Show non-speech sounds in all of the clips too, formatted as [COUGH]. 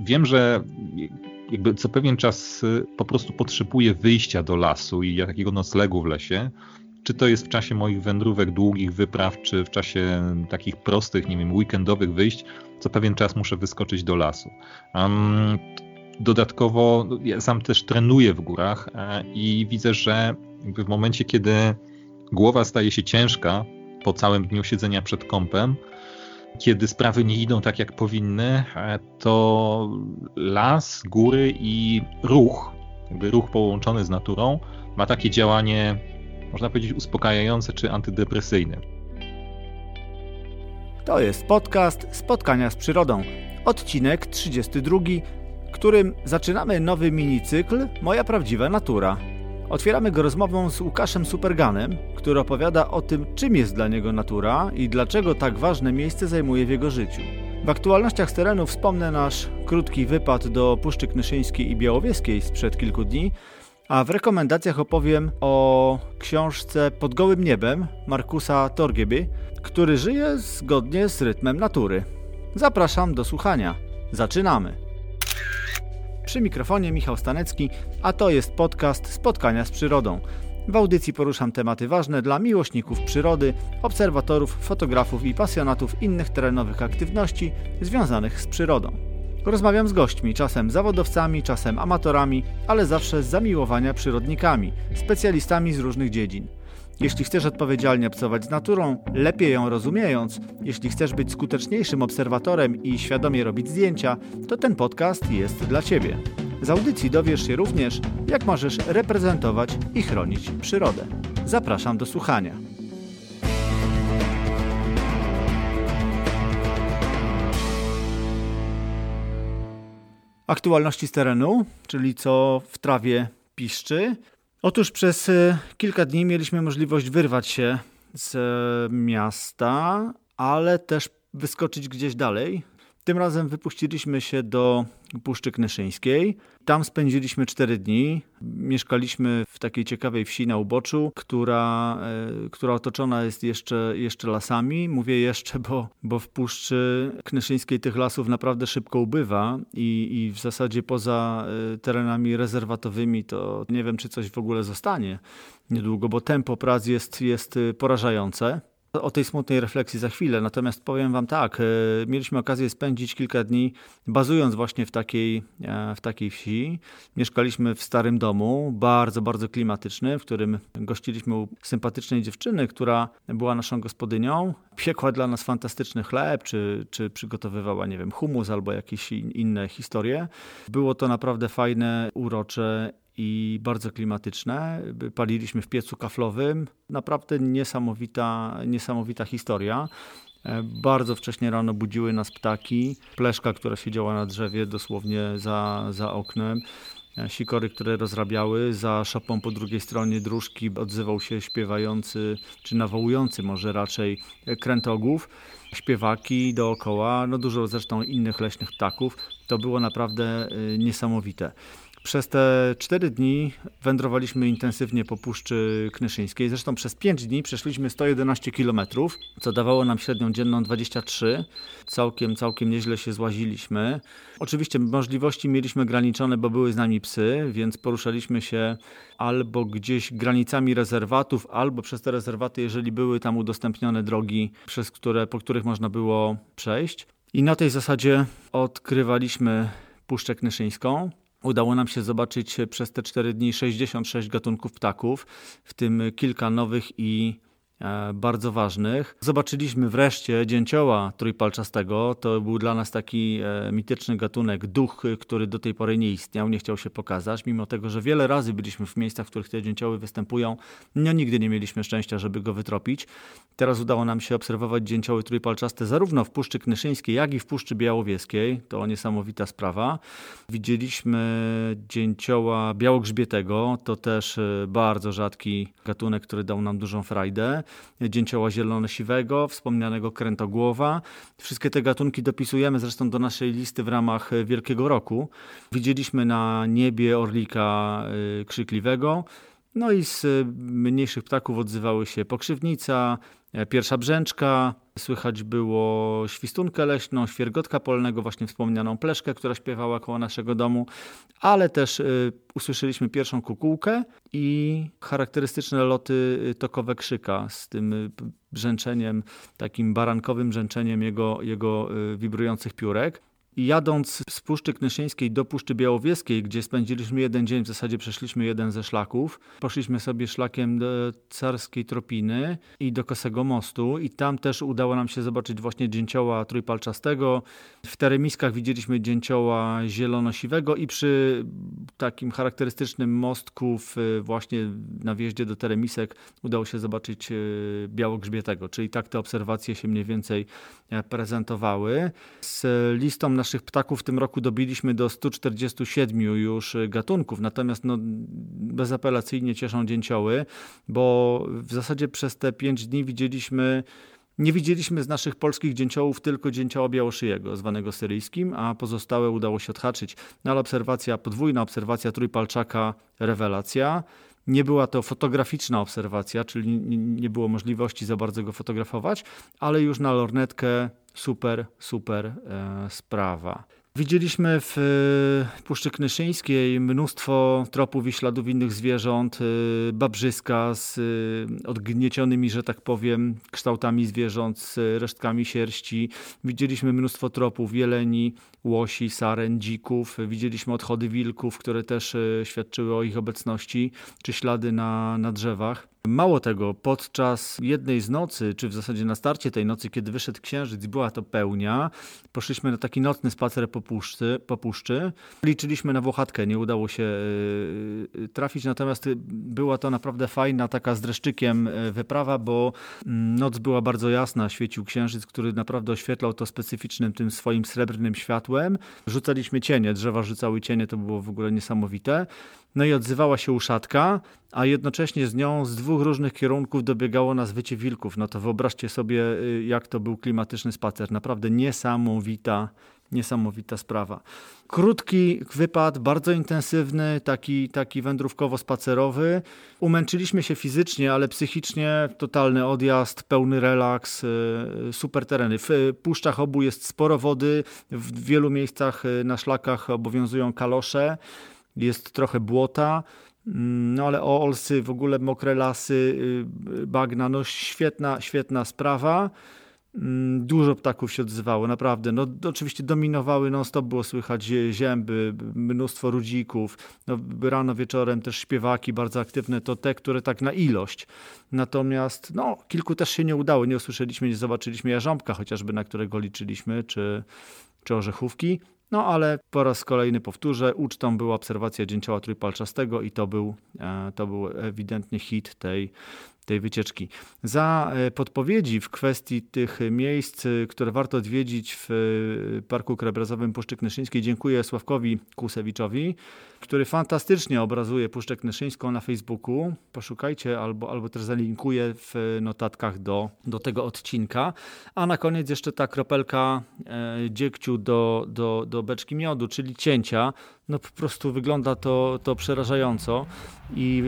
Wiem, że jakby co pewien czas y, po prostu potrzebuję wyjścia do lasu i takiego noclegu w lesie. Czy to jest w czasie moich wędrówek, długich wypraw, czy w czasie takich prostych, nie wiem, weekendowych wyjść, co pewien czas muszę wyskoczyć do lasu. Um, dodatkowo ja sam też trenuję w górach e, i widzę, że w momencie, kiedy głowa staje się ciężka po całym dniu siedzenia przed kąpem, kiedy sprawy nie idą tak, jak powinny, e, to las, góry i ruch, jakby ruch połączony z naturą, ma takie działanie, można powiedzieć, uspokajające czy antydepresyjne. To jest podcast Spotkania z Przyrodą, odcinek 32, którym zaczynamy nowy minicykl Moja prawdziwa natura. Otwieramy go rozmową z Łukaszem Superganem, który opowiada o tym, czym jest dla niego natura i dlaczego tak ważne miejsce zajmuje w jego życiu. W aktualnościach z terenu wspomnę nasz krótki wypad do Puszczy Knyszyńskiej i Białowieskiej sprzed kilku dni, a w rekomendacjach opowiem o książce Pod gołym niebem Markusa Torgieby, który żyje zgodnie z rytmem natury. Zapraszam do słuchania. Zaczynamy! Przy mikrofonie Michał Stanecki, a to jest podcast Spotkania z Przyrodą. W audycji poruszam tematy ważne dla miłośników przyrody, obserwatorów, fotografów i pasjonatów innych terenowych aktywności związanych z przyrodą. Rozmawiam z gośćmi, czasem zawodowcami, czasem amatorami, ale zawsze z zamiłowania przyrodnikami, specjalistami z różnych dziedzin. Jeśli chcesz odpowiedzialnie obcować z naturą, lepiej ją rozumiejąc, jeśli chcesz być skuteczniejszym obserwatorem i świadomie robić zdjęcia, to ten podcast jest dla Ciebie. Z audycji dowiesz się również, jak możesz reprezentować i chronić przyrodę. Zapraszam do słuchania. Aktualności z terenu, czyli co w trawie piszczy, Otóż przez e, kilka dni mieliśmy możliwość wyrwać się z e, miasta, ale też wyskoczyć gdzieś dalej. Tym razem wypuściliśmy się do Puszczy Knyszyńskiej. Tam spędziliśmy cztery dni. Mieszkaliśmy w takiej ciekawej wsi na uboczu, która, e, która otoczona jest jeszcze, jeszcze lasami. Mówię jeszcze, bo, bo w Puszczy Knyszyńskiej tych lasów naprawdę szybko ubywa i, i w zasadzie poza e, terenami rezerwatowymi to nie wiem, czy coś w ogóle zostanie niedługo, bo tempo prac jest, jest porażające. O tej smutnej refleksji za chwilę, natomiast powiem Wam tak, e, mieliśmy okazję spędzić kilka dni bazując właśnie w takiej, e, w takiej wsi. Mieszkaliśmy w starym domu, bardzo, bardzo klimatyczny, w którym gościliśmy u sympatycznej dziewczyny, która była naszą gospodynią. Piekła dla nas fantastyczny chleb, czy, czy przygotowywała, nie wiem, humus albo jakieś inne historie. Było to naprawdę fajne, urocze i bardzo klimatyczne. Paliliśmy w piecu kaflowym. Naprawdę niesamowita, niesamowita historia. E, bardzo wcześnie rano budziły nas ptaki. Pleszka, która siedziała na drzewie dosłownie za, za oknem. E, sikory, które rozrabiały. Za szopą po drugiej stronie dróżki odzywał się śpiewający, czy nawołujący może raczej krętogłów. Śpiewaki dookoła, no dużo zresztą innych leśnych ptaków. To było naprawdę e, niesamowite. Przez te cztery dni wędrowaliśmy intensywnie po Puszczy Knyszyńskiej. Zresztą przez pięć dni przeszliśmy 111 km, co dawało nam średnią dzienną 23. Całkiem, całkiem nieźle się złaziliśmy. Oczywiście możliwości mieliśmy graniczone, bo były z nami psy, więc poruszaliśmy się albo gdzieś granicami rezerwatów, albo przez te rezerwaty, jeżeli były tam udostępnione drogi, przez które, po których można było przejść. I na tej zasadzie odkrywaliśmy Puszczę Knyszyńską. Udało nam się zobaczyć przez te cztery dni 66 gatunków ptaków, w tym kilka nowych i bardzo ważnych. Zobaczyliśmy wreszcie dzięcioła trójpalczastego. To był dla nas taki e, mityczny gatunek, duch, który do tej pory nie istniał, nie chciał się pokazać, mimo tego, że wiele razy byliśmy w miejscach, w których te dzięcioły występują. No nigdy nie mieliśmy szczęścia, żeby go wytropić. Teraz udało nam się obserwować dzięcioły trójpalczaste zarówno w Puszczy Knyszyńskiej, jak i w Puszczy Białowieskiej. To niesamowita sprawa. Widzieliśmy dzięcioła białogrzbietego. To też e, bardzo rzadki gatunek, który dał nam dużą frajdę dzięcioła zielono-siwego, wspomnianego krętogłowa. Wszystkie te gatunki dopisujemy zresztą do naszej listy w ramach Wielkiego Roku. Widzieliśmy na niebie orlika y, krzykliwego. No i z mniejszych ptaków odzywały się pokrzywnica, E, pierwsza brzęczka, słychać było świstunkę leśną, świergotka polnego, właśnie wspomnianą pleszkę, która śpiewała koło naszego domu, ale też y, usłyszeliśmy pierwszą kukułkę i charakterystyczne loty y, tokowe krzyka z tym brzęczeniem, takim barankowym brzęczeniem jego, jego wibrujących piórek. Jadąc z Puszczy Knyszyńskiej do Puszczy Białowieskiej, gdzie spędziliśmy jeden dzień, w zasadzie przeszliśmy jeden ze szlaków, poszliśmy sobie szlakiem do Carskiej Tropiny i do Kosego Mostu i tam też udało nam się zobaczyć właśnie dzięcioła trójpalczastego. W teremiskach widzieliśmy dzięcioła zielonosiwego i przy takim charakterystycznym mostku właśnie na wjeździe do teremisek udało się zobaczyć e, białogrzbietego, czyli tak te obserwacje się mniej więcej e, prezentowały. Z listą naszych ptaków w tym roku dobiliśmy do 147 już gatunków, natomiast no, bezapelacyjnie cieszą dzięcioły, bo w zasadzie przez te 5 dni widzieliśmy nie widzieliśmy z naszych polskich dzięciołów tylko dzięcioła białoszyjego, zwanego syryjskim, a pozostałe udało się odhaczyć. No ale obserwacja, podwójna obserwacja trójpalczaka, rewelacja. Nie była to fotograficzna obserwacja, czyli nie było możliwości za bardzo go fotografować, ale już na lornetkę super, super e, sprawa. Widzieliśmy w e, Puszczy Knyszyńskiej mnóstwo tropów i śladów innych zwierząt, e, babrzyska z e, odgniecionymi, że tak powiem, kształtami zwierząt, z resztkami sierści. Widzieliśmy mnóstwo tropów jeleni, łosi, saren, dzików. Widzieliśmy odchody wilków, które też świadczyły o ich obecności, czy ślady na, na drzewach. Mało tego, podczas jednej z nocy, czy w zasadzie na starcie tej nocy, kiedy wyszedł księżyc, była to pełnia, poszliśmy na taki nocny spacer po puszczy, po puszczy. Liczyliśmy na Włochatkę, nie udało się e, trafić, natomiast była to naprawdę fajna, taka z dreszczykiem e, wyprawa, bo mm, noc była bardzo jasna, świecił księżyc, który naprawdę oświetlał to specyficznym tym swoim srebrnym światłem. Rzucaliśmy cienie, drzewa rzucały cienie, to było w ogóle niesamowite. No i odzywała się uszatka, a jednocześnie z nią z dwóch różnych kierunków dobiegało nas wycie wilków. No to wyobraźcie sobie, y, jak to był klimatyczny spacer. Naprawdę niesamowita, niesamowita sprawa. Krótki wypad, bardzo intensywny, taki, taki wędrówkowo-spacerowy. Umęczyliśmy się fizycznie, ale psychicznie totalny odjazd, pełny relaks, y, super tereny. W Puszczach Obu jest sporo wody, w wielu miejscach y, na szlakach obowiązują kalosze jest trochę błota, mm, no ale o Olsy, w ogóle mokre lasy, y, bagna, no świetna, świetna sprawa. Mm, dużo ptaków się odzywało, naprawdę. No, oczywiście dominowały, non stop było słychać zięby, mnóstwo rudzików. No, rano, wieczorem też śpiewaki bardzo aktywne, to te, które tak na ilość. Natomiast no, kilku też się nie udało. Nie usłyszeliśmy, nie zobaczyliśmy jarząbka chociażby, na którego liczyliśmy, czy, czy orzechówki. No ale po raz kolejny powtórzę, ucztą była obserwacja dzięcioła trójpalczastego i to był, e, to był ewidentnie hit tej, tej wycieczki. Za e, podpowiedzi w kwestii tych miejsc, e, które warto odwiedzić w Parku Krajobrazowym Puszczy Knyszyńskiej dziękuję Sławkowi Kusewiczowi, który fantastycznie obrazuje Puszczę Knyszyńską na Facebooku. Poszukajcie albo, albo też zalinkuję w notatkach do, do tego odcinka. A na koniec jeszcze ta kropelka e, dziegciu do, do, do beczki miodu, czyli cięcia no po prostu wygląda to, to przerażająco i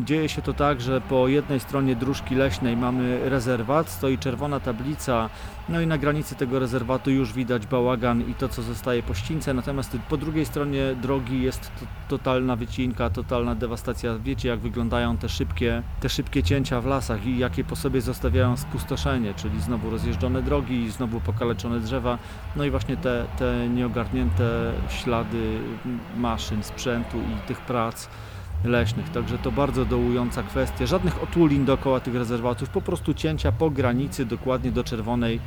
e, dzieje się to tak, że po jednej stronie dróżki leśnej mamy rezerwat, stoi czerwona tablica, no i na granicy tego rezerwatu już widać bałagan i to, co zostaje po ścińce, natomiast po drugiej stronie drogi jest to, totalna wycinka, totalna dewastacja. Wiecie, jak wyglądają te szybkie, te szybkie cięcia w lasach i jakie po sobie zostawiają spustoszenie, czyli znowu rozjeżdżone drogi, znowu pokaleczone drzewa, no i właśnie te, te nieogarnięte ślady maszyn, sprzętu i tych prac leśnych. Także to bardzo dołująca kwestia. Żadnych otulin dookoła tych rezerwatów, po prostu cięcia po granicy, dokładnie do czerwonej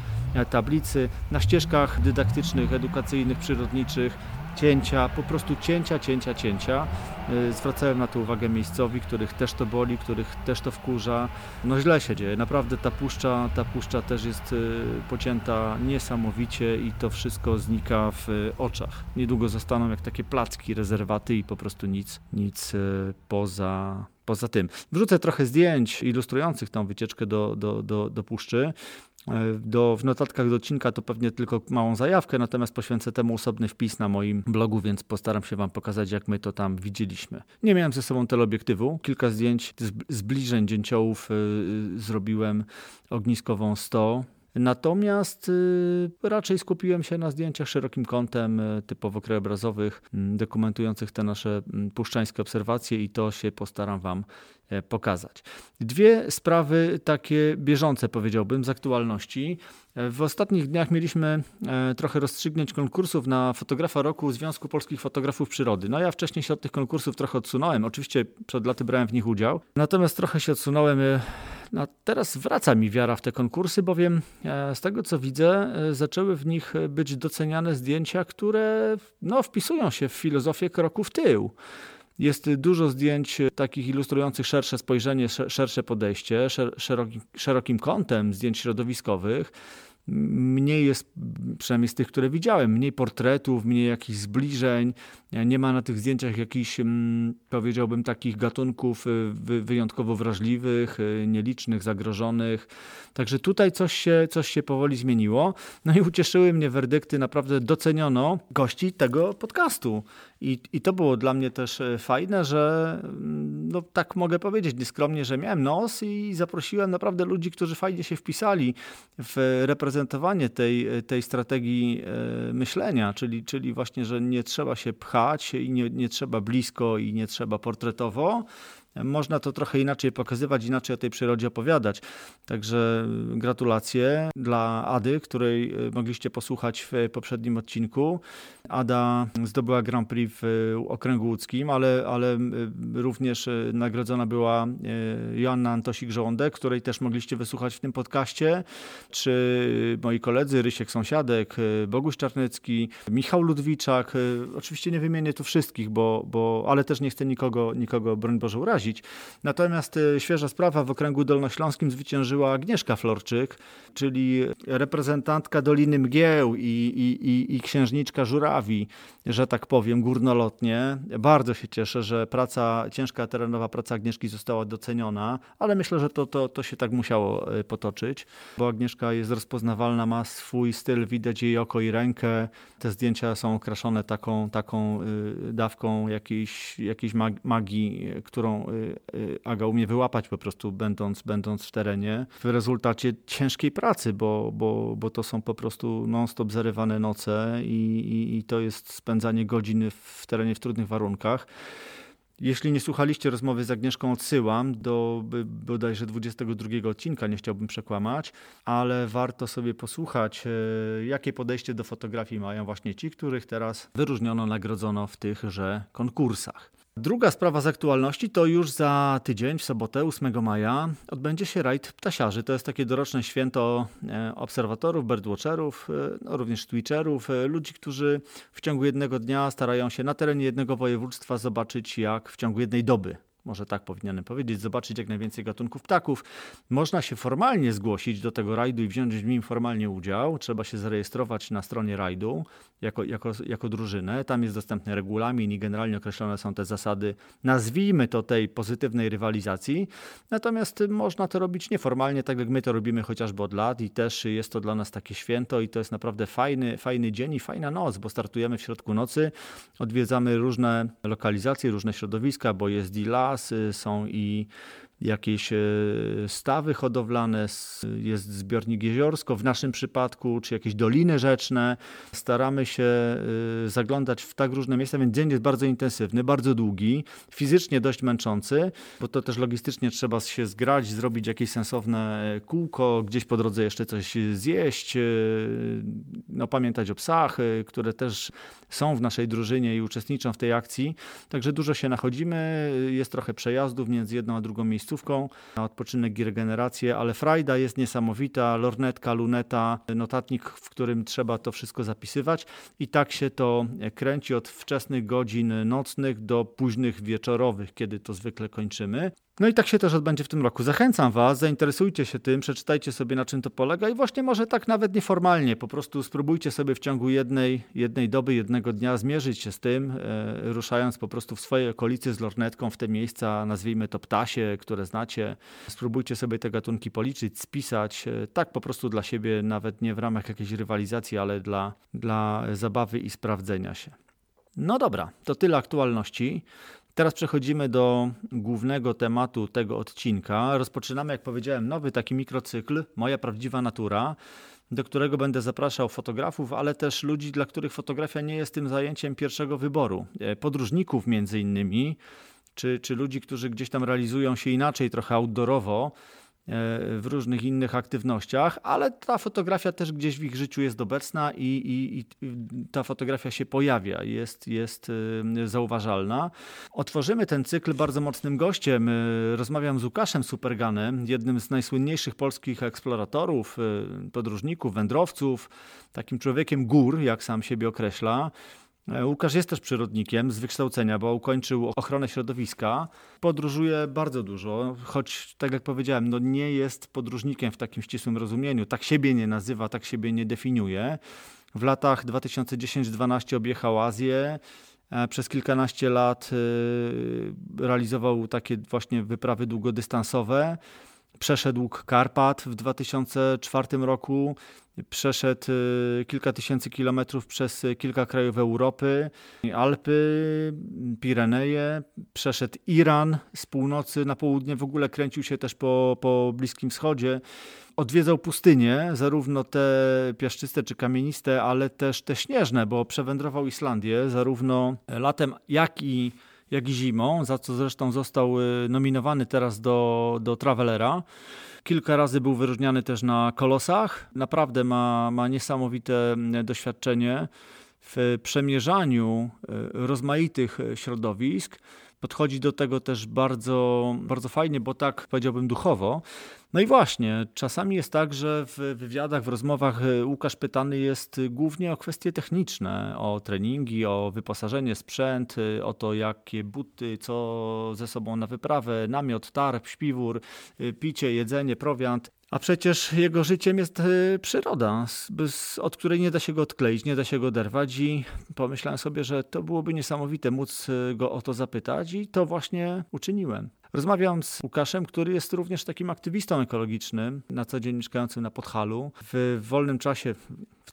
tablicy. Na ścieżkach dydaktycznych, edukacyjnych, przyrodniczych cięcia, po prostu cięcia, cięcia, cięcia. Y, zwracałem na to uwagę miejscowi, których też to boli, których też to wkurza. No źle się dzieje, naprawdę ta puszcza, ta puszcza też jest y, pocięta niesamowicie i to wszystko znika w oczach. Niedługo zostaną jak takie placki, rezerwaty i po prostu nic, nic y, poza, poza tym. Wrzucę trochę zdjęć ilustrujących tą wycieczkę do, do, do, do puszczy. Do, w notatkach do odcinka to pewnie tylko małą zajawkę, natomiast poświęcę temu osobny wpis na moim blogu, więc postaram się Wam pokazać, jak my to tam widzieliśmy. Nie miałem ze sobą teleobiektywu. Kilka zdjęć, zbliżeń dzięciołów zrobiłem ogniskową 100 Natomiast y, raczej skupiłem się na zdjęciach szerokim kątem, y, typowo krajobrazowych, mm, dokumentujących te nasze puszczańskie obserwacje i to się postaram Wam e, pokazać. Dwie sprawy takie bieżące, powiedziałbym, z aktualności. E, w ostatnich dniach mieliśmy e, trochę rozstrzygnąć konkursów na fotografa roku Związku Polskich Fotografów Przyrody. No ja wcześniej się od tych konkursów trochę odsunąłem. Oczywiście przed laty brałem w nich udział. Natomiast trochę się odsunąłem no, teraz wraca mi wiara w te konkursy, bowiem e, z tego co widzę, e, zaczęły w nich być doceniane zdjęcia, które no, wpisują się w filozofię kroku w tył. Jest dużo zdjęć takich ilustrujących szersze spojrzenie, szersze podejście, szerokim, szerokim kątem zdjęć środowiskowych mniej jest, przynajmniej z tych, które widziałem, mniej portretów, mniej jakichś zbliżeń, nie ma na tych zdjęciach jakichś, mm, powiedziałbym, takich gatunków y, wyjątkowo wrażliwych, nielicznych, zagrożonych. Także tutaj coś się, coś się powoli zmieniło. No i ucieszyły mnie werdykty, naprawdę doceniono gości tego podcastu. I, I to było dla mnie też e, fajne, że mm, no, tak mogę powiedzieć nieskromnie, że miałem nos i zaprosiłem naprawdę ludzi, którzy fajnie się wpisali w reprezentowanie tej, tej strategii e, myślenia, czyli, czyli właśnie, że nie trzeba się pchać i nie, nie trzeba blisko i nie trzeba portretowo, można to trochę inaczej pokazywać, inaczej o tej przyrodzie opowiadać. Także gratulacje dla Ady, której e, mogliście posłuchać w poprzednim odcinku. Ada zdobyła Grand Prix w okręgu łódzkim, ale, ale również nagrodzona była Joanna Antosik-Żołądek, której też mogliście wysłuchać w tym podcaście, czy moi koledzy Rysiek Sąsiadek, Boguś Czarnecki, Michał Ludwiczak. Oczywiście nie wymienię tu wszystkich, bo, bo, ale też nie chcę nikogo, nikogo broń Boże urazić Natomiast e, świeża sprawa w okręgu dolnośląskim zwyciężyła Agnieszka Florczyk, czyli reprezentantka Doliny Mgieł i, i, i, i księżniczka Żurawi, że tak powiem, górnolotnie. Bardzo się cieszę, że praca, ciężka terenowa praca Agnieszki została doceniona, ale myślę, że to, to, to się tak musiało e, potoczyć, bo Agnieszka jest rozpoznawalna, ma swój styl, widać jej oko i rękę. Te zdjęcia są okraszone taką, taką e, dawką jakiejś, jakiejś magii, którą Y, y, Aga umie wyłapać po prostu będąc, będąc w terenie w rezultacie ciężkiej pracy, bo, bo, bo to są po prostu non-stop zarywane noce i, i, i to jest spędzanie godziny w terenie w trudnych warunkach. Jeśli nie słuchaliście rozmowy z Agnieszką, odsyłam do bodajże 22 odcinka, nie chciałbym przekłamać, ale warto sobie posłuchać, e, jakie podejście do fotografii mają właśnie ci, których teraz wyróżniono, nagrodzono w tychże konkursach. Druga sprawa z aktualności to już za tydzień, w sobotę 8 maja, odbędzie się rajd ptasiarzy. To jest takie doroczne święto e, obserwatorów, birdwatcherów, e, no również twitcherów, e, ludzi, którzy w ciągu jednego dnia starają się na terenie jednego województwa zobaczyć, jak w ciągu jednej doby może tak powinienem powiedzieć, zobaczyć jak najwięcej gatunków ptaków. Można się formalnie zgłosić do tego rajdu i wziąć w nim formalnie udział. Trzeba się zarejestrować na stronie rajdu jako, jako, jako drużynę. Tam jest dostępny regulamin i generalnie określone są te zasady, nazwijmy to tej pozytywnej rywalizacji. Natomiast można to robić nieformalnie, tak jak my to robimy chociażby od lat i też jest to dla nas takie święto i to jest naprawdę fajny, fajny dzień i fajna noc, bo startujemy w środku nocy, odwiedzamy różne lokalizacje, różne środowiska, bo jest i las, są i jakieś e, stawy hodowlane, jest zbiornik jeziorsko w naszym przypadku, czy jakieś doliny rzeczne. Staramy się e, zaglądać w tak różne miejsca, więc dzień jest bardzo intensywny, bardzo długi, fizycznie dość męczący, bo to też logistycznie trzeba się zgrać, zrobić jakieś sensowne kółko, gdzieś po drodze jeszcze coś zjeść, e, no, pamiętać o psach, które też są w naszej drużynie i uczestniczą w tej akcji. Także dużo się nachodzimy, jest trochę przejazdów między jedną a drugą miejscówką, na odpoczynek i regenerację, ale frajda jest niesamowita, lornetka, luneta, notatnik, w którym trzeba to wszystko zapisywać i tak się to kręci od wczesnych godzin nocnych do późnych wieczorowych, kiedy to zwykle kończymy. No i tak się też odbędzie w tym roku. Zachęcam Was, zainteresujcie się tym, przeczytajcie sobie na czym to polega i właśnie może tak nawet nieformalnie, po prostu spróbujcie sobie w ciągu jednej, jednej doby, jednego dnia zmierzyć się z tym, e, ruszając po prostu w swojej okolicy z lornetką w te miejsca, nazwijmy to ptasie, które znacie. Spróbujcie sobie te gatunki policzyć, spisać, e, tak po prostu dla siebie, nawet nie w ramach jakiejś rywalizacji, ale dla, dla zabawy i sprawdzenia się. No dobra, to tyle aktualności. Teraz przechodzimy do głównego tematu tego odcinka. Rozpoczynamy, jak powiedziałem, nowy taki mikrocykl Moja prawdziwa natura, do którego będę zapraszał fotografów, ale też ludzi, dla których fotografia nie jest tym zajęciem pierwszego wyboru. E, podróżników między innymi, czy, czy ludzi, którzy gdzieś tam realizują się inaczej, trochę outdoorowo w różnych innych aktywnościach, ale ta fotografia też gdzieś w ich życiu jest obecna i, i, i, ta fotografia się pojawia, jest, jest e, zauważalna. Otworzymy ten cykl bardzo mocnym gościem. E, rozmawiam z Łukaszem Superganem, jednym z najsłynniejszych polskich eksploratorów, podróżników, wędrowców, takim człowiekiem gór, jak sam siebie określa. E, Łukasz jest też przyrodnikiem z wykształcenia, bo ukończył ochronę środowiska. Podróżuje bardzo dużo, choć tak jak powiedziałem, no nie jest podróżnikiem w takim ścisłym rozumieniu. Tak siebie nie nazywa, tak siebie nie definiuje. W latach 2010-2012 objechał Azję. E, przez kilkanaście lat e, realizował takie właśnie wyprawy długodystansowe. Przeszedł Karpat w 2004 roku, przeszedł y, kilka tysięcy kilometrów przez kilka krajów Europy, Alpy, Pireneje, przeszedł Iran z północy na południe, w ogóle kręcił się też po, po Bliskim Wschodzie. Odwiedzał pustynie, zarówno te piaszczyste czy kamieniste, ale też te śnieżne, bo przewędrował Islandię zarówno latem, jak i jak i zimą, za co zresztą został y, nominowany teraz do, do Travelera. Kilka razy był wyróżniany też na kolosach. Naprawdę ma, ma niesamowite mm, doświadczenie w przemierzaniu y, rozmaitych środowisk. Podchodzi do tego też bardzo, bardzo fajnie, bo tak powiedziałbym duchowo. No i właśnie, czasami jest tak, że w wywiadach, w rozmowach e, Łukasz pytany jest głównie o kwestie techniczne, o treningi, o wyposażenie, sprzęt, e, o to, jakie buty, co ze sobą na wyprawę, namiot, tarp, śpiwór, e, picie, jedzenie, prowiant. A przecież jego życiem jest przyroda, od której nie da się go odkleić, nie da się go oderwać i pomyślałem sobie, że to byłoby niesamowite móc go o to zapytać i to właśnie uczyniłem. Rozmawiam z Łukaszem, który jest również takim aktywistą ekologicznym, na co dzień mieszkającym na Podhalu. W wolnym czasie,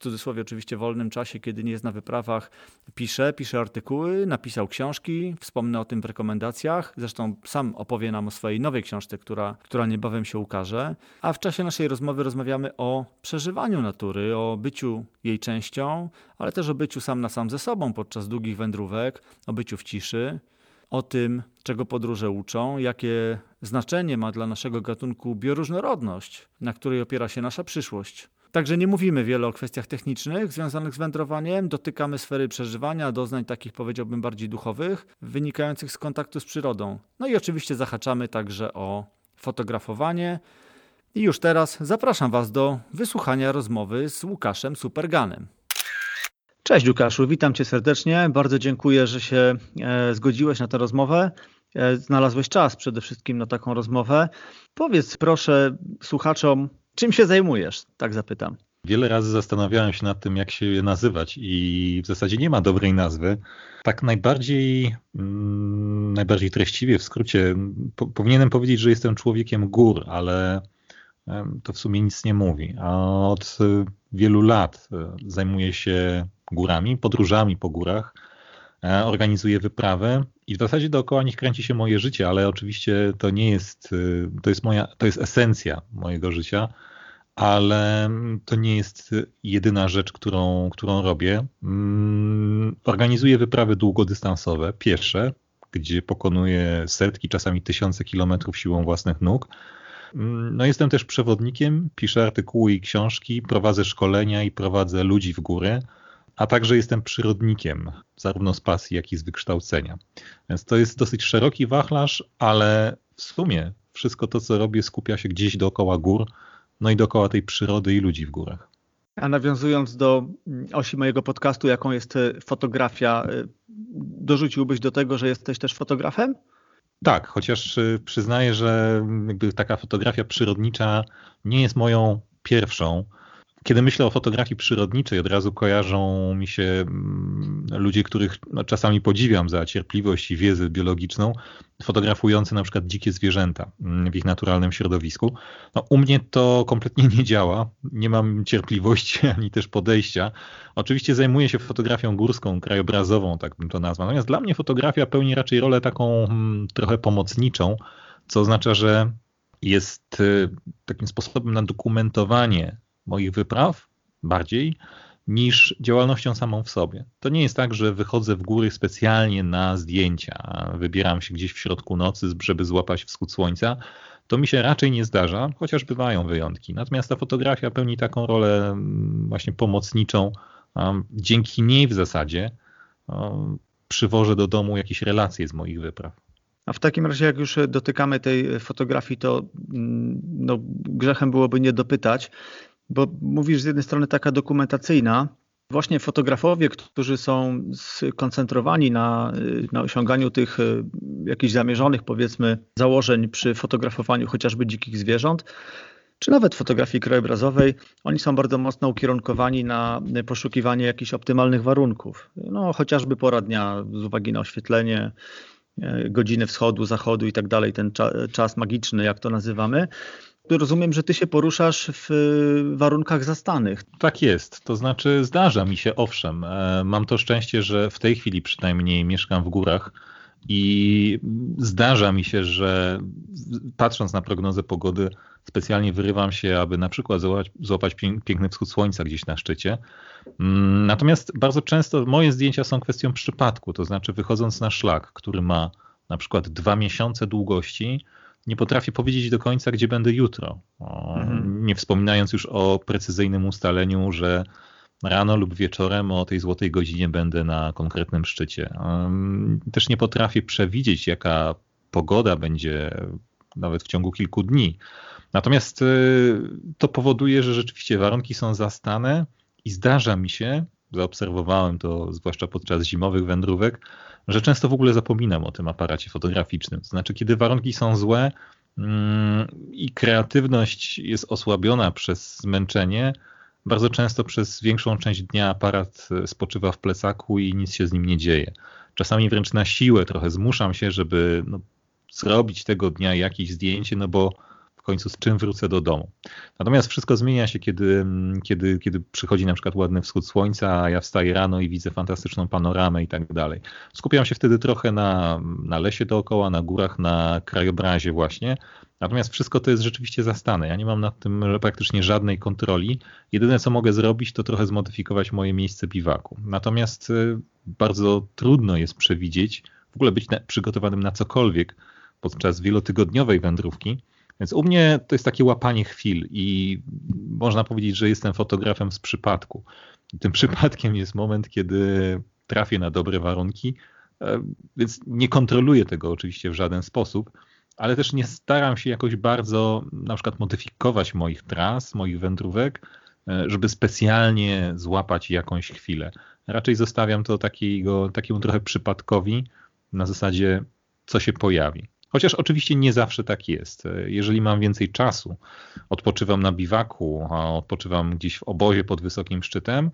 cudzysłowie oczywiście wolnym czasie, kiedy nie jest na wyprawach, pisze, pisze artykuły, napisał książki, wspomnę o tym w rekomendacjach. Zresztą sam opowie nam o swojej nowej książce, która, która niebawem się ukaże. A w czasie naszej rozmowy rozmawiamy o przeżywaniu natury, o byciu jej częścią, ale też o byciu sam na sam ze sobą podczas długich wędrówek, o byciu w ciszy o tym, czego podróże uczą, jakie znaczenie ma dla naszego gatunku bioróżnorodność, na której opiera się nasza przyszłość. Także nie mówimy wiele o kwestiach technicznych związanych z wędrowaniem, dotykamy sfery przeżywania, doznań takich powiedziałbym bardziej duchowych, wynikających z kontaktu z przyrodą. No i oczywiście zahaczamy także o fotografowanie. I już teraz zapraszam Was do wysłuchania rozmowy z Łukaszem Superganem. Cześć Łukaszu, witam Cię serdecznie. Bardzo dziękuję, że się e, zgodziłeś na tę rozmowę. E, znalazłeś czas przede wszystkim na taką rozmowę. Powiedz proszę słuchaczom, czym się zajmujesz? Tak zapytam. Wiele razy zastanawiałem się nad tym, jak się je nazywać i w zasadzie nie ma dobrej nazwy. Tak najbardziej, mm, najbardziej treściwie, w skrócie, po, powinienem powiedzieć, że jestem człowiekiem gór, ale to w sumie nic nie mówi. A od wielu lat e, zajmuję się górami, podróżami po górach, e, organizuję wyprawy i w zasadzie dookoła nich kręci się moje życie, ale oczywiście to nie jest, e, to jest moja, to jest esencja mojego życia, ale to nie jest jedyna rzecz, którą, którą robię. Mm, organizuję wyprawy długodystansowe, piesze, gdzie pokonuję setki, czasami tysiące kilometrów siłą własnych nóg. Mm, no jestem też przewodnikiem, piszę artykuły i książki, prowadzę szkolenia i prowadzę ludzi w górę a także jestem przyrodnikiem, zarówno z pasji, jak i z wykształcenia. Więc to jest dosyć szeroki wachlarz, ale w sumie wszystko to, co robię, skupia się gdzieś dookoła gór, no i dookoła tej przyrody i ludzi w górach. A nawiązując do osi mojego podcastu, jaką jest fotografia, dorzuciłbyś do tego, że jesteś też fotografem? Tak, chociaż y, przyznaję, że taka fotografia przyrodnicza nie jest moją pierwszą. Kiedy myślę o fotografii przyrodniczej, od razu kojarzą mi się mm, ludzie, których no, czasami podziwiam za cierpliwość i wiedzę biologiczną, fotografujący na przykład dzikie zwierzęta mm, w ich naturalnym środowisku. No, u mnie to kompletnie nie działa. Nie mam cierpliwości [LAUGHS] ani też podejścia. Oczywiście zajmuję się fotografią górską, krajobrazową, tak bym to nazwał. Natomiast dla mnie fotografia pełni raczej rolę taką hmm, trochę pomocniczą, co oznacza, że jest y, takim sposobem na dokumentowanie moich wypraw bardziej niż działalnością samą w sobie. To nie jest tak, że wychodzę w góry specjalnie na zdjęcia, wybieram się gdzieś w środku nocy, żeby złapać wschód słońca. To mi się raczej nie zdarza, chociaż bywają wyjątki. Natomiast ta fotografia pełni taką rolę mm, właśnie pomocniczą. Dzięki niej w zasadzie przywożę do domu jakieś relacje z moich wypraw. A w takim razie, jak już dotykamy tej fotografii, to mm, no, grzechem byłoby nie dopytać, bo mówisz z jednej strony taka dokumentacyjna, Właśnie fotografowie, którzy są skoncentrowani na, na osiąganiu tych e, jakichś zamierzonych, powiedzmy, założeń przy fotografowaniu chociażby dzikich zwierząt, czy nawet fotografii krajobrazowej, oni są bardzo mocno ukierunkowani na poszukiwanie jakichś optymalnych warunków. No, chociażby pora dnia z uwagi na oświetlenie, e, godziny wschodu, zachodu i tak dalej, ten czas magiczny, jak to nazywamy rozumiem, że ty się poruszasz w warunkach zastanych. Tak jest. To znaczy, zdarza mi się, owszem. E, mam to szczęście, że w tej chwili przynajmniej mieszkam w górach. I zdarza mi się, że patrząc na prognozę pogody, specjalnie wyrywam się, aby na przykład złapać, złapać piękny wschód słońca gdzieś na szczycie. Mm, natomiast bardzo często moje zdjęcia są kwestią przypadku, to znaczy wychodząc na szlak, który ma na przykład dwa miesiące długości, nie potrafię powiedzieć do końca, gdzie będę jutro. mhm. Nie wspominając już o precyzyjnym ustaleniu, że rano lub wieczorem o tej złotej godzinie będę na konkretnym szczycie. Też nie potrafię przewidzieć, jaka pogoda będzie nawet w ciągu kilku dni. Natomiast y, to powoduje, że rzeczywiście warunki są zastane i zdarza mi się, zaobserwowałem to zwłaszcza podczas zimowych wędrówek, że często w ogóle zapominam o tym aparacie fotograficznym. To znaczy, kiedy warunki są złe mm, i kreatywność jest osłabiona przez zmęczenie, bardzo często przez większą część dnia aparat e, spoczywa w plecaku i nic się z nim nie dzieje. Czasami wręcz na siłę trochę zmuszam się, żeby no, zrobić tego dnia jakieś zdjęcie, no bo końcu z czym wrócę do domu. Natomiast wszystko zmienia się, kiedy, kiedy, kiedy przychodzi na przykład ładny wschód słońca, a ja wstaję rano i widzę fantastyczną panoramę i tak dalej. Skupiam się wtedy trochę na, na lesie dookoła, na górach, na krajobrazie właśnie. Natomiast wszystko to jest rzeczywiście zastane. Ja nie mam nad tym praktycznie żadnej kontroli. Jedyne co mogę zrobić, to trochę zmodyfikować moje miejsce biwaku. Natomiast y, bardzo trudno jest przewidzieć, w ogóle być przygotowanym na cokolwiek podczas wielotygodniowej wędrówki, więc u mnie to jest takie łapanie chwil i można powiedzieć, że jestem fotografem z przypadku. I tym [LAUGHS] przypadkiem jest moment, kiedy trafię na dobre warunki, e, więc nie kontroluję tego oczywiście w żaden sposób, ale też nie staram się jakoś bardzo na przykład modyfikować moich tras, moich wędrówek, e, żeby specjalnie złapać jakąś chwilę. Raczej zostawiam to takiego, takiemu trochę przypadkowi na zasadzie, co się pojawi. Chociaż oczywiście nie zawsze tak jest. Jeżeli mam więcej czasu, odpoczywam na biwaku, a odpoczywam gdzieś w obozie pod wysokim szczytem,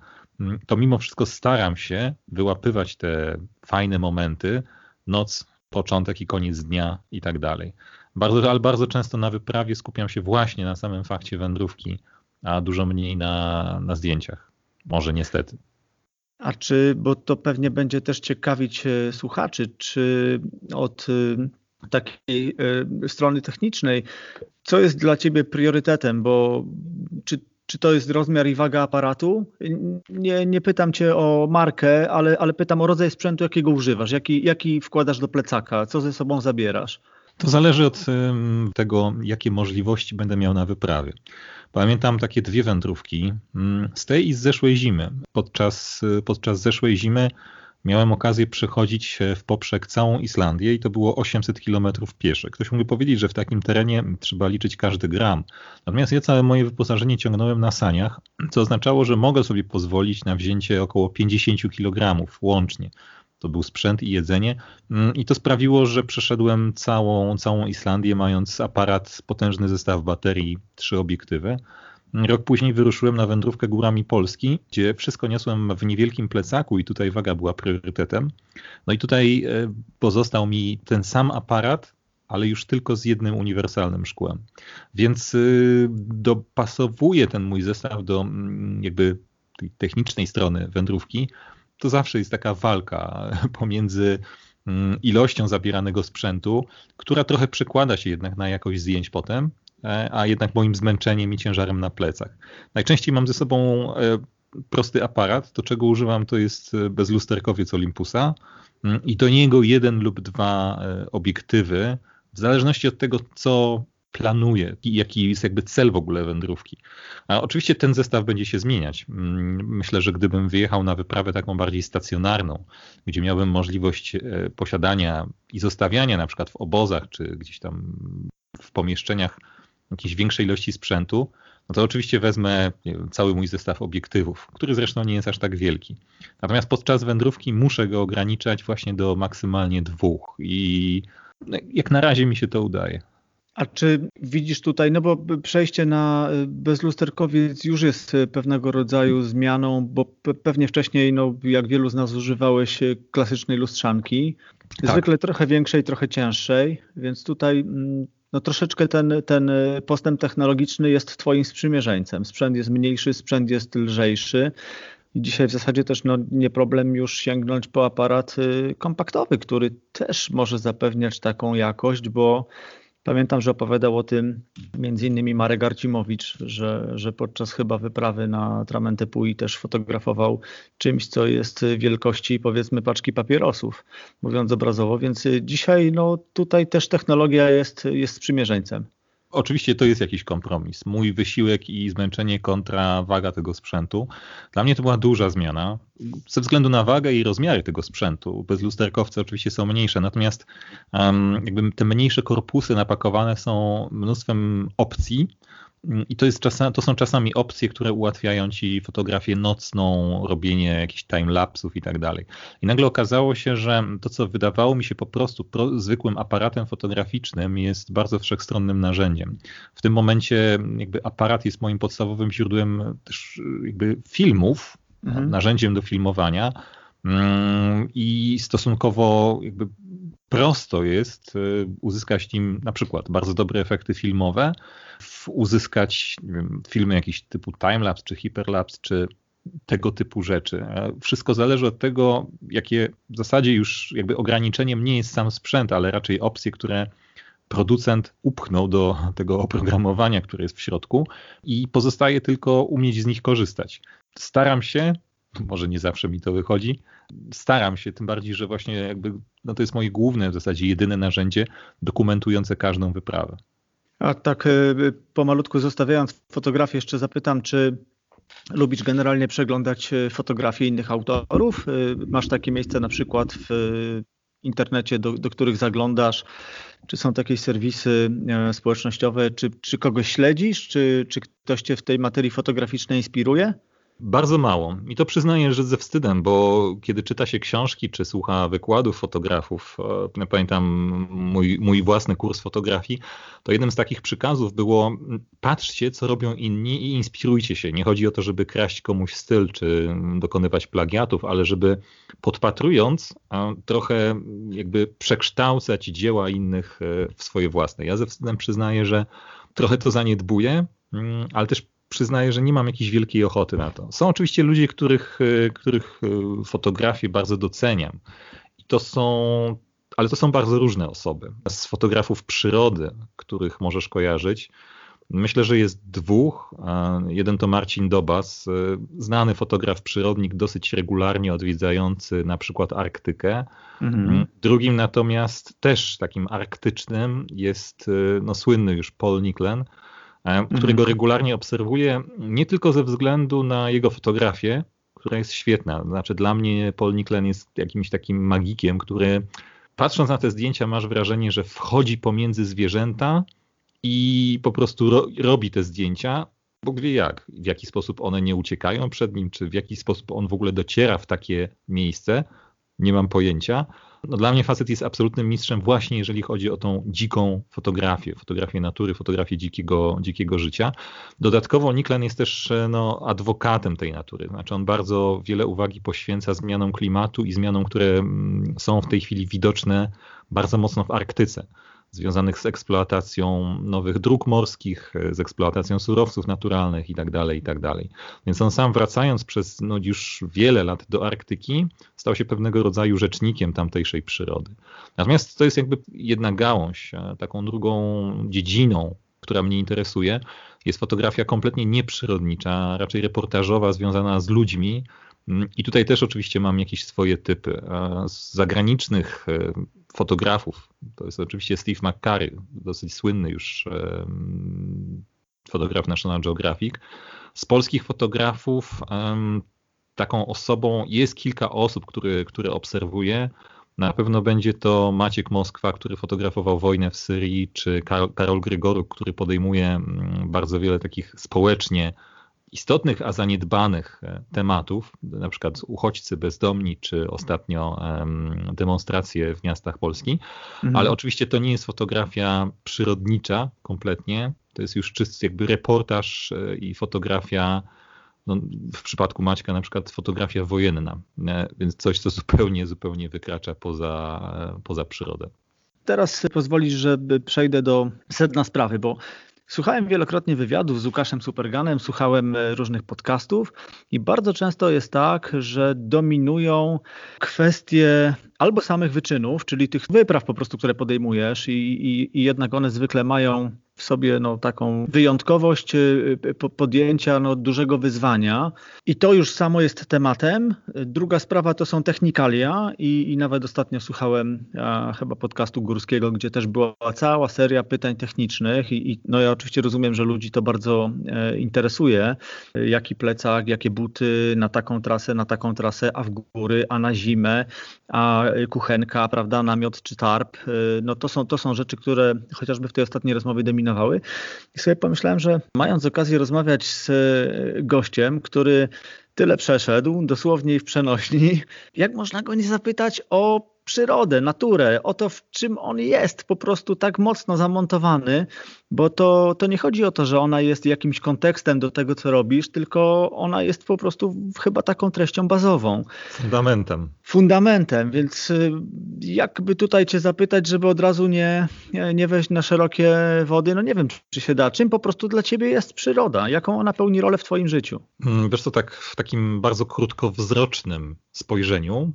to mimo wszystko staram się wyłapywać te fajne momenty, noc, początek i koniec dnia i tak dalej. Bardzo, ale bardzo często na wyprawie skupiam się właśnie na samym fakcie wędrówki, a dużo mniej na, na zdjęciach. Może niestety. A czy, bo to pewnie będzie też ciekawić e, słuchaczy, czy od takiej e, strony technicznej, co jest dla Ciebie priorytetem, bo czy, czy to jest rozmiar i waga aparatu? Nie, nie pytam Cię o markę, ale, ale pytam o rodzaj sprzętu, jakiego używasz, jaki, jaki wkładasz do plecaka, co ze sobą zabierasz? To zależy od tego, jakie możliwości będę miał na wyprawie. Pamiętam takie dwie wędrówki z tej i z zeszłej zimy. Podczas, podczas zeszłej zimy miałem okazję przechodzić w poprzek całą Islandię i to było 800 km piesze. Ktoś mógł powiedzieć, że w takim terenie trzeba liczyć każdy gram. Natomiast ja całe moje wyposażenie ciągnąłem na saniach, co oznaczało, że mogę sobie pozwolić na wzięcie około 50 kg łącznie. to był sprzęt i jedzenie. Mm, I to sprawiło, że przeszedłem całą, całą Islandię, mając aparat, potężny zestaw baterii, trzy obiektywy. Rok później wyruszyłem na wędrówkę górami Polski, gdzie wszystko niosłem w niewielkim plecaku i tutaj waga była priorytetem. No i tutaj e, pozostał mi ten sam aparat, ale już tylko z jednym uniwersalnym szkłem. Więc y, dopasowuję ten mój zestaw do mm, jakby tej technicznej strony wędrówki. To zawsze jest taka walka [LAUGHS] pomiędzy mm, ilością zabieranego sprzętu, która trochę przekłada się jednak na jakość zdjęć potem, a jednak moim zmęczeniem i ciężarem na plecach. Najczęściej mam ze sobą e, prosty aparat. To, czego używam, to jest e, bezlusterkowiec Olympusa mm, i do niego jeden lub dwa obiektywy, w zależności od tego, co planuję, jaki jest jakby cel w ogóle wędrówki. A oczywiście ten zestaw będzie się zmieniać. Mm, myślę, że gdybym wyjechał na wyprawę taką bardziej stacjonarną, gdzie miałbym możliwość e, posiadania i zostawiania na przykład w obozach, czy gdzieś tam w pomieszczeniach jakiejś większej ilości sprzętu, no to oczywiście wezmę wiem, cały mój zestaw obiektywów, który zresztą nie jest aż tak wielki. Natomiast podczas wędrówki muszę go ograniczać właśnie do maksymalnie dwóch i no, jak na razie mi się to udaje. A czy widzisz tutaj, no bo przejście na bezlusterkowiec już jest pewnego rodzaju zmianą, bo pewnie wcześniej, no, jak wielu z nas używałeś klasycznej lustrzanki, tak. zwykle trochę większej, trochę cięższej, więc tutaj mm, no, troszeczkę ten, ten postęp technologiczny jest twoim sprzymierzeńcem. Sprzęt jest mniejszy, sprzęt jest lżejszy. I dzisiaj w zasadzie też no, nie problem już sięgnąć po aparat kompaktowy, który też może zapewniać taką jakość, bo Pamiętam, że opowiadał o tym między innymi Marek Arcimowicz, że, że podczas chyba wyprawy na Tramentę Pui też fotografował czymś, co jest wielkości powiedzmy paczki papierosów, mówiąc obrazowo, więc dzisiaj no, tutaj też technologia jest, jest sprzymierzeńcem. Oczywiście to jest jakiś kompromis. Mój wysiłek i zmęczenie kontra waga tego sprzętu. Dla mnie to była duża zmiana ze względu na wagę i rozmiary tego sprzętu. Bezlusterkowce oczywiście są mniejsze, natomiast um, jakby te mniejsze korpusy napakowane są mnóstwem opcji, i to, jest czasa, to są czasami opcje, które ułatwiają ci fotografię nocną, robienie jakichś timelapsów i tak dalej. I nagle okazało się, że to, co wydawało mi się po prostu pro, zwykłym aparatem fotograficznym, jest bardzo wszechstronnym narzędziem. W tym momencie jakby aparat jest moim podstawowym źródłem też jakby filmów, mhm. narzędziem do filmowania mm, i stosunkowo jakby prosto jest y, uzyskać nim na przykład bardzo dobre efekty filmowe, uzyskać wiem, filmy jakiś typu timelapse, czy hyperlapse, czy tego typu rzeczy. Wszystko zależy od tego, jakie w zasadzie już jakby ograniczeniem nie jest sam sprzęt, ale raczej opcje, które producent upchnął do tego oprogramowania, które jest w środku i pozostaje tylko umieć z nich korzystać. Staram się, może nie zawsze mi to wychodzi, staram się, tym bardziej, że właśnie jakby no to jest moje główne, w zasadzie jedyne narzędzie dokumentujące każdą wyprawę. A tak e, pomalutku zostawiając fotografię, jeszcze zapytam, czy lubisz generalnie przeglądać e, fotografie innych autorów? E, masz takie miejsca na przykład w internecie, do, do których zaglądasz? Czy są takie serwisy społecznościowe? Czy, czy kogoś śledzisz? Czy, czy ktoś cię w tej materii fotograficznej inspiruje? Bardzo mało. I to przyznaję, że ze wstydem, bo kiedy czyta się książki czy słucha wykładów fotografów, ja pamiętam mój, mój własny kurs fotografii, to jednym z takich przykazów było patrzcie, co robią inni i inspirujcie się. Nie chodzi o to, żeby kraść komuś styl czy dokonywać plagiatów, ale żeby podpatrując, trochę jakby przekształcać dzieła innych e, w swoje własne. Ja ze wstydem przyznaję, że trochę to zaniedbuję, mm, ale też przyznaję, że nie mam jakiejś wielkiej ochoty na to. Są oczywiście ludzie, których, e, których e, fotografię bardzo doceniam. I to są, ale to są bardzo różne osoby. Z fotografów przyrody, których możesz kojarzyć, myślę, że jest dwóch. Jeden to Marcin Dobas, e, znany fotograf przyrodnik, dosyć regularnie odwiedzający na przykład Arktykę. Mhm. Mm, drugim natomiast też takim arktycznym jest no, słynny już Paul Nicklen, E, którego mhm. regularnie obserwuję nie tylko ze względu na jego fotografię, która jest świetna. Znaczy dla mnie Paul Nicklen jest jakimś takim magikiem, który patrząc na te zdjęcia masz wrażenie, że wchodzi pomiędzy zwierzęta i po prostu ro, robi te zdjęcia. Bóg wie jak, w jaki sposób one nie uciekają przed nim, czy w jaki sposób on w ogóle dociera w takie miejsce. nie mam pojęcia. No, dla mnie facet jest absolutnym mistrzem właśnie jeżeli chodzi o tą dziką fotografię, fotografię natury, fotografię dzikiego, dzikiego życia. Dodatkowo Niklan jest też no, adwokatem tej natury. Znaczy on bardzo wiele uwagi poświęca zmianom klimatu i zmianom, które mm, są w tej chwili widoczne bardzo mocno w Arktyce związanych z eksploatacją nowych dróg morskich, z eksploatacją surowców naturalnych itd., tak itd. Tak Więc on sam wracając przez no, już wiele lat do Arktyki, stał się pewnego rodzaju rzecznikiem tamtejszej przyrody. Natomiast to jest jakby jedna gałąź, taką drugą dziedziną, która mnie interesuje, jest fotografia kompletnie nieprzyrodnicza, raczej reportażowa, związana z ludźmi, i tutaj też oczywiście mam jakieś swoje typy. Z zagranicznych e, fotografów, to jest oczywiście Steve McCurry, dosyć słynny już fotograf National Geographic. Z polskich fotografów taką osobą jest kilka osób, które, które obserwuję. Na pewno będzie to Maciek Moskwa, który fotografował wojnę w Syrii, czy Karol, Grygoruk, który podejmuje bardzo wiele takich społecznie istotnych, a zaniedbanych e, tematów, na przykład uchodźcy bezdomni, czy ostatnio demonstracje w miastach Polski, mhm. ale oczywiście to nie jest fotografia przyrodnicza kompletnie, to jest już czysty jakby reportaż e, i fotografia no, w przypadku Maćka na przykład fotografia wojenna, e, więc coś, co zupełnie, zupełnie wykracza poza, poza przyrodę. Teraz pozwolisz, że przejdę do sedna sprawy, bo Słuchałem wielokrotnie wywiadów z Łukaszem Superganem, słuchałem e, różnych podcastów i bardzo często jest tak, że dominują kwestie albo samych wyczynów, czyli tych wypraw po prostu, które podejmujesz i, i, i jednak one zwykle mają w sobie no, taką wyjątkowość y, y, podjęcia no, dużego wyzwania. I to już samo jest tematem. Druga sprawa to są technikalia i, i nawet ostatnio słuchałem a, chyba podcastu Górskiego, gdzie też była cała seria pytań technicznych i, i no ja oczywiście rozumiem, że ludzi to bardzo e, interesuje. Jaki plecak, jakie buty na taką trasę, na taką trasę, a w góry, a na zimę, a kuchenka, prawda, namiot czy tarp. E, no to są, to są rzeczy, które chociażby w tej ostatniej rozmowie dominowały dominowały. I sobie pomyślałem, że mając okazję rozmawiać z e, gościem, który tyle przeszedł, dosłownie w przenośni, jak można go nie zapytać o przyrodę, naturę, o to, w czym on jest po prostu tak mocno zamontowany, bo to, to nie chodzi o to, że ona jest jakimś kontekstem do tego, co robisz, tylko ona jest po prostu chyba taką treścią bazową. Fundamentem. Fundamentem, więc y, jakby tutaj cię zapytać, żeby od razu nie, nie wejść na szerokie wody, no nie wiem, czy się da. Czym po prostu dla ciebie jest przyroda? Jaką ona pełni rolę w twoim życiu? Mm, wiesz to tak w takim bardzo krótkowzrocznym spojrzeniu,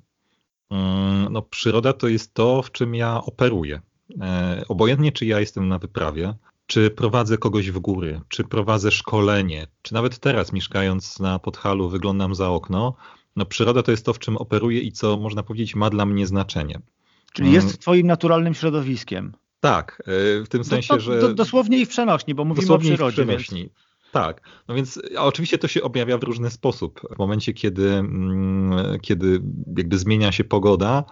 no, przyroda to jest to, w czym ja operuję. E, obojętnie, czy ja jestem na wyprawie, czy prowadzę kogoś w góry, czy prowadzę szkolenie, czy nawet teraz mieszkając na Podhalu wyglądam za okno, no przyroda to jest to, w czym operuję i co można powiedzieć ma dla mnie znaczenie. Czyli jest mm. twoim naturalnym środowiskiem. Tak, e, w tym sensie, że... Do, dosłownie i w przenośni, bo mówimy dosłownie o przyrodzie. W przenośni. Więc... Tak, no więc oczywiście to się objawia w różny sposób. W momencie, kiedy, mm, kiedy jakby zmienia się pogoda,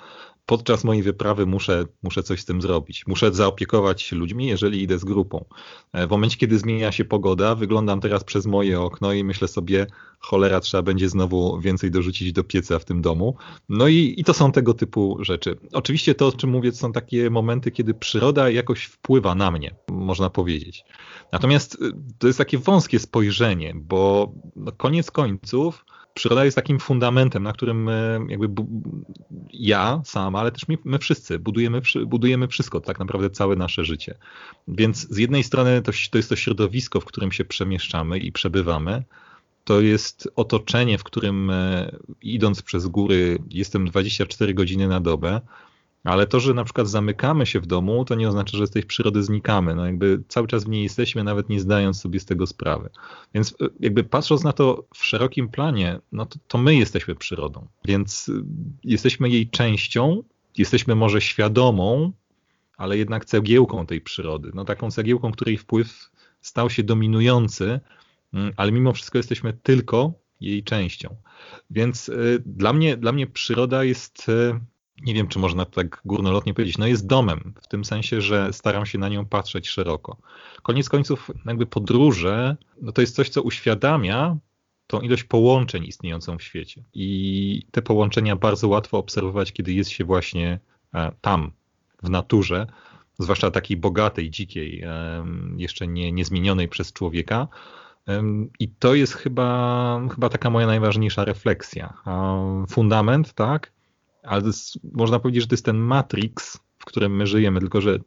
podczas mojej wyprawy muszę, muszę coś z tym zrobić. Muszę zaopiekować się ludźmi, jeżeli idę z grupą. E, w momencie, kiedy zmienia się pogoda, wyglądam teraz przez moje okno i myślę sobie, cholera, trzeba będzie znowu więcej dorzucić do pieca w tym domu. No i, i to są tego typu rzeczy. Oczywiście to, o czym mówię, to są takie momenty, kiedy przyroda jakoś wpływa na mnie, można powiedzieć. Natomiast y, to jest takie wąskie spojrzenie, bo no, koniec końców przyroda jest takim fundamentem, na którym jakby ja sam, ale też my, my, wszyscy budujemy, budujemy wszystko, tak naprawdę całe nasze życie. Więc z jednej strony to, to jest to środowisko, w którym się przemieszczamy i przebywamy, to jest otoczenie, w którym e, idąc przez góry jestem 24 godziny na dobę, ale to, że na przykład zamykamy się w domu, to nie oznacza, że z tej przyrody znikamy. No jakby cały czas w niej jesteśmy, nawet nie zdając sobie z tego sprawy. Więc e, jakby patrząc na to w szerokim planie, no to, to my jesteśmy przyrodą. Więc e, jesteśmy jej częścią, jesteśmy może świadomą, ale jednak cegiełką tej przyrody. No taką cegiełką, której wpływ stał się dominujący, mm, ale mimo wszystko jesteśmy tylko jej częścią. Więc y, dla mnie, dla mnie przyroda jest y, nie wiem, czy można tak górnolotnie powiedzieć, no jest domem, w tym sensie, że staram się na nią patrzeć szeroko. Koniec końców, jakby podróże, no to jest coś, co uświadamia, tą ilość połączeń istniejącą w świecie. I te połączenia bardzo łatwo obserwować, kiedy jest się właśnie e, tam, w naturze, zwłaszcza takiej bogatej, dzikiej, jeszcze nie, niezmienionej przez człowieka. I to jest chyba, chyba taka moja najważniejsza refleksja. Fundament, tak, ale jest, można powiedzieć, że to jest ten matrix, w którym my żyjemy, tylko że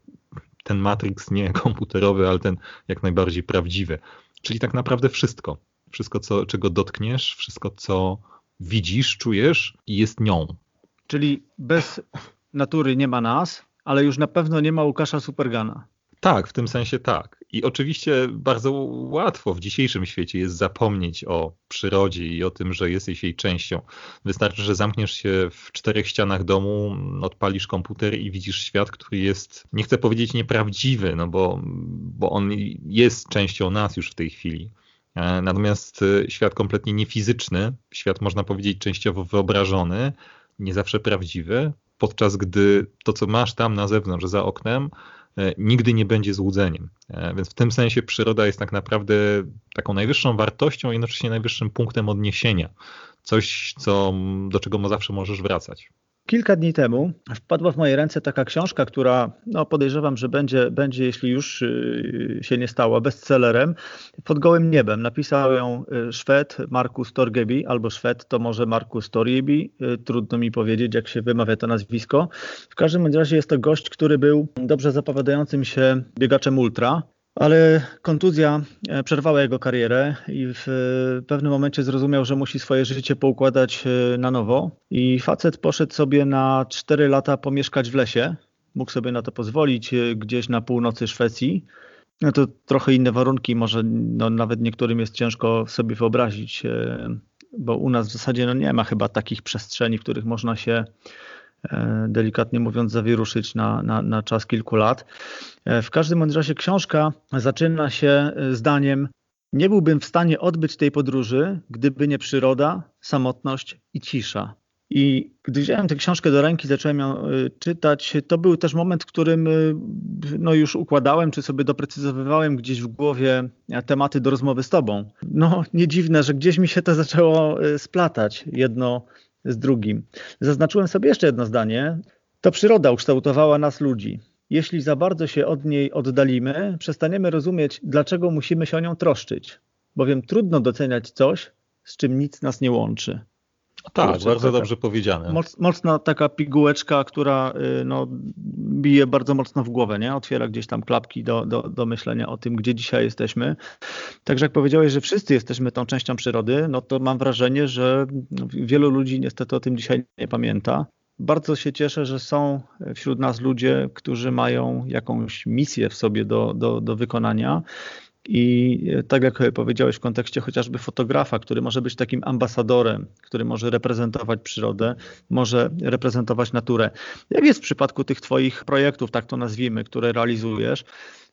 ten matrix nie [LAUGHS] komputerowy, ale ten jak najbardziej prawdziwy. Czyli tak naprawdę wszystko. Wszystko, co, czego dotkniesz, wszystko, co widzisz, czujesz jest nią. Czyli bez natury nie ma nas, ale już na pewno nie ma Łukasza Supergana. Tak, w tym sensie tak. I oczywiście bardzo łatwo w dzisiejszym świecie jest zapomnieć o przyrodzie i o tym, że jesteś jej częścią. Wystarczy, że zamkniesz się w czterech ścianach domu, odpalisz komputer i widzisz świat, który jest, nie chcę powiedzieć nieprawdziwy, no bo, bo on jest częścią nas już w tej chwili. E, natomiast e, świat kompletnie niefizyczny, świat można powiedzieć częściowo wyobrażony, nie zawsze prawdziwy, podczas gdy to, co masz tam na zewnątrz, za oknem, nigdy nie będzie złudzeniem. E, więc w tym sensie przyroda jest tak naprawdę taką najwyższą wartością i jednocześnie najwyższym punktem odniesienia. Coś, co, do czego zawsze możesz wracać. Kilka dni temu wpadła w moje ręce taka książka, która no podejrzewam, że będzie, będzie, jeśli już y, się nie stała, bestsellerem. Pod gołym niebem. Napisał ją y, Szwed Markus Torgebi, albo Szwed to może Markus Torgebi. Y, trudno mi powiedzieć, jak się wymawia to nazwisko. W każdym razie jest to gość, który był dobrze zapowiadającym się biegaczem ultra. Ale kontuzja e, przerwała jego karierę i w pewnym momencie zrozumiał, że musi swoje życie poukładać e, na nowo. I facet poszedł sobie na 4 lata pomieszkać w lesie. Mógł sobie na to pozwolić e, gdzieś na północy Szwecji. No to trochę inne warunki, może no, nawet niektórym jest ciężko sobie wyobrazić, bo u nas w zasadzie no, nie ma chyba takich przestrzeni, w których można się E, delikatnie mówiąc, zawieruszyć na, na, na czas kilku lat. E, w każdym razie książka zaczyna się e, zdaniem nie byłbym w stanie odbyć tej podróży, gdyby nie przyroda, samotność i cisza. I gdy wziąłem tę książkę do ręki, zacząłem ją czytać, to był też moment, w którym no już układałem, czy sobie doprecyzowywałem gdzieś w głowie tematy do rozmowy z tobą. No nie dziwne, że gdzieś mi się to zaczęło splatać jedno z drugim. Zaznaczyłem sobie jeszcze jedno zdanie. To przyroda ukształtowała nas ludzi. Jeśli za bardzo się od niej oddalimy, przestaniemy rozumieć, dlaczego musimy się o nią troszczyć, bowiem trudno doceniać coś, z czym nic nas nie łączy. Tak, Kurczę, bardzo dobrze powiedziane. Moc, mocna taka pigułeczka, która y, no, bije bardzo mocno w głowę, nie? otwiera gdzieś tam klapki do, do, do myślenia o tym, gdzie dzisiaj jesteśmy. Także jak powiedziałeś, że wszyscy jesteśmy tą częścią przyrody, no to mam wrażenie, że wielu ludzi niestety o tym dzisiaj nie pamięta. Bardzo się cieszę, że są wśród nas ludzie, którzy mają jakąś misję w sobie do, do, do wykonania i tak jak powiedziałeś w kontekście chociażby fotografa, który może być takim ambasadorem, który może reprezentować przyrodę, może reprezentować naturę. Jak jest w przypadku tych Twoich projektów, tak to nazwijmy, które realizujesz?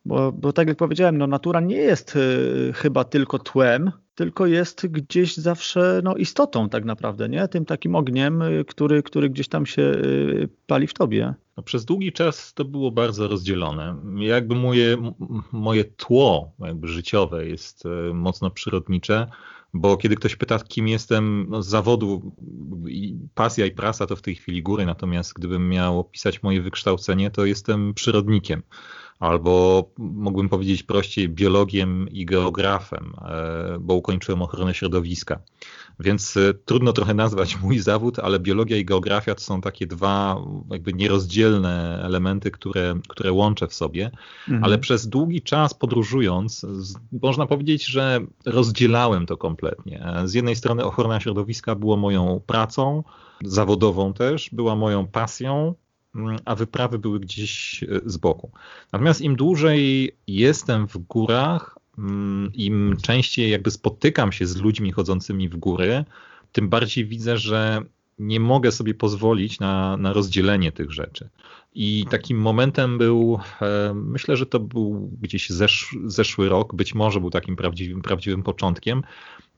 Bo, bo tak jak powiedziałem, no natura nie jest y, chyba tylko tłem, tylko jest gdzieś zawsze no, istotą tak naprawdę, nie? Tym takim ogniem, y, który, który gdzieś tam się y, pali w tobie. No, przez długi czas to było bardzo rozdzielone. Jakby moje, moje tło jakby życiowe jest mocno przyrodnicze, bo kiedy ktoś pyta, kim jestem no, z zawodu, pasja i prasa to w tej chwili góry, natomiast gdybym miał opisać moje wykształcenie, to jestem przyrodnikiem albo mógłbym powiedzieć prościej biologiem i geografem, e, bo ukończyłem ochronę środowiska. Więc e, trudno trochę nazwać mój zawód, ale biologia i geografia to są takie dwa jakby nierozdzielne elementy, które, które łączę w sobie, mhm. ale przez długi czas podróżując, można powiedzieć, że rozdzielałem to kompletnie. Z jednej strony ochrona środowiska było moją pracą, zawodową też, była moją pasją, a wyprawy były gdzieś e, z boku. Natomiast im dłużej jestem w górach, mm, im częściej jakby spotykam się z ludźmi chodzącymi w góry, tym bardziej widzę, że nie mogę sobie pozwolić na, na rozdzielenie tych rzeczy. I takim momentem był, e, myślę, że to był gdzieś zesz, zeszły rok, być może był takim prawdziwym, prawdziwym początkiem,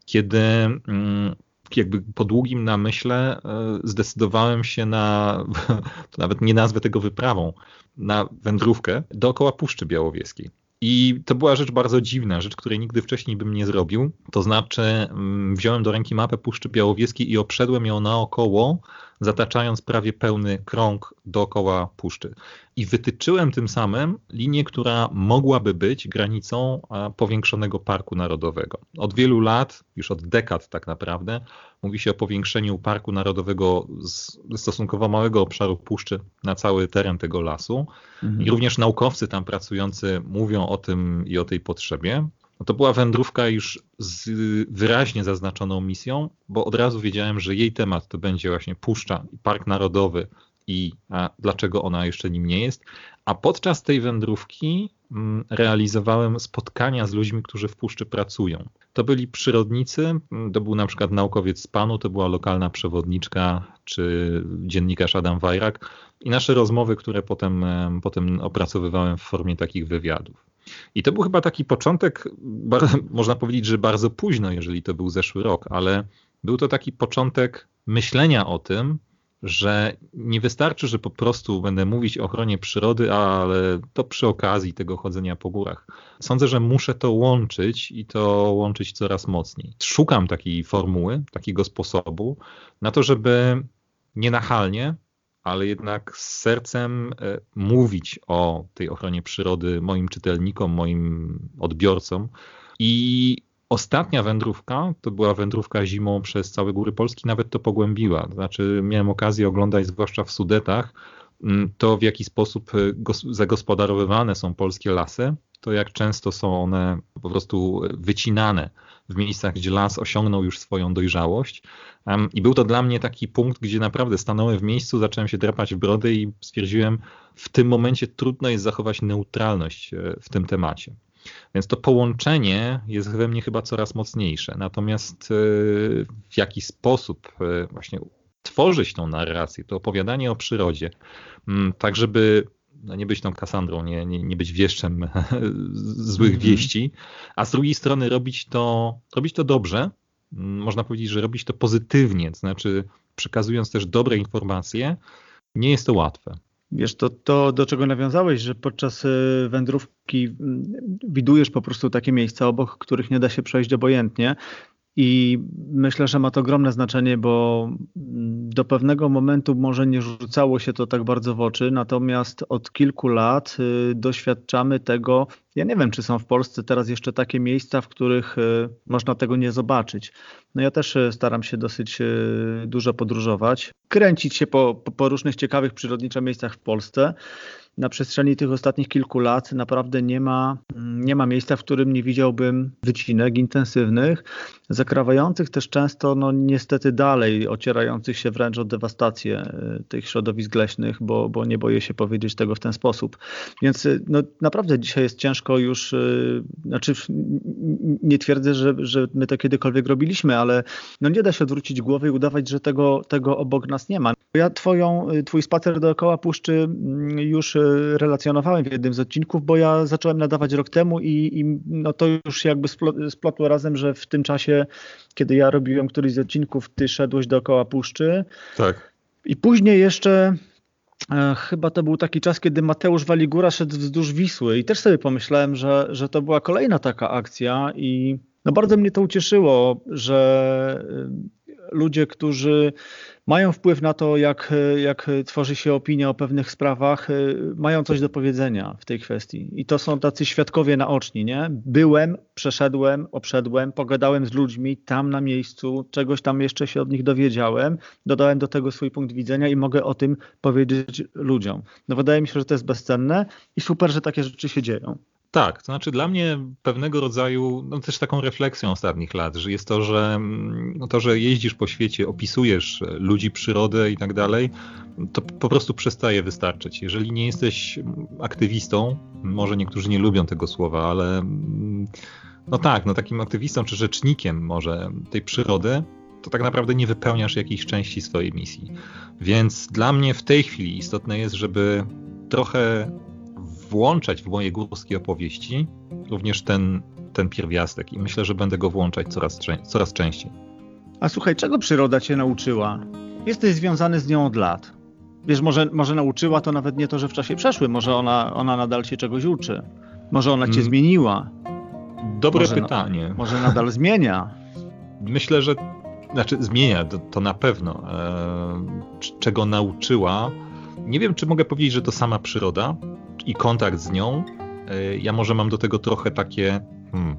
kiedy mm, jakby po długim namyśle e, zdecydowałem się na, [LAUGHS] to nawet nie nazwę tego wyprawą, na wędrówkę dookoła Puszczy Białowieskiej. I to była rzecz bardzo dziwna, rzecz, której nigdy wcześniej bym nie zrobił. To znaczy, mm, wziąłem do ręki mapę Puszczy Białowieskiej i obszedłem ją naokoło, zataczając prawie pełny krąg dookoła puszczy. I wytyczyłem tym samym linię, która mogłaby być granicą powiększonego parku narodowego. Od wielu lat, już od dekad tak naprawdę, mówi się o powiększeniu parku narodowego z stosunkowo małego obszaru puszczy na cały teren tego lasu. Mhm. I również naukowcy tam pracujący mówią o tym i o tej potrzebie. No to była wędrówka już z wyraźnie zaznaczoną misją, bo od razu wiedziałem, że jej temat to będzie właśnie Puszcza i Park Narodowy i dlaczego ona jeszcze nim nie jest. A podczas tej wędrówki mm, realizowałem spotkania z ludźmi, którzy w puszczy pracują. To byli przyrodnicy, to był na przykład naukowiec z PANU, to była lokalna przewodniczka czy dziennikarz Adam Wajrak i nasze rozmowy, które potem, potem opracowywałem w formie takich wywiadów. I to był chyba taki początek, [LAUGHS] można powiedzieć, że bardzo późno, jeżeli to był zeszły rok, ale był to taki początek myślenia o tym, że nie wystarczy, że po prostu będę mówić o ochronie przyrody, ale to przy okazji tego chodzenia po górach. Sądzę, że muszę to łączyć i to łączyć coraz mocniej. Szukam takiej formuły, takiego sposobu na to, żeby nienachalnie, ale jednak z sercem e, mówić o tej ochronie przyrody moim czytelnikom, moim odbiorcom. I ostatnia wędrówka to była wędrówka zimą przez całe góry Polski, nawet to pogłębiła. Znaczy, miałem okazję oglądać, zwłaszcza w Sudetach, mm, to w jaki sposób e, zagospodarowywane są polskie lasy, to jak często są one po prostu wycinane w miejscach, gdzie las osiągnął już swoją dojrzałość. I był to dla mnie taki punkt, gdzie naprawdę stanąłem w miejscu, zacząłem się drapać w brodę i stwierdziłem, w tym momencie trudno jest zachować neutralność e, w tym temacie. Więc to połączenie jest we mnie chyba coraz mocniejsze. Natomiast e, w jaki sposób e, właśnie tworzyć tą narrację, to opowiadanie o przyrodzie, tak żeby no nie być tą Kasandrą, nie, nie, nie być wieszczem [LAUGHS] złych mm -hmm. wieści, a z drugiej strony robić to, robić to dobrze, można powiedzieć, że robić to pozytywnie, to znaczy przekazując też dobre informacje, nie jest to łatwe. Wiesz, to, to do czego nawiązałeś, że podczas y, wędrówki mm, widujesz po prostu takie miejsca, obok których nie da się przejść obojętnie. I myślę, że ma to ogromne znaczenie, bo do pewnego momentu może nie rzucało się to tak bardzo w oczy, natomiast od kilku lat y, doświadczamy tego. Ja nie wiem, czy są w Polsce teraz jeszcze takie miejsca, w których y, można tego nie zobaczyć. No ja też y, staram się dosyć dużo podróżować, kręcić się po, po różnych ciekawych przyrodniczych miejscach w Polsce na przestrzeni tych ostatnich kilku lat naprawdę nie ma, nie ma miejsca, w którym nie widziałbym wycinek intensywnych, zakrawających też często, no niestety dalej, ocierających się wręcz o dewastację e, tych środowisk leśnych, bo, bo nie boję się powiedzieć tego w ten sposób. Więc e, no, naprawdę dzisiaj jest ciężko już, yy, znaczy nie twierdzę, że, że my to kiedykolwiek robiliśmy, ale no nie da się odwrócić głowy i udawać, że tego, tego obok nas nie ma. Ja twoją, twój spacer dookoła puszczy mm, już relacjonowałem w jednym z odcinków, bo ja zacząłem nadawać rok temu i, i no to już jakby splotło razem, że w tym czasie, kiedy ja robiłem któryś z odcinków, ty szedłeś dookoła puszczy. Tak. I później jeszcze e, Chyba to był taki czas, kiedy Mateusz Waligura szedł wzdłuż Wisły i też sobie pomyślałem, że, że to była kolejna taka akcja i no bardzo mnie to ucieszyło, że e, ludzie, którzy mają wpływ na to, jak, jak tworzy się opinia o pewnych sprawach, mają coś do powiedzenia w tej kwestii. I to są tacy świadkowie naoczni, nie? Byłem, przeszedłem, obszedłem, pogadałem z ludźmi tam na miejscu, czegoś tam jeszcze się od nich dowiedziałem, dodałem do tego swój punkt widzenia i mogę o tym powiedzieć ludziom. No wydaje mi się, że to jest bezcenne i super, że takie rzeczy się dzieją. Tak, to znaczy dla mnie pewnego rodzaju, no też taką refleksją ostatnich lat, że jest to, że no to, że jeździsz po świecie, opisujesz ludzi, przyrodę i tak dalej, to po prostu przestaje wystarczyć. Jeżeli nie jesteś aktywistą, może niektórzy nie lubią tego słowa, ale no tak, no takim aktywistą czy rzecznikiem może tej przyrody, to tak naprawdę nie wypełniasz jakiejś części swojej misji. Więc dla mnie w tej chwili istotne jest, żeby trochę włączać w moje górskie opowieści również ten, ten pierwiastek i myślę, że będę go włączać coraz, coraz częściej. A słuchaj, czego przyroda cię nauczyła? Jesteś związany z nią od lat. Wiesz, może, może nauczyła to nawet nie to, że w czasie przeszłym, może ona, ona nadal się czegoś uczy. Może ona cię hmm. zmieniła? Dobre może pytanie. Na, może nadal [LAUGHS] zmienia? Myślę, że znaczy zmienia, to, to na pewno. E, czego nauczyła? Nie wiem, czy mogę powiedzieć, że to sama przyroda i kontakt z nią. E, ja może mam do tego trochę takie hmm,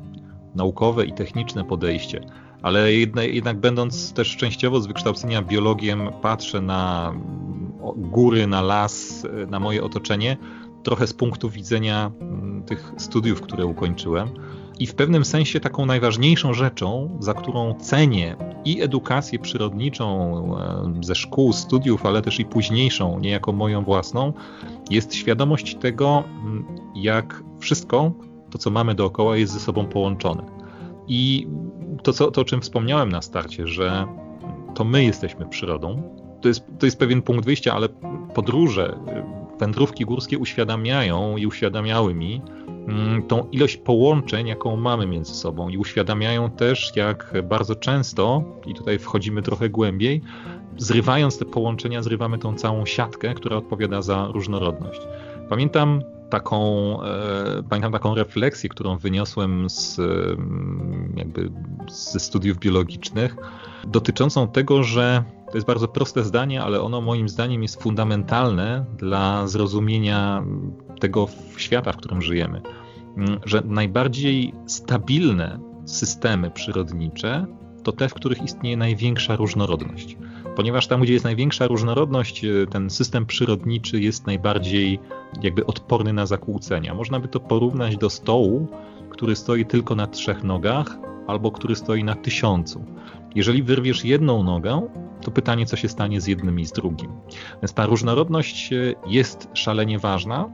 naukowe i techniczne podejście, ale jednak, jednak będąc też częściowo z wykształcenia biologiem, patrzę na góry, na las, na moje otoczenie, trochę z punktu widzenia mm, tych studiów, które ukończyłem. I w pewnym sensie taką najważniejszą rzeczą, za którą cenię i edukację przyrodniczą ze szkół, studiów, ale też i późniejszą, niejako moją własną, jest świadomość tego, mm, jak wszystko, to co mamy dookoła, jest ze sobą połączone. I to, co, to o czym wspomniałem na starcie, że to my jesteśmy przyrodą, to jest, to jest pewien punkt wyjścia, ale podróże, wędrówki górskie uświadamiają i uświadamiały mi tą ilość połączeń, jaką mamy między sobą i uświadamiają też, jak bardzo często, i tutaj wchodzimy trochę głębiej, zrywając te połączenia, zrywamy tą całą siatkę, która odpowiada za różnorodność. Pamiętam taką, e, pamiętam taką refleksję, którą wyniosłem z, mm, jakby ze studiów biologicznych, dotyczącą tego, że to jest bardzo proste zdanie, ale ono moim zdaniem jest fundamentalne dla zrozumienia tego świata, w którym żyjemy. Mm, że najbardziej stabilne systemy przyrodnicze to te, w których istnieje największa różnorodność. Ponieważ tam, gdzie jest największa różnorodność, e, ten system przyrodniczy jest najbardziej jakby odporny na zakłócenia. Można by to porównać do stołu, który stoi tylko na trzech nogach, albo który stoi na tysiącu. Jeżeli wyrwiesz jedną nogę, to pytanie, co się stanie z jednym i z drugim. Więc ta różnorodność e, jest szalenie ważna.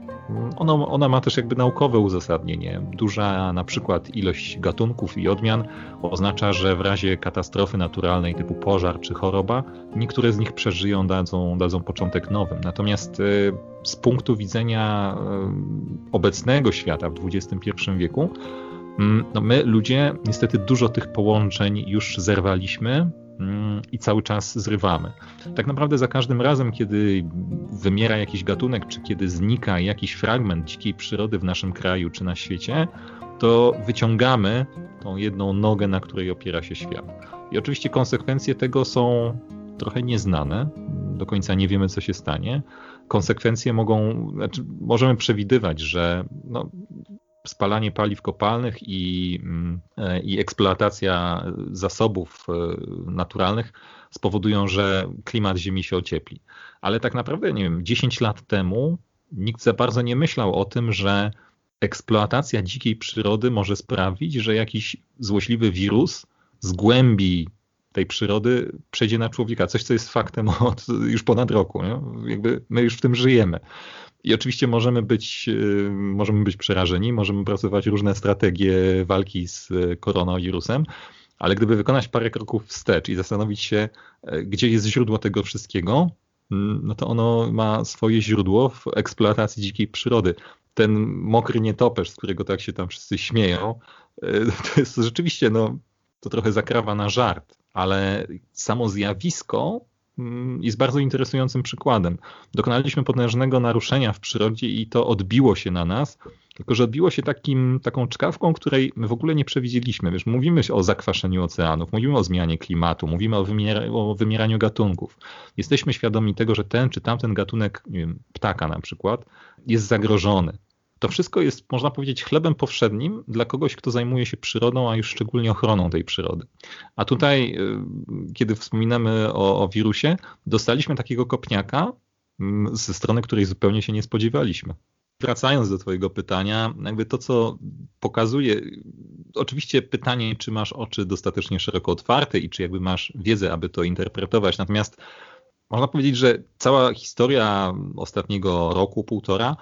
Ona, ona ma też jakby naukowe uzasadnienie. Duża na przykład ilość gatunków i odmian oznacza, że w razie katastrofy naturalnej typu pożar czy choroba, niektóre z nich przeżyją, dadzą, dadzą początek nowym. Natomiast e, z punktu widzenia e, obecnego świata w XXI wieku, mm, no my ludzie niestety dużo tych połączeń już zerwaliśmy Mm, i cały czas zrywamy. Tak naprawdę za każdym razem, kiedy wymiera jakiś gatunek, czy kiedy znika jakiś fragment dzikiej przyrody w naszym kraju czy na świecie, to wyciągamy tą jedną nogę, na której opiera się świat. I oczywiście konsekwencje tego są trochę nieznane. Do końca nie wiemy, co się stanie. Konsekwencje mogą, znaczy możemy przewidywać, że no, spalanie paliw kopalnych i, mm, e, i eksploatacja zasobów e, naturalnych spowodują, że klimat Ziemi się ociepli. Ale tak naprawdę, nie wiem, 10 lat temu nikt za bardzo nie myślał o tym, że eksploatacja dzikiej przyrody może sprawić, że jakiś złośliwy wirus z głębi tej przyrody przejdzie na człowieka. Coś, co jest faktem od już ponad roku. Nie? Jakby my już w tym żyjemy. I oczywiście możemy być, y, możemy być przerażeni, możemy pracować różne strategie walki z y, koronawirusem, ale gdyby wykonać parę kroków wstecz i zastanowić się, y, gdzie jest źródło tego wszystkiego, mm, no to ono ma swoje źródło w eksploatacji dzikiej przyrody. Ten mokry nietoperz, z którego tak się tam wszyscy śmieją, [LAUGHS] to jest rzeczywiście, no, to trochę zakrawa na żart, ale samo zjawisko jest bardzo interesującym przykładem. Dokonaliśmy potężnego naruszenia w przyrodzie i to odbiło się na nas, tylko że odbiło się takim, taką czkawką, której my w ogóle nie przewidzieliśmy. Wiesz, mówimy o zakwaszeniu oceanów, mówimy o zmianie klimatu, mówimy o, o wymieraniu gatunków. Jesteśmy świadomi tego, że ten czy tamten gatunek, wiem, ptaka na przykład, jest zagrożony. To wszystko jest, można powiedzieć, chlebem powszednim dla kogoś, kto zajmuje się przyrodą, a już szczególnie ochroną tej przyrody. A tutaj, y, kiedy wspominamy o, o wirusie, dostaliśmy takiego kopniaka mm, ze strony, której zupełnie się nie spodziewaliśmy. Wracając do Twojego pytania, jakby to, co pokazuje, oczywiście pytanie, czy masz oczy dostatecznie szeroko otwarte i czy jakby masz wiedzę, aby to interpretować. Natomiast można powiedzieć, że cała historia ostatniego roku, półtora,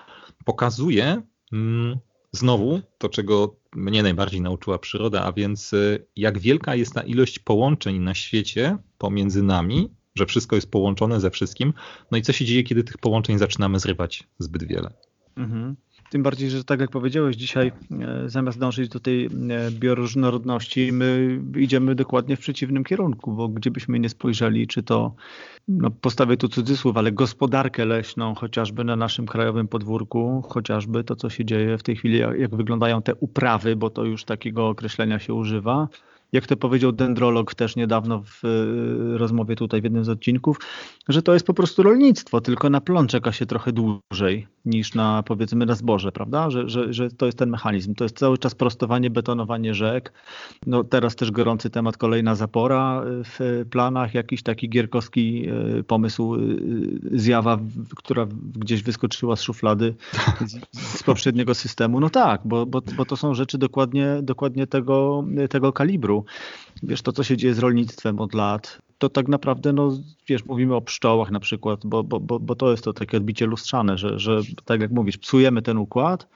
pokazuje mm, znowu to, czego mnie najbardziej nauczyła przyroda, a więc y, jak wielka jest ta ilość połączeń na świecie pomiędzy nami, że wszystko jest połączone ze wszystkim, no i co się dzieje, kiedy tych połączeń zaczynamy zrywać zbyt wiele. Mhm. Tym bardziej, że tak jak powiedziałeś, dzisiaj e, zamiast dążyć do tej e, bioróżnorodności, my idziemy dokładnie w przeciwnym kierunku, bo gdzie byśmy nie spojrzeli, czy to, no postawię tu cudzysłów, ale gospodarkę leśną, chociażby na naszym krajowym podwórku, chociażby to, co się dzieje w tej chwili, jak wyglądają te uprawy, bo to już takiego określenia się używa, jak to powiedział dendrolog też niedawno w e, rozmowie tutaj w jednym z odcinków, że to jest po prostu rolnictwo, tylko na plon czeka się trochę dłużej niż na powiedzmy na zboże, prawda? Że, że, że to jest ten mechanizm. To jest cały czas prostowanie, betonowanie rzek. No teraz też gorący temat, kolejna zapora w planach, jakiś taki gierkowski e, pomysł, e, zjawa, która gdzieś wyskoczyła z szuflady z, z poprzedniego systemu. No tak, bo, bo, bo to są rzeczy dokładnie, dokładnie tego, tego kalibru. Wiesz, to co się dzieje z rolnictwem od lat, to tak naprawdę, no wiesz, mówimy o pszczołach na przykład, bo, bo, bo, bo to jest to takie odbicie lustrzane, że, że tak jak mówisz, psujemy ten układ,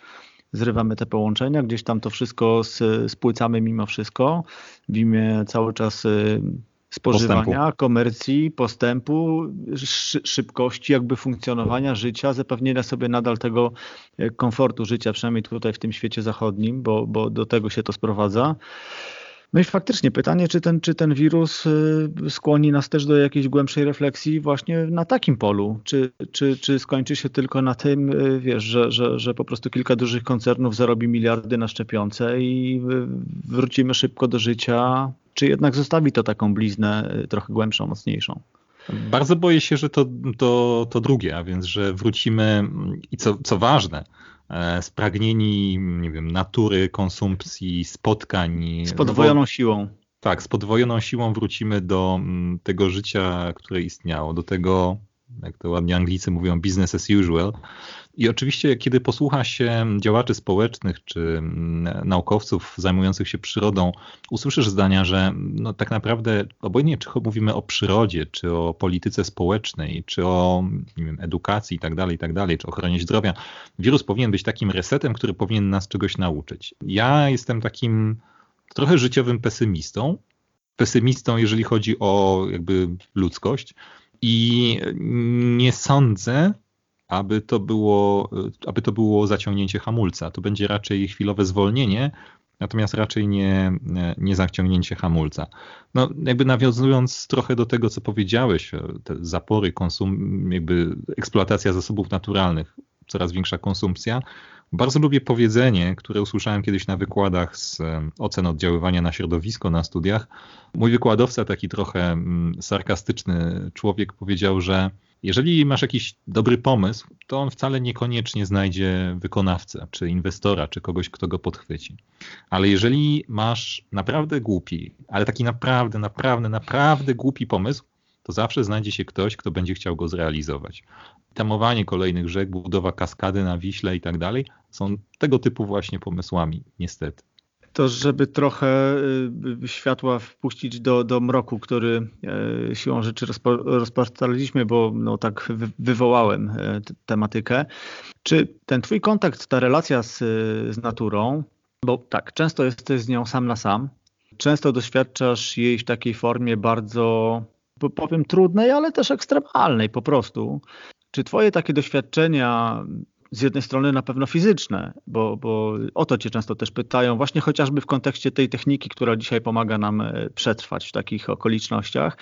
zrywamy te połączenia, gdzieś tam to wszystko spłycamy mimo wszystko w imię cały czas y, spożywania, postępu. komercji, postępu, szybkości jakby funkcjonowania życia, zapewnienia sobie nadal tego e, komfortu życia, przynajmniej tutaj w tym świecie zachodnim, bo, bo do tego się to sprowadza. No i faktycznie pytanie, czy ten, czy ten wirus y, skłoni nas też do jakiejś głębszej refleksji właśnie na takim polu? Czy, czy, czy skończy się tylko na tym, y, wiesz, że, że, że po prostu kilka dużych koncernów zarobi miliardy na szczepionce i y, wrócimy szybko do życia? Czy jednak zostawi to taką bliznę trochę głębszą, mocniejszą? Bardzo boję się, że to, to, to drugie, a więc, że wrócimy i co, co ważne, spragnieni, nie wiem, natury, konsumpcji, spotkań. Z podwojoną siłą. Tak, z podwojoną siłą wrócimy do mm, tego życia, które istniało, do tego, jak to ładnie Anglicy mówią, business as usual, i oczywiście, kiedy posłucha się działaczy społecznych czy mm, naukowców zajmujących się przyrodą, usłyszysz zdania, że no, tak naprawdę obojętnie czy mówimy o przyrodzie, czy o polityce społecznej, czy o wiem, edukacji itd., tak itd., tak czy ochronie zdrowia, wirus powinien być takim resetem, który powinien nas czegoś nauczyć. Ja jestem takim trochę życiowym pesymistą, pesymistą, jeżeli chodzi o jakby ludzkość i nie sądzę, aby to było, aby to było zaciągnięcie hamulca. To będzie raczej chwilowe zwolnienie, natomiast raczej nie, nie zaciągnięcie hamulca. No, jakby nawiązując trochę do tego, co powiedziałeś, te zapory, konsum, jakby eksploatacja zasobów naturalnych, coraz większa konsumpcja. Bardzo lubię powiedzenie, które usłyszałem kiedyś na wykładach z ocen oddziaływania na środowisko na studiach. Mój wykładowca, taki trochę mm, sarkastyczny człowiek, powiedział, że jeżeli masz jakiś dobry pomysł, to on wcale niekoniecznie znajdzie wykonawcę, czy inwestora, czy kogoś, kto go podchwyci. Ale jeżeli masz naprawdę głupi, ale taki naprawdę, naprawdę, naprawdę głupi pomysł, to zawsze znajdzie się ktoś, kto będzie chciał go zrealizować. Tamowanie kolejnych rzek, budowa kaskady na Wiśle i tak dalej są tego typu właśnie pomysłami, niestety to żeby trochę y, światła wpuścić do, do mroku, który e, siłą rzeczy rozpatraliśmy, bo no, tak wywołałem e, tematykę. Czy ten twój kontakt, ta relacja z, z naturą, bo tak, często jesteś z nią sam na sam, często doświadczasz jej w takiej formie bardzo, powiem, trudnej, ale też ekstremalnej po prostu. Czy twoje takie doświadczenia z jednej strony na pewno fizyczne, bo, bo o to cię często też pytają, właśnie chociażby w kontekście tej techniki, która dzisiaj pomaga nam e, przetrwać w takich okolicznościach,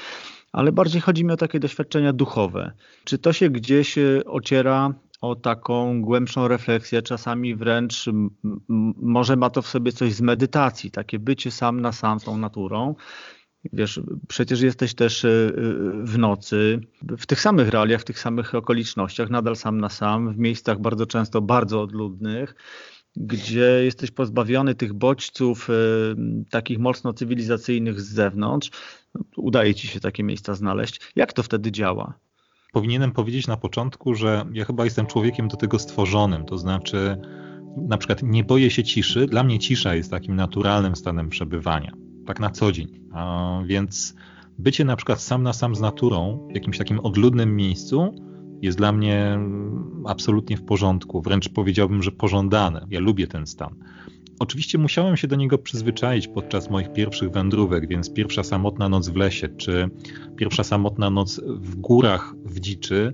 ale bardziej chodzi mi o takie doświadczenia duchowe. Czy to się gdzieś e, ociera o taką głębszą refleksję, czasami wręcz może ma to w sobie coś z medytacji, takie bycie sam na sam z tą naturą, Wiesz, przecież jesteś też e, e, w nocy, w tych samych realiach, w tych samych okolicznościach, nadal sam na sam, w miejscach bardzo często bardzo odludnych, gdzie jesteś pozbawiony tych bodźców e, takich mocno cywilizacyjnych z zewnątrz. Udaje ci się takie miejsca znaleźć. Jak to wtedy działa? Powinienem powiedzieć na początku, że ja chyba jestem człowiekiem do tego stworzonym, to znaczy na przykład nie boję się ciszy. Dla mnie cisza jest takim naturalnym stanem przebywania tak na co dzień. A więc bycie na przykład sam na sam z naturą w jakimś takim odludnym miejscu jest dla mnie absolutnie w porządku, wręcz powiedziałbym, że pożądane. Ja lubię ten stan. Oczywiście musiałem się do niego przyzwyczaić podczas moich pierwszych wędrówek, więc pierwsza samotna noc w lesie, czy pierwsza samotna noc w górach w dziczy,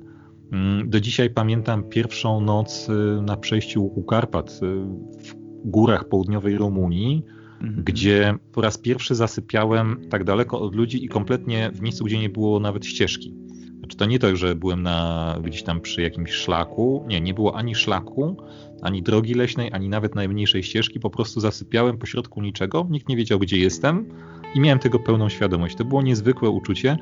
Mm, do dzisiaj pamiętam pierwszą noc y, na przejściu Łuku Karpat y, w górach południowej Rumunii, mhm. gdzie po raz pierwszy zasypiałem tak daleko od ludzi i kompletnie w miejscu, gdzie nie było nawet ścieżki. Znaczy to nie to, że byłem na, gdzieś tam przy jakimś szlaku. Nie, nie było ani szlaku, ani drogi leśnej, ani nawet najmniejszej ścieżki. Po prostu zasypiałem pośrodku niczego, nikt nie wiedział, gdzie jestem i miałem tego pełną świadomość. To było niezwykłe uczucie,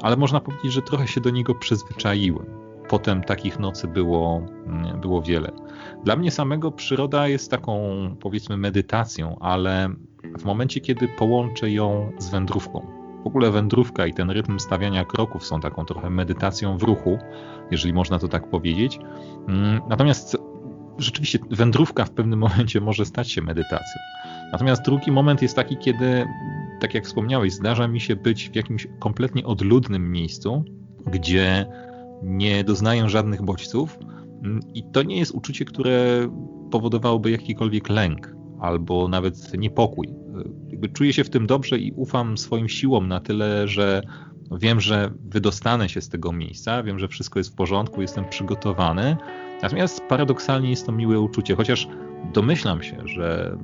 ale można powiedzieć, że trochę się do niego przyzwyczaiłem. Potem takich nocy było, mm, było wiele. Dla mnie samego przyroda jest taką, powiedzmy, medytacją, ale w momencie, kiedy połączę ją z wędrówką. W ogóle wędrówka i ten rytm stawiania kroków są taką trochę medytacją w ruchu, jeżeli można to tak powiedzieć. Mm, natomiast rzeczywiście wędrówka w pewnym [LAUGHS] momencie może stać się medytacją. Natomiast drugi moment jest taki, kiedy, tak jak wspomniałeś, zdarza mi się być w jakimś kompletnie odludnym miejscu, gdzie nie doznaję żadnych bodźców i to nie jest uczucie, które powodowałoby jakikolwiek lęk albo nawet niepokój. Jakby czuję się w tym dobrze i ufam swoim siłom na tyle, że wiem, że wydostanę się z tego miejsca, wiem, że wszystko jest w porządku, jestem przygotowany. Natomiast paradoksalnie jest to miłe uczucie, chociaż domyślam się, że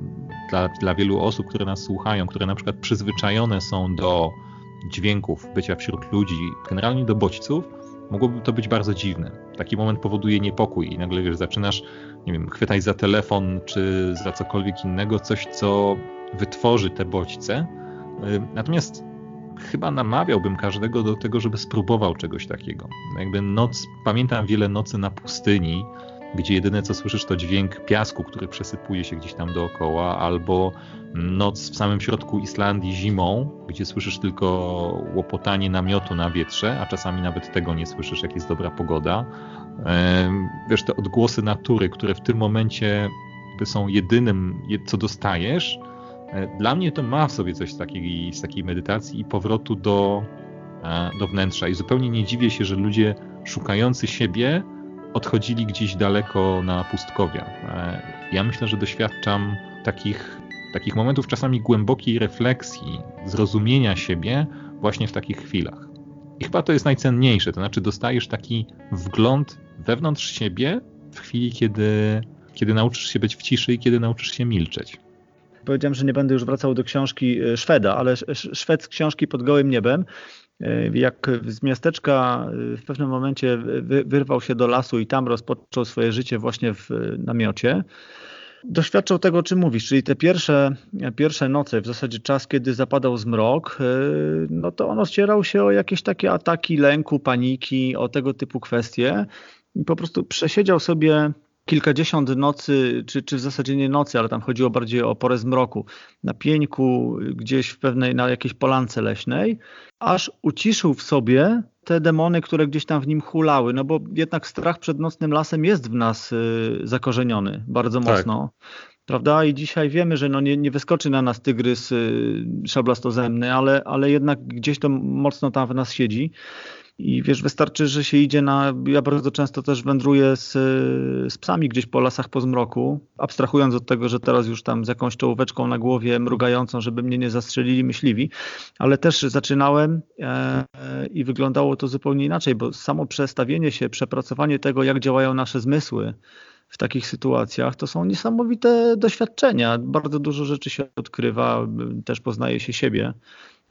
dla, dla wielu osób, które nas słuchają, które na przykład przyzwyczajone są do dźwięków, bycia wśród ludzi, generalnie do bodźców, mogłoby to być bardzo dziwne. Taki moment powoduje niepokój i nagle wiesz, zaczynasz, nie wiem, chwytać za telefon czy za cokolwiek innego, coś, co wytworzy te bodźce. Natomiast chyba namawiałbym każdego do tego, żeby spróbował czegoś takiego. Jakby noc, pamiętam wiele nocy na pustyni, gdzie jedyne co słyszysz to dźwięk piasku, który przesypuje się gdzieś tam dookoła, albo noc w samym środku Islandii zimą, gdzie słyszysz tylko łopotanie namiotu na wietrze, a czasami nawet tego nie słyszysz, jak jest dobra pogoda. Wiesz, te odgłosy natury, które w tym momencie są jedynym, co dostajesz, e, dla mnie to ma w sobie coś z takiej, z takiej medytacji i powrotu do, e, do wnętrza. I zupełnie nie dziwię się, że ludzie szukający siebie odchodzili gdzieś daleko na pustkowia. E, ja myślę, że doświadczam takich, takich momentów czasami głębokiej refleksji, zrozumienia siebie właśnie w takich chwilach. I chyba to jest najcenniejsze, to znaczy dostajesz taki wgląd wewnątrz siebie w chwili, kiedy, kiedy nauczysz się być w ciszy i kiedy nauczysz się milczeć. Powiedziałem, że nie będę już wracał do książki e, Szweda, ale Szwed z książki pod gołym niebem jak z miasteczka e, w pewnym momencie wyrwał się do lasu i tam rozpoczął swoje życie właśnie w namiocie, doświadczał tego, o czym mówisz, czyli te pierwsze, pierwsze noce, w zasadzie czas, kiedy zapadał zmrok, e, no to on ocierał się o jakieś takie ataki lęku, paniki, o tego typu kwestie. I po prostu przesiedział sobie kilkadziesiąt nocy, czy, czy w zasadzie nie nocy, ale tam chodziło bardziej o porę zmroku, na pieńku, gdzieś w pewnej, na jakiejś polance leśnej, aż uciszył w sobie te demony, które gdzieś tam w nim hulały, no bo jednak strach przed nocnym lasem jest w nas y, zakorzeniony bardzo tak. mocno. Prawda? I dzisiaj wiemy, że no nie, nie wyskoczy na nas tygrys y, szablastozemny, ale, ale jednak gdzieś to mocno tam w nas siedzi. I wiesz, wystarczy, że się idzie na. Ja bardzo często też wędruję z, z psami gdzieś po lasach po zmroku, abstrahując od tego, że teraz już tam z jakąś czołóweczką na głowie mrugającą, żeby mnie nie zastrzelili myśliwi, ale też zaczynałem e, i wyglądało to zupełnie inaczej, bo samo przestawienie się, przepracowanie tego, jak działają nasze zmysły, w takich sytuacjach, to są niesamowite doświadczenia. Bardzo dużo rzeczy się odkrywa, też poznaje się siebie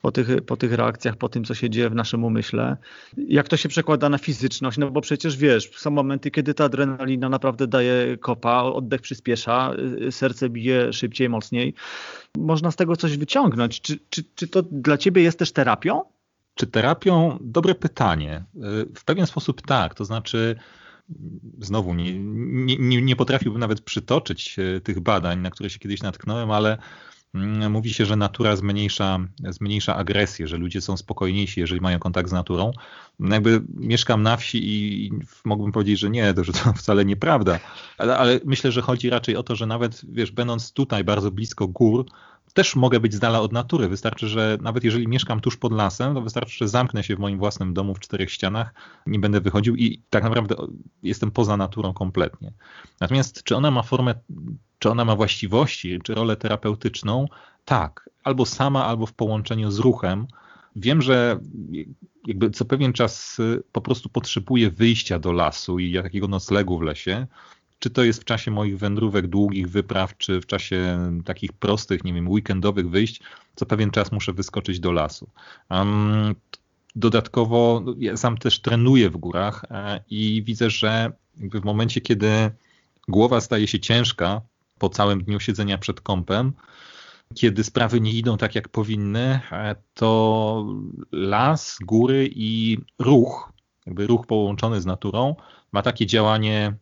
po tych, po tych reakcjach, po tym, co się dzieje w naszym umyśle. Jak to się przekłada na fizyczność? No bo przecież wiesz, są momenty, kiedy ta adrenalina naprawdę daje kopa, oddech przyspiesza, serce bije szybciej, mocniej. Można z tego coś wyciągnąć. Czy, czy, czy to dla ciebie jest też terapią? Czy terapią? Dobre pytanie. W pewien sposób tak. To znaczy, znowu nie, nie, nie potrafiłbym nawet przytoczyć e, tych badań, na które się kiedyś natknąłem, ale mówi się, że natura zmniejsza, zmniejsza agresję, że ludzie są spokojniejsi, jeżeli mają kontakt z naturą. Jakby mieszkam na wsi i mógłbym powiedzieć, że nie, to, że to [LAUGHS] wcale nieprawda, ale, ale myślę, że chodzi raczej o to, że nawet, wiesz, będąc tutaj bardzo blisko gór, też mogę być z dala od natury. Wystarczy, że nawet jeżeli mieszkam tuż pod lasem, to wystarczy, że zamknę się w moim własnym domu w czterech ścianach, nie będę wychodził i tak naprawdę jestem poza naturą kompletnie. Natomiast czy ona ma formę czy ona ma właściwości, czy rolę terapeutyczną? Tak, albo sama, albo w połączeniu z ruchem. wiem, że jakby co pewien czas po prostu potrzebuję wyjścia do lasu i takiego noclegu w lesie, czy to jest w czasie moich wędrówek, długich wypraw, czy w czasie takich prostych, nie wiem, weekendowych wyjść, co pewien czas muszę wyskoczyć do lasu. Um, dodatkowo no, ja sam też trenuję w górach e, i widzę, że w momencie, kiedy głowa staje się ciężka po całym dniu siedzenia przed kąpem, kiedy sprawy nie idą tak, jak powinny, e, to las, góry i ruch, jakby ruch połączony z naturą, ma takie działanie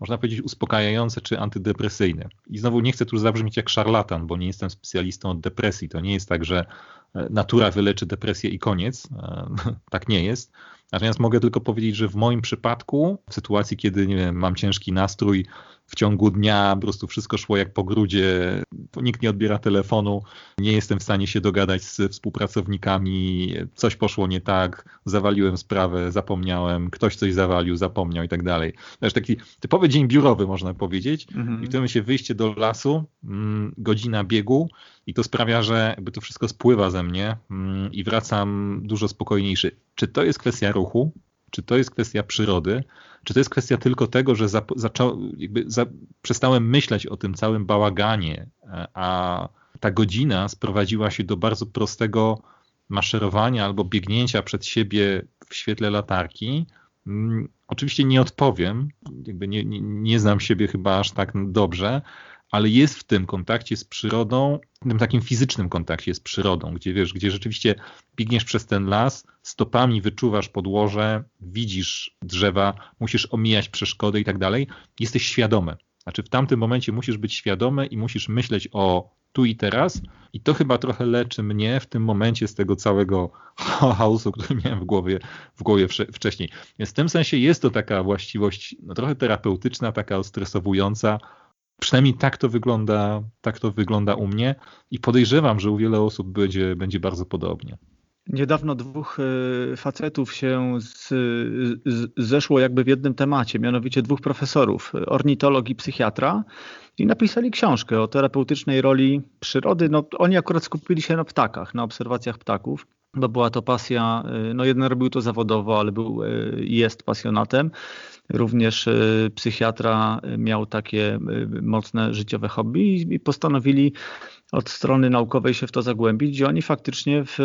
można powiedzieć, uspokajające czy antydepresyjne. I znowu nie chcę tu zabrzmieć jak szarlatan, bo nie jestem specjalistą od depresji. To nie jest tak, że e, natura wyleczy depresję i koniec. E, [LAUGHS] tak nie jest. Natomiast mogę tylko powiedzieć, że w moim przypadku, w sytuacji, kiedy wiem, mam ciężki nastrój, w ciągu dnia po prostu wszystko szło jak po grudzie, nikt nie odbiera telefonu, nie jestem w stanie się dogadać z współpracownikami, coś poszło nie tak, zawaliłem sprawę, zapomniałem, ktoś coś zawalił, zapomniał i tak dalej. To jest taki typowy dzień biurowy, można powiedzieć, mhm. i w tym się wyjście do lasu, mm, godzina biegu i to sprawia, że jakby to wszystko spływa ze mnie mm, i wracam dużo spokojniejszy. Czy to jest kwestia ruchu? Czy to jest kwestia przyrody? Czy to jest kwestia tylko tego, że za, jakby za, przestałem myśleć o tym całym bałaganie, e, a ta godzina sprowadziła się do bardzo prostego maszerowania albo biegnięcia przed siebie w świetle latarki? Hmm, oczywiście nie odpowiem, nie, nie, nie znam siebie chyba aż tak dobrze, ale jest w tym kontakcie z przyrodą, tym takim fizycznym kontakcie z przyrodą, gdzie wiesz, gdzie rzeczywiście biegniesz przez ten las, stopami wyczuwasz podłoże, widzisz drzewa, musisz omijać przeszkody i tak dalej, jesteś świadomy. Znaczy w tamtym momencie musisz być świadomy i musisz myśleć o tu i teraz i to chyba trochę leczy mnie w tym momencie z tego całego [LAUGHS] chaosu, który miałem w głowie, w głowie wcześniej. Więc w tym sensie jest to taka właściwość no, trochę terapeutyczna, taka ostresowująca, Przynajmniej tak to wygląda, tak to wygląda u mnie i podejrzewam, że u wiele osób będzie, będzie bardzo podobnie. Niedawno dwóch e, facetów się z, z, zeszło jakby w jednym temacie, mianowicie dwóch profesorów, ornitolog i psychiatra, i napisali książkę o terapeutycznej roli przyrody. No, oni akurat skupili się na ptakach, na obserwacjach ptaków bo była to pasja, e, no jeden robił to zawodowo, ale był, e, jest pasjonatem. Również e, psychiatra miał takie mocne życiowe hobby i postanowili od strony naukowej się w to zagłębić, gdzie oni faktycznie w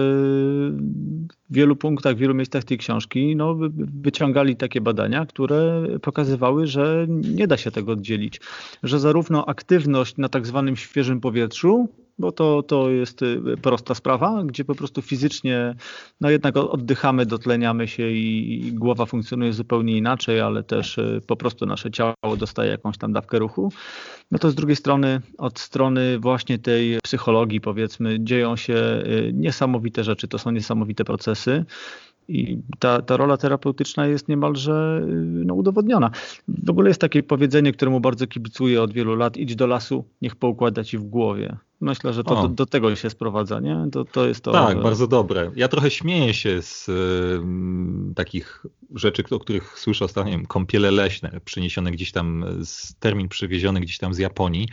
wielu punktach, w wielu miejscach tej książki no, wyciągali takie badania, które pokazywały, że nie da się tego oddzielić, że zarówno aktywność na tak zwanym świeżym powietrzu, bo to, to jest y, prosta sprawa, gdzie po prostu fizycznie no jednak oddychamy, dotleniamy się i, i głowa funkcjonuje zupełnie inaczej, ale też y, po prostu nasze ciało dostaje jakąś tam dawkę ruchu. No to z drugiej strony, od strony właśnie tej psychologii powiedzmy, dzieją się y, niesamowite rzeczy, to są niesamowite procesy. I ta, ta rola terapeutyczna jest niemalże no, udowodniona. W ogóle jest takie powiedzenie, któremu bardzo kibicuję od wielu lat: idź do lasu, niech poukłada ci w głowie. Myślę, że to do, do, tego się sprowadza, nie? To, to jest to. Tak, bardzo dobre. Ja trochę śmieję się z y, takich rzeczy, o których słyszę ostatnio, kąpiele leśne, przyniesione gdzieś tam, z, termin przywieziony gdzieś tam z Japonii.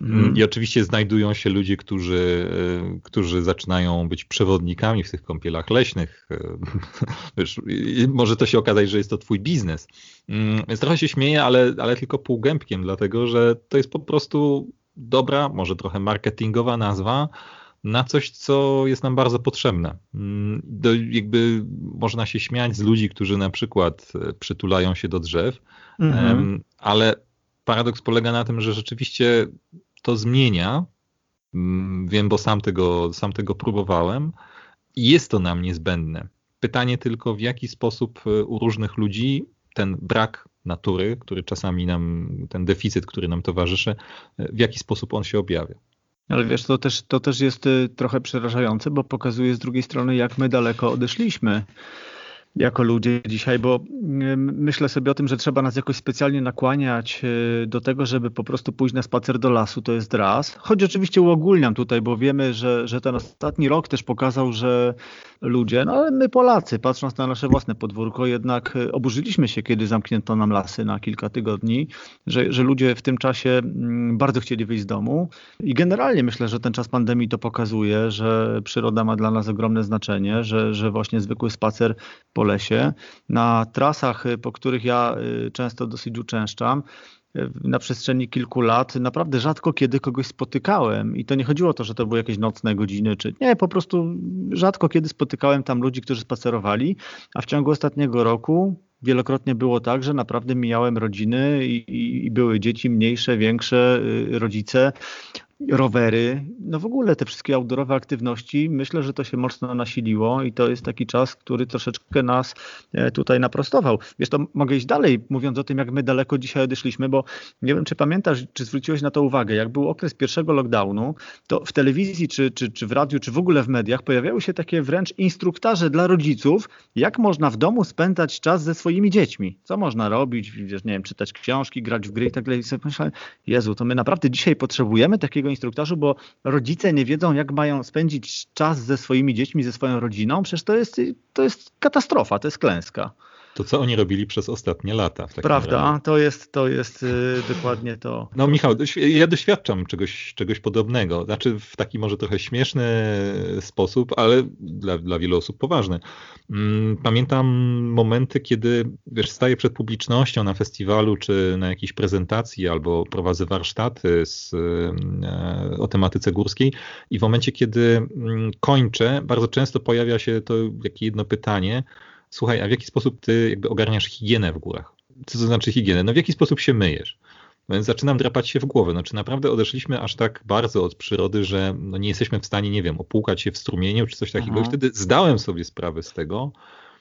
Mm. I oczywiście znajdują się ludzie, którzy, y, którzy zaczynają być przewodnikami w tych kąpielach leśnych. [LAUGHS] Wiesz, może to się okazać, że jest to twój biznes. Mm, więc trochę się śmieję, ale, ale tylko półgębkiem, dlatego że to jest po prostu dobra, może trochę marketingowa nazwa na coś, co jest nam bardzo potrzebne. Mm, do, jakby można się śmiać z ludzi, którzy na przykład e, przytulają się do drzew, mhm. ale paradoks polega na tym, że rzeczywiście to zmienia. Mm, wiem, bo sam tego, sam tego próbowałem i jest to nam niezbędne. Pytanie tylko, w jaki sposób e, u różnych ludzi ten brak natury, który czasami nam, ten deficyt, który nam towarzyszy, w jaki sposób on się objawia. Ale wiesz, to też, to też jest y, trochę przerażające, bo pokazuje z drugiej strony, jak my daleko odeszliśmy jako ludzie dzisiaj, bo myślę sobie o tym, że trzeba nas jakoś specjalnie nakłaniać e, do tego, żeby po prostu pójść na spacer do lasu, to jest raz. Choć oczywiście uogólniam tutaj, bo wiemy, że, że ten ostatni rok też pokazał, że ludzie, no ale my Polacy, patrząc na nasze własne podwórko, jednak e, oburzyliśmy się, kiedy zamknięto nam lasy na kilka tygodni, że, że ludzie w tym czasie bardzo chcieli wyjść z domu i generalnie myślę, że ten czas pandemii to pokazuje, że przyroda ma dla nas ogromne znaczenie, że, że właśnie zwykły spacer po lesie, na trasach, y, po których ja y, często dosyć uczęszczam, y, na przestrzeni kilku lat naprawdę rzadko kiedy kogoś spotykałem. I to nie chodziło o to, że to były jakieś nocne godziny, czy nie, po prostu rzadko kiedy spotykałem tam ludzi, którzy spacerowali, a w ciągu ostatniego roku wielokrotnie było tak, że naprawdę mijałem rodziny i, i były dzieci mniejsze, większe, rodzice rowery, no w ogóle te wszystkie outdoorowe aktywności, myślę, że to się mocno nasiliło i to jest taki czas, który troszeczkę nas e, tutaj naprostował. Wiesz, to mogę iść dalej, mówiąc o tym, jak my daleko dzisiaj odeszliśmy, bo nie wiem, czy pamiętasz, czy zwróciłeś na to uwagę, jak był okres pierwszego lockdownu, to w telewizji, czy, czy, czy w radiu, czy w ogóle w mediach pojawiały się takie wręcz instruktaże dla rodziców, jak można w domu spędzać czas ze swoimi dziećmi, co można robić, wiesz, nie wiem, czytać książki, grać w gry i tak dalej. I sobie myślałem, Jezu, to my naprawdę dzisiaj potrzebujemy takiego instruktorzu, bo rodzice nie wiedzą, jak mają spędzić czas ze swoimi dziećmi, ze swoją rodziną. Przecież to jest, to jest katastrofa, to jest klęska to co oni robili przez ostatnie lata. Prawda, to jest, to jest yy, dokładnie to. No Michał, ja doświadczam czegoś, czegoś podobnego, znaczy w taki może trochę śmieszny sposób, ale dla, dla wielu osób poważny. Mm, pamiętam momenty, kiedy wiesz, staję przed publicznością na festiwalu, czy na jakiejś prezentacji, albo prowadzę warsztaty z, e, o tematyce górskiej i w momencie, kiedy mm, kończę, bardzo często pojawia się to jakieś jedno pytanie, słuchaj, a w jaki sposób ty jakby ogarniasz higienę w górach? Co to znaczy higienę? No w jaki sposób się myjesz? No więc zaczynam drapać się w głowę. No, czy naprawdę odeszliśmy aż tak bardzo od przyrody, że no, nie jesteśmy w stanie, nie wiem, opłukać się w strumieniu czy coś takiego? I mhm. wtedy zdałem sobie sprawę z tego,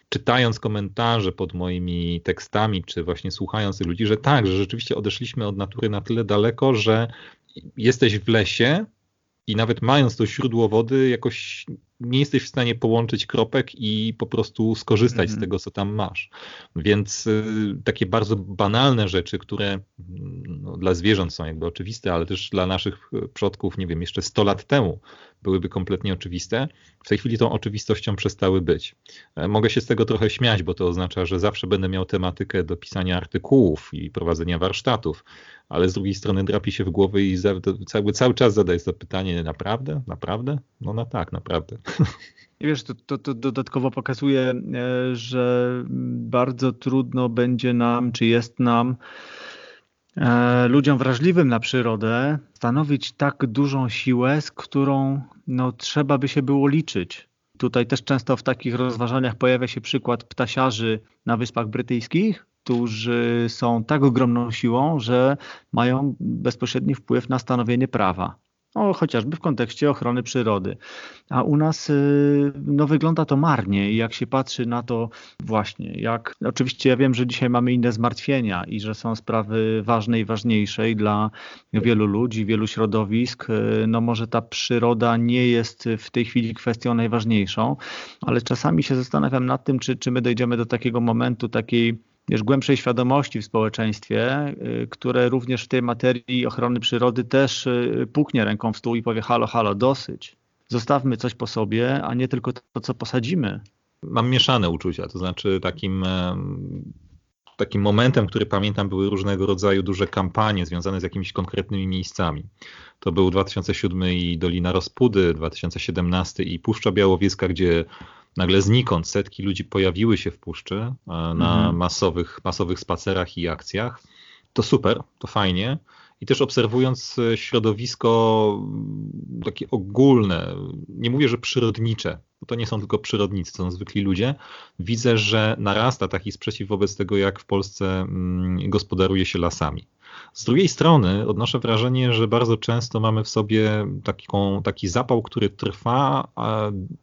czytając komentarze pod moimi tekstami, czy właśnie słuchając ludzi, że tak, że rzeczywiście odeszliśmy od natury na tyle daleko, że jesteś w lesie i nawet mając to źródło wody, jakoś nie jesteś w stanie połączyć kropek i po prostu skorzystać mm -hmm. z mhm. tego, co tam masz. Więc y, takie bardzo banalne rzeczy, które no, dla zwierząt są jakby oczywiste, ale też dla naszych y, przodków, nie wiem, jeszcze 100 lat temu byłyby kompletnie oczywiste, w tej chwili tą oczywistością przestały być. E, mogę się z tego trochę śmiać, bo to oznacza, że zawsze będę miał tematykę do pisania artykułów i prowadzenia warsztatów, ale z drugiej strony drapi się w głowę i cały, cały czas zadaje to pytanie, naprawdę? Naprawdę? No, no tak, naprawdę. I wiesz, to, to, to, dodatkowo pokazuje, e, że bardzo trudno będzie nam, czy jest nam, e, ludziom wrażliwym na przyrodę, stanowić tak dużą siłę, z którą no, trzeba by się było liczyć. Tutaj też często w takich rozważaniach pojawia się przykład ptasiarzy na Wyspach Brytyjskich, którzy są tak ogromną siłą, że mają bezpośredni wpływ na stanowienie prawa. No, chociażby w kontekście ochrony przyrody. A u nas y, no, wygląda to marnie i jak się patrzy na to właśnie, jak oczywiście ja wiem, że dzisiaj mamy inne zmartwienia i że są sprawy ważne i ważniejsze i dla wielu ludzi, wielu środowisk, y, no może ta przyroda nie jest w tej chwili kwestią najważniejszą, ale czasami się zastanawiam nad tym, czy, czy my dojdziemy do takiego momentu, takiej wiesz, głębszej świadomości w społeczeństwie, y, które również w tej materii ochrony przyrody też y, puknie ręką w stół i powie halo, halo, dosyć. Zostawmy coś po sobie, a nie tylko to, co posadzimy. Mam mieszane uczucia, to znaczy takim takim momentem, który pamiętam, były różnego rodzaju duże kampanie związane z jakimiś konkretnymi miejscami. To był 2007 i Dolina Rozpudy, 2017 i Puszcza Białowieska, gdzie nagle znikąd setki ludzi pojawiły się w puszczy e, na mhm. masowych, masowych spacerach i akcjach. To super, to fajnie. I też obserwując e, środowisko mm, takie ogólne, nie mówię, że przyrodnicze, bo to nie są tylko przyrodnicy, to są zwykli ludzie, widzę, że narasta taki sprzeciw wobec tego, jak w Polsce mm, gospodaruje się lasami. Z drugiej strony odnoszę wrażenie, że bardzo często mamy w sobie taką, taki zapał, który trwa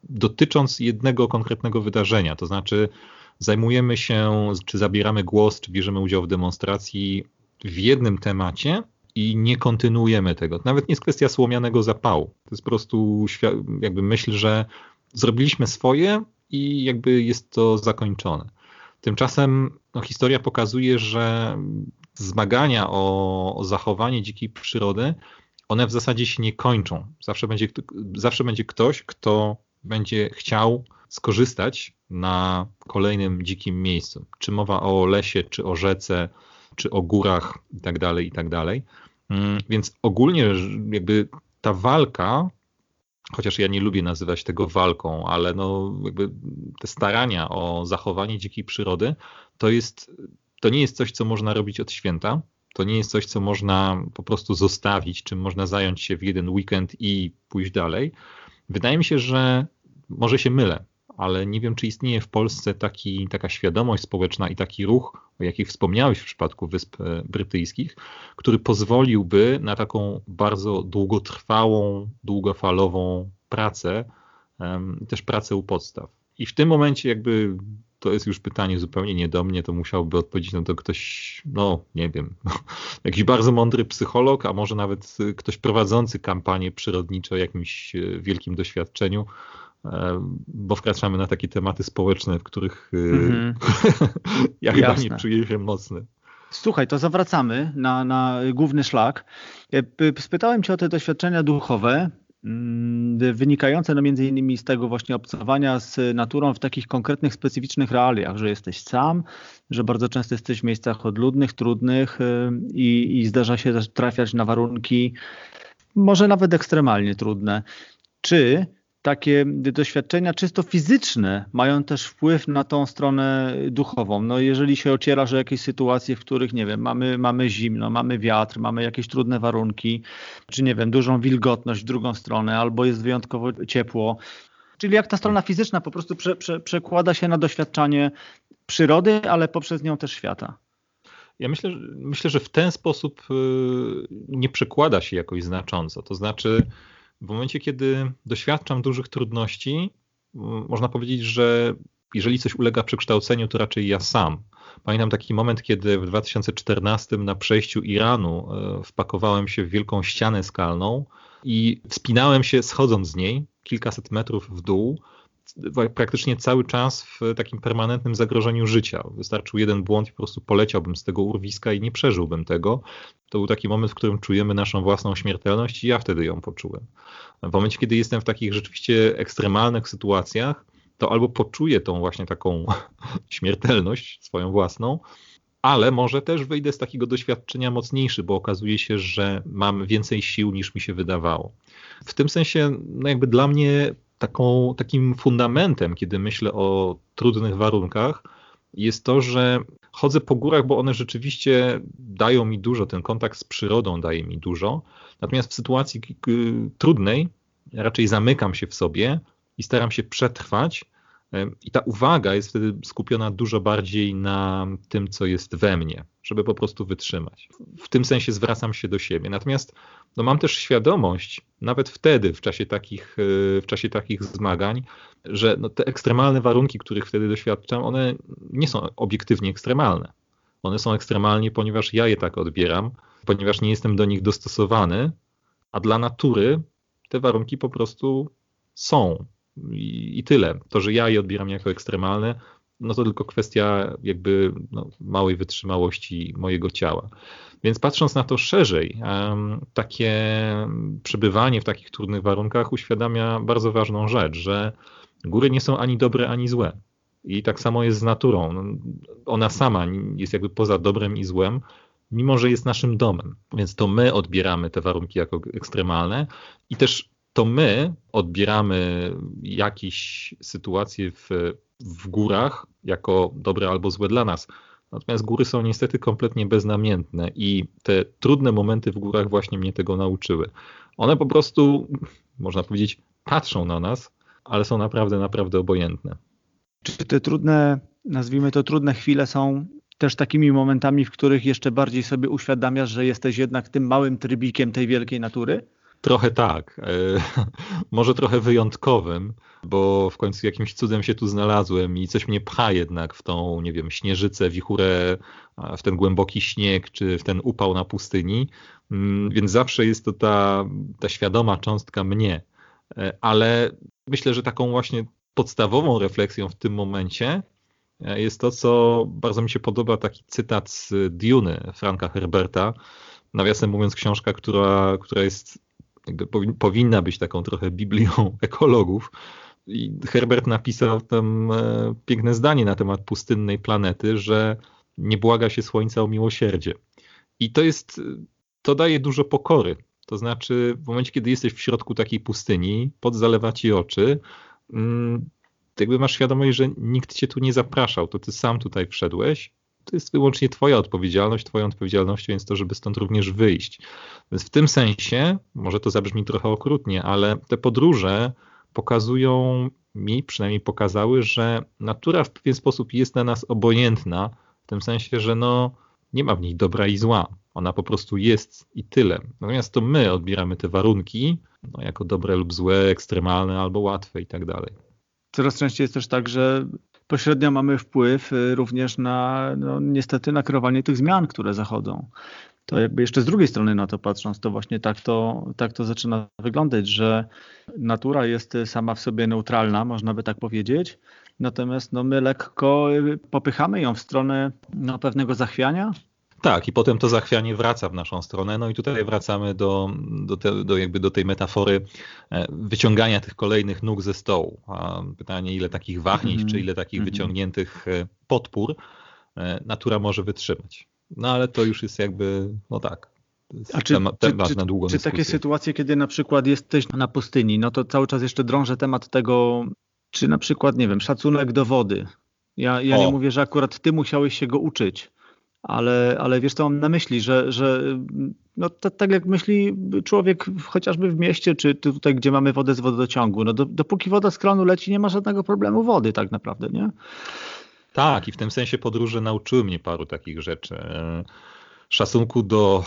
dotycząc jednego konkretnego wydarzenia. To znaczy, zajmujemy się, czy zabieramy głos, czy bierzemy udział w demonstracji w jednym temacie i nie kontynuujemy tego. Nawet nie jest kwestia słomianego zapału. To jest po prostu jakby myśl, że zrobiliśmy swoje, i jakby jest to zakończone. Tymczasem no, historia pokazuje, że zmagania o, o zachowanie dzikiej przyrody, one w zasadzie się nie kończą. Zawsze będzie, zawsze będzie ktoś, kto będzie chciał skorzystać na kolejnym dzikim miejscu. Czy mowa o lesie, czy o rzece, czy o górach itd., tak itd. Tak mm, więc ogólnie jakby ta walka, chociaż ja nie lubię nazywać tego walką, ale no jakby te starania o zachowanie dzikiej przyrody, to jest, to nie jest coś, co można robić od święta. To nie jest coś, co można po prostu zostawić, czym można zająć się w jeden weekend i pójść dalej. Wydaje mi się, że może się mylę, ale nie wiem, czy istnieje w Polsce taki, taka świadomość społeczna i taki ruch, o jakich wspomniałeś w przypadku Wysp e, Brytyjskich, który pozwoliłby na taką bardzo długotrwałą, długofalową pracę, też pracę u podstaw. I w tym momencie jakby to jest już pytanie zupełnie nie do mnie, to musiałby odpowiedzieć na to ktoś, no nie wiem, [LAUGHS] jakiś bardzo mądry psycholog, a może nawet ktoś prowadzący kampanię przyrodnicze o jakimś e, wielkim doświadczeniu, E, bo wkraczamy na takie tematy społeczne, w których mm -hmm. [LAUGHS] ja chyba nie czuję się mocny. Słuchaj, to zawracamy na, na główny szlak. E, spytałem Cię o te doświadczenia duchowe, mm, wynikające no między innymi z tego właśnie obcowania z naturą w takich konkretnych, specyficznych realiach, że jesteś sam, że bardzo często jesteś w miejscach odludnych, trudnych i, i zdarza się też trafiać na warunki może nawet ekstremalnie trudne. Czy takie doświadczenia czysto fizyczne mają też wpływ na tą stronę duchową. No jeżeli się ocierasz o jakieś sytuacje, w których, nie wiem, mamy, mamy zimno, mamy wiatr, mamy jakieś trudne warunki, czy nie wiem, dużą wilgotność w drugą stronę, albo jest wyjątkowo ciepło. Czyli jak ta strona fizyczna po prostu prze, prze, przekłada się na doświadczanie przyrody, ale poprzez nią też świata. Ja myślę, myślę, że w ten sposób y, nie przekłada się jakoś znacząco. To znaczy, w momencie, kiedy doświadczam dużych trudności, można powiedzieć, że jeżeli coś ulega przekształceniu, to raczej ja sam. Pamiętam taki moment, kiedy w 2014 na przejściu Iranu e, wpakowałem się w wielką ścianę skalną i wspinałem się schodząc z niej kilkaset metrów w dół praktycznie cały czas w takim permanentnym zagrożeniu życia. Wystarczył jeden błąd i po prostu poleciałbym z tego urwiska i nie przeżyłbym tego. To był taki moment, w którym czujemy naszą własną śmiertelność i ja wtedy ją poczułem. W momencie, kiedy jestem w takich rzeczywiście ekstremalnych sytuacjach, to albo poczuję tą właśnie taką [LAUGHS] śmiertelność swoją własną, ale może też wyjdę z takiego doświadczenia mocniejszy, bo okazuje się, że mam więcej sił niż mi się wydawało. W tym sensie, no jakby dla mnie taką, takim fundamentem, kiedy myślę o trudnych warunkach, jest to, że chodzę po górach, bo one rzeczywiście dają mi dużo, ten kontakt z przyrodą daje mi dużo. Natomiast w sytuacji trudnej raczej zamykam się w sobie i staram się przetrwać. I ta uwaga jest wtedy skupiona dużo bardziej na tym, co jest we mnie, żeby po prostu wytrzymać. W tym sensie zwracam się do siebie. Natomiast no mam też świadomość, nawet wtedy, w czasie takich, w czasie takich zmagań, że no te ekstremalne warunki, których wtedy doświadczam, one nie są obiektywnie ekstremalne. One są ekstremalnie, ponieważ ja je tak odbieram, ponieważ nie jestem do nich dostosowany, a dla natury te warunki po prostu są. I, i tyle. To, że ja je odbieram jako ekstremalne, no to tylko kwestia jakby no, małej wytrzymałości mojego ciała. Więc patrząc na to szerzej, takie przebywanie w takich trudnych warunkach uświadamia bardzo ważną rzecz, że góry nie są ani dobre, ani złe. I tak samo jest z naturą. No, ona sama jest jakby poza dobrem i złem, mimo że jest naszym domem. Więc to my odbieramy te warunki jako ekstremalne i też to my odbieramy jakieś sytuacje w, w górach jako dobre albo złe dla nas. Natomiast góry są niestety kompletnie beznamiętne i te trudne momenty w górach właśnie mnie tego nauczyły. One po prostu, można powiedzieć, patrzą na nas, ale są naprawdę, naprawdę obojętne. Czy te trudne, nazwijmy to trudne chwile są też takimi momentami, w których jeszcze bardziej sobie uświadamiasz, że jesteś jednak tym małym trybikiem tej wielkiej natury? Trochę tak. E, [LAUGHS] może trochę wyjątkowym, bo w końcu jakimś cudem się tu znalazłem i coś mnie pcha jednak w tą, nie wiem, śnieżycę, wichurę, w ten głęboki śnieg, czy w ten upał na pustyni. Mm, więc zawsze jest to ta, ta świadoma cząstka mnie. E, ale myślę, że taką właśnie podstawową refleksją w tym momencie jest to, co bardzo mi się podoba, taki cytat z Duny Franka Herberta. Nawiasem mówiąc, książka, która, która jest, jakby powinna być taką trochę Biblią [LAUGHS] ekologów. I Herbert napisał tam e, piękne zdanie na temat pustynnej planety, że nie błaga się słońca o miłosierdzie. I to jest, to daje dużo pokory. To znaczy, w momencie, kiedy jesteś w środku takiej pustyni, pod zalewa ci oczy, mm, jakby masz świadomość, że nikt cię tu nie zapraszał, to ty sam tutaj wszedłeś. To jest wyłącznie twoja odpowiedzialność, twoją odpowiedzialnością jest to, żeby stąd również wyjść. Więc w tym sensie, może to zabrzmi trochę okrutnie, ale te podróże pokazują mi, przynajmniej pokazały, że natura w pewien sposób jest na nas obojętna, w tym sensie, że no, nie ma w niej dobra i zła. Ona po prostu jest i tyle. Natomiast to my odbieramy te warunki no, jako dobre lub złe, ekstremalne albo łatwe i tak dalej. Coraz częściej jest też tak, że pośrednio mamy wpływ y, również na, no, niestety, na kierowanie tych zmian, które zachodzą. To jakby jeszcze z drugiej strony na to patrząc, to właśnie tak to, tak to zaczyna wyglądać, że natura jest sama w sobie neutralna, można by tak powiedzieć, natomiast no, my lekko popychamy ją w stronę no, pewnego zachwiania, tak, i potem to zachwianie wraca w naszą stronę. No i tutaj wracamy do, do, te, do, jakby do tej metafory e, wyciągania tych kolejnych nóg ze stołu. A pytanie, ile takich wahnięć, mm czy ile takich mm -hmm. wyciągniętych e, podpór e, natura może wytrzymać. No ale to już jest jakby, no tak, a czy, temat, czy, czy, czy takie sytuacje, kiedy na przykład jesteś na pustyni, no to cały czas jeszcze drążę temat tego, czy na przykład, nie wiem, szacunek do wody. Ja, ja nie mówię, że akurat ty musiałeś się go uczyć, ale, ale wiesz, co mam na myśli, że, że no, to, tak jak myśli człowiek chociażby w mieście, czy tutaj, gdzie mamy wodę z wodociągu, no do, dopóki woda z kranu leci, nie ma żadnego problemu wody tak naprawdę, nie? Tak, i w tym sensie podróże nauczyły mnie paru takich rzeczy. Szacunku do,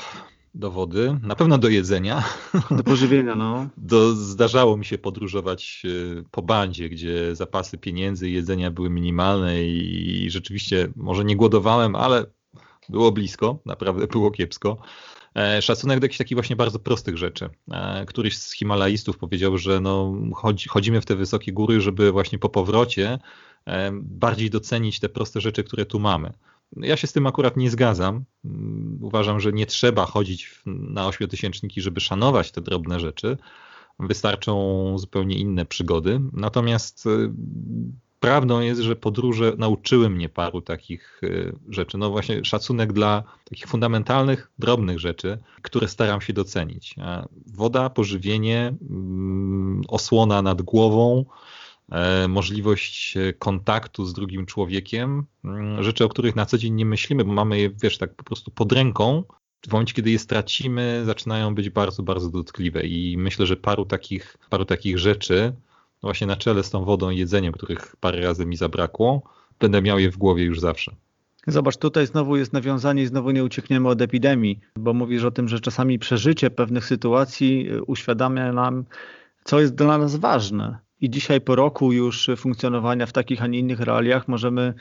do wody, na pewno do jedzenia. [LAUGHS] Do pożywienia, no. Do, zdarzało mi się podróżować e, po bandzie, gdzie zapasy pieniędzy i jedzenia były minimalne i, i rzeczywiście może nie głodowałem, ale było blisko, naprawdę było kiepsko. E, szacunek do jakichś takich właśnie bardzo prostych rzeczy. E, któryś z Himalajstów powiedział, że no, chodzi, chodzimy w te wysokie góry, żeby właśnie po powrocie e, bardziej docenić te proste rzeczy, które tu mamy. Ja się z tym akurat nie zgadzam. Mm, uważam, że nie trzeba chodzić na ośmiotysięczniki, żeby szanować te drobne rzeczy. Wystarczą zupełnie inne przygody. Natomiast prawdą jest, że podróże nauczyły mnie paru takich y, rzeczy. No właśnie szacunek dla takich fundamentalnych, drobnych rzeczy, które staram się docenić. Woda, pożywienie, mm, osłona nad głową, e, możliwość kontaktu z drugim człowiekiem, mm, rzeczy, o których na co dzień nie myślimy, bo mamy je, wiesz, tak po prostu pod ręką. W momencie, kiedy je stracimy, zaczynają być bardzo, bardzo dotkliwe i myślę, że paru takich, paru takich rzeczy właśnie na czele z tą wodą i jedzeniem, których parę razy mi zabrakło, będę miał je w głowie już zawsze. Zobacz, tutaj znowu jest nawiązanie i znowu nie uciekniemy od epidemii, bo mówisz o tym, że czasami przeżycie pewnych sytuacji y, uświadamia nam, co jest dla nas ważne. I dzisiaj po roku już funkcjonowania w takich, a nie innych realiach możemy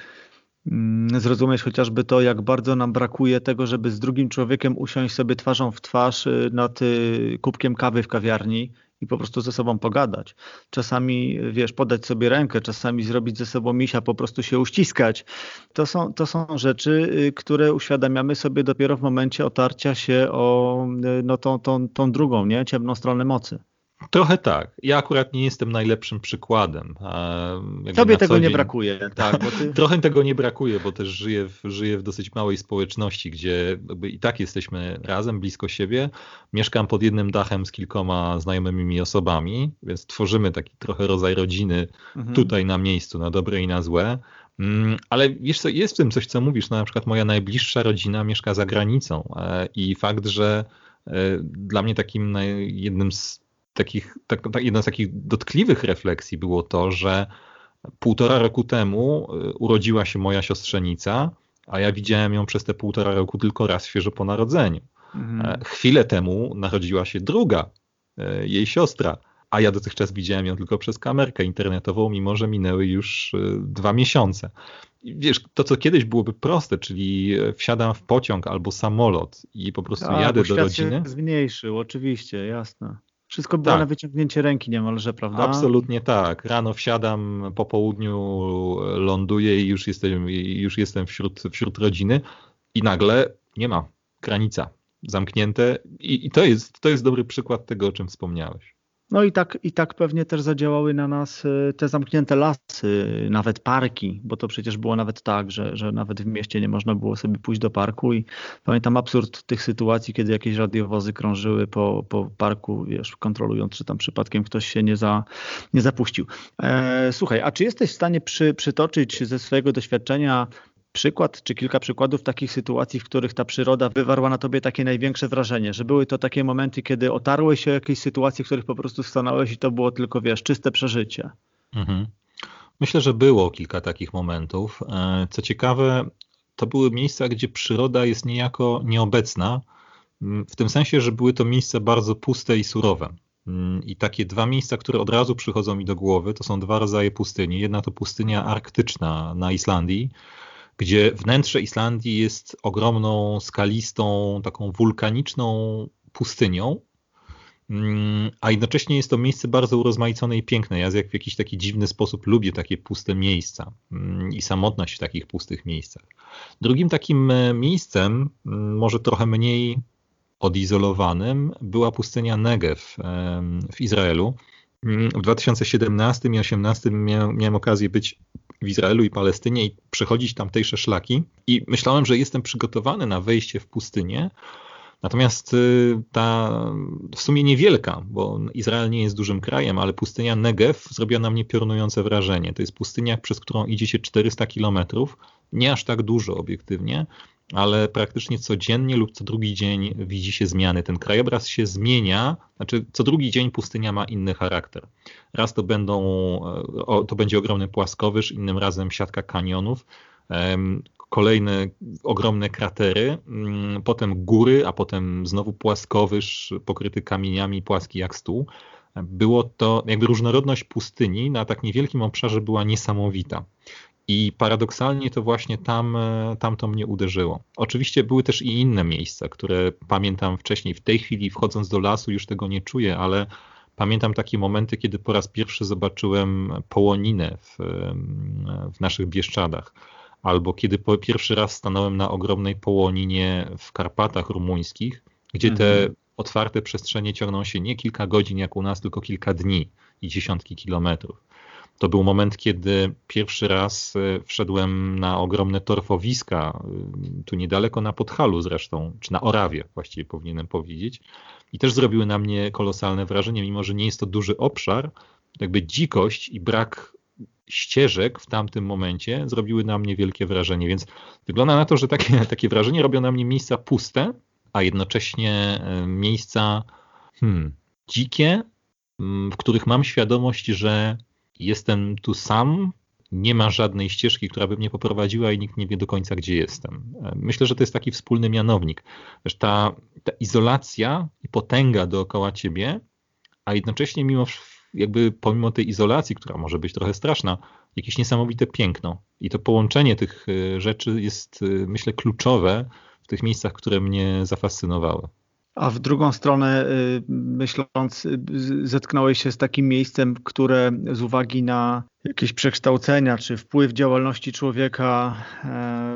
mm, zrozumieć chociażby to, jak bardzo nam brakuje tego, żeby z drugim człowiekiem usiąść sobie twarzą w twarz y, nad y, kubkiem kawy w kawiarni i po prostu ze sobą pogadać. Czasami, wiesz, podać sobie rękę, czasami zrobić ze sobą misia, po prostu się uściskać. To są, to są rzeczy, y, które uświadamiamy sobie dopiero w momencie otarcia się o y, no, tą, tą, tą drugą, nie? ciemną stronę mocy. Trochę tak. Ja akurat nie jestem najlepszym przykładem. Tobie tego dzień... nie brakuje. [LAUGHS] Tak, ty... Trochę tego nie brakuje, bo też żyję w, żyję w dosyć małej społeczności, gdzie i tak jesteśmy razem, blisko siebie. Mieszkam pod jednym dachem z kilkoma znajomymi osobami, więc tworzymy taki trochę rodzaj rodziny mhm. tutaj na miejscu, na dobre i na złe. Mm, ale wiesz co, jest w tym coś, co mówisz. No, na przykład moja najbliższa rodzina mieszka za granicą e, i fakt, że e, dla mnie takim jednym z takich, tak, tak, jedna z takich dotkliwych refleksji było to, że półtora roku temu y, urodziła się moja siostrzenica, a ja widziałem ją przez te półtora roku tylko raz świeżo po narodzeniu. Mhm. E, chwilę temu narodziła się druga, e, jej siostra, a ja dotychczas widziałem ją tylko przez kamerkę internetową, mimo że minęły już y, dwa miesiące. wiesz, to co kiedyś byłoby proste, czyli wsiadam w pociąg albo samolot i po prostu jadę do rodziny. Się zmniejszył, oczywiście, jasne Wszystko było tak. na wyciągnięcie ręki niemalże, prawda? Absolutnie tak. Rano wsiadam, po południu ląduję i już jestem, już jestem wśród, wśród rodziny i nagle nie ma. Granica zamknięte i, i to, jest, to jest dobry przykład tego, o czym wspomniałeś. No i tak, i tak pewnie też zadziałały na nas y, te zamknięte lasy, nawet parki, bo to przecież było nawet tak, że, że nawet w mieście nie można było sobie pójść do parku i pamiętam absurd tych sytuacji, kiedy jakieś radiowozy krążyły po, po parku, wiesz, kontrolując, czy tam przypadkiem ktoś się nie, za, nie zapuścił. E, słuchaj, a czy jesteś w stanie przy, przytoczyć ze swojego doświadczenia przykład czy kilka przykładów takich sytuacji, w których ta przyroda wywarła na tobie takie największe wrażenie, że były to takie momenty, kiedy otarłeś się o jakieś sytuacje, w których po prostu stanąłeś i to było tylko, wiesz, czyste przeżycie. Mhm. Myślę, że było kilka takich momentów. E, co ciekawe, to były miejsca, gdzie przyroda jest niejako nieobecna, w tym sensie, że były to miejsca bardzo puste i surowe. I takie dwa miejsca, które od razu przychodzą mi do głowy, to są dwa rodzaje pustyni. Jedna to pustynia arktyczna na Islandii, gdzie wnętrze Islandii jest ogromną, skalistą, taką wulkaniczną pustynią, mm, a jednocześnie jest to miejsce bardzo urozmaicone i piękne. Ja w jakiś taki dziwny sposób lubię takie puste miejsca mm, i samotność w takich pustych miejscach. Drugim takim e, miejscem, mm, może trochę mniej odizolowanym, była pustynia Negev w Izraelu. W 2017 i 2018 miałem, okazję być w Izraelu i Palestynie i przechodzić tamtejsze szlaki. I myślałem, że jestem przygotowany na wejście w pustynię. Natomiast y, ta w sumie niewielka, bo Izrael nie jest dużym krajem, ale pustynia Negev zrobiła na mnie piorunujące wrażenie. To jest pustynia, przez którą idzie się 400 kilometrów, nie aż tak dużo obiektywnie, ale praktycznie codziennie lub co drugi dzień widzi się zmiany. Ten krajobraz się zmienia, znaczy co drugi dzień pustynia ma inny charakter. Raz to będą, e, to będzie ogromny płaskowyż, innym razem siatka kanionów, kolejne ogromne kratery, mm, potem góry, a potem znowu płaskowyż pokryty kamieniami, płaski jak stół. Było to, jakby różnorodność pustyni na tak niewielkim obszarze była niesamowita. I paradoksalnie to właśnie tam, e, tam to mnie uderzyło. Oczywiście były też i inne miejsca, które pamiętam wcześniej. W tej chwili wchodząc do lasu już tego nie czuję, ale pamiętam takie momenty, kiedy po raz pierwszy zobaczyłem połoninę w, w naszych Bieszczadach. Albo kiedy po pierwszy raz stanąłem na ogromnej połoninie w Karpatach rumuńskich, gdzie mhm. te otwarte przestrzenie ciągną się nie kilka godzin jak u nas, tylko kilka dni i dziesiątki kilometrów. To był moment, kiedy pierwszy raz e, wszedłem na ogromne torfowiska, e, tu niedaleko na Podhalu zresztą, czy na Orawie właściwie powinienem powiedzieć. I też zrobiły na mnie kolosalne wrażenie, mimo że nie jest to duży obszar, jakby dzikość i brak ścieżek w tamtym momencie zrobiły na mnie wielkie wrażenie. Więc wygląda na to, że takie, [LAUGHS] takie wrażenie robią na mnie miejsca puste, a jednocześnie e, miejsca hmm, dzikie, w których mam świadomość, że jestem tu sam, nie ma żadnej ścieżki, która by mnie poprowadziła i nikt nie wie do końca, gdzie jestem. Myślę, że to jest taki wspólny mianownik. Ta, ta izolacja i potęga dookoła ciebie, a jednocześnie mimo jakby pomimo tej izolacji, która może być trochę straszna, jakieś niesamowite piękno. I to połączenie tych e, rzeczy jest, e, myślę, kluczowe w tych miejscach, które mnie zafascynowały. A w drugą stronę, y, myśląc, y, zetknąłeś się z takim miejscem, które z uwagi na jakieś przekształcenia czy wpływ działalności człowieka e,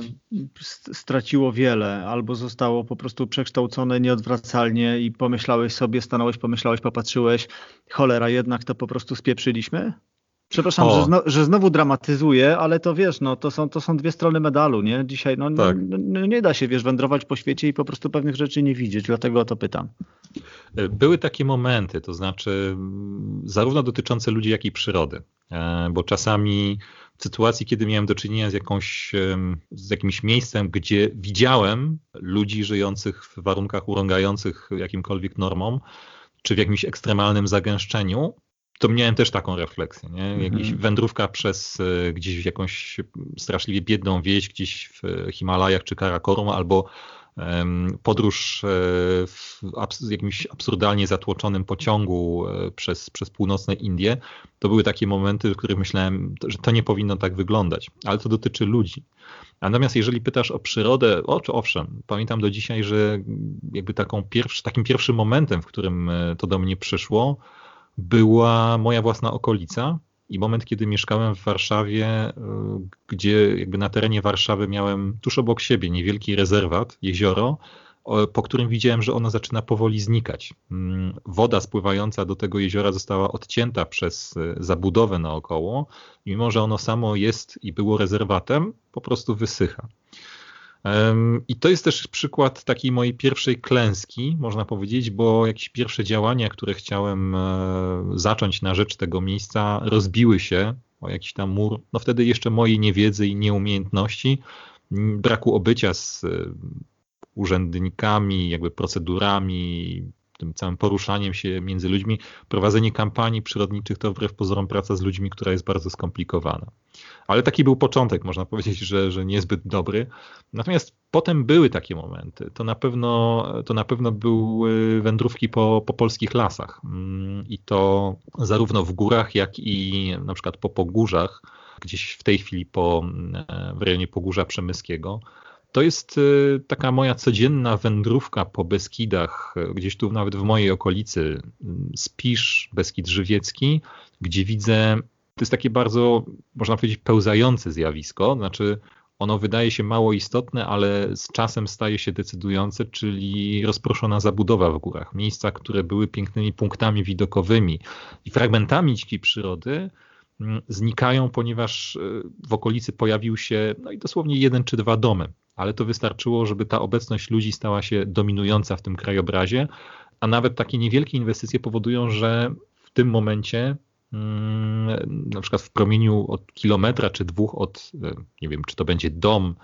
straciło wiele, albo zostało po prostu przekształcone nieodwracalnie i pomyślałeś sobie, stanąłeś, pomyślałeś, popatrzyłeś, cholera, jednak to po prostu spieprzyliśmy? Przepraszam, że, zno, że, znowu dramatyzuję, ale to wiesz, no, to, są, to są dwie strony medalu, nie? Dzisiaj no, tak. no, no, nie da się, wiesz, wędrować po świecie i po prostu pewnych rzeczy nie widzieć, dlatego o to pytam. Były takie momenty, to znaczy zarówno dotyczące ludzi, jak i przyrody, e, bo czasami w sytuacji, kiedy miałem do czynienia z, jakąś, z jakimś miejscem, gdzie widziałem ludzi żyjących w warunkach urągających jakimkolwiek normom, czy w jakimś ekstremalnym zagęszczeniu, to miałem też taką refleksję. Nie? Mhm. wędrówka przez e, gdzieś w jakąś straszliwie biedną wieś, gdzieś w Himalajach czy Karakorum, albo podróż w jakimś absurdalnie zatłoczonym pociągu przez, przez północne Indie, to były takie momenty, w których myślałem, że to nie powinno tak wyglądać, ale to dotyczy ludzi. Natomiast jeżeli pytasz o przyrodę, o, owszem, pamiętam do dzisiaj, że jakby taką pierwszy, takim pierwszym momentem, w którym to do mnie przyszło, była moja własna okolica i moment, kiedy mieszkałem w Warszawie, y, gdzie jakby na terenie Warszawy miałem tuż obok siebie niewielki rezerwat, jezioro, po którym widziałem, że ono zaczyna powoli znikać. Mm, woda spływająca do tego jeziora została odcięta przez y, zabudowę naokoło, mimo że ono samo jest i było rezerwatem, po prostu wysycha. I to jest też przykład takiej mojej pierwszej klęski, można powiedzieć, bo jakieś pierwsze działania, które chciałem e, zacząć na rzecz tego miejsca, rozbiły się o jakiś tam mur. No wtedy jeszcze mojej niewiedzy i nieumiejętności, braku obycia z e, urzędnikami, jakby procedurami, tym całym poruszaniem się między ludźmi, prowadzenie kampanii przyrodniczych to wbrew pozorom praca z ludźmi, która jest bardzo skomplikowana. Ale taki był początek, można powiedzieć, że, że niezbyt dobry. Natomiast potem były takie momenty. To na pewno, to na pewno były wędrówki po, po polskich lasach. Mm, I to zarówno w górach, jak i na przykład po pogórzach, gdzieś w tej chwili po, w rejonie Pogórza Przemyskiego. To jest y, taka moja codzienna wędrówka po Beskidach, gdzieś tu nawet w mojej okolicy, mm, Spisz, Beskid Żywiecki, gdzie widzę, to jest takie bardzo, można powiedzieć, pełzające zjawisko, znaczy ono wydaje się mało istotne, ale z czasem staje się decydujące, czyli rozproszona zabudowa w górach. Miejsca, które były pięknymi punktami widokowymi i fragmentami dzikiej przyrody, mm, znikają, ponieważ y, w okolicy pojawił się no i dosłownie jeden czy dwa domy ale to wystarczyło, żeby ta obecność ludzi stała się dominująca w tym krajobrazie, a nawet takie niewielkie inwestycje powodują, że w tym momencie mm, na przykład w promieniu od kilometra czy dwóch od, e, nie wiem, czy to będzie dom,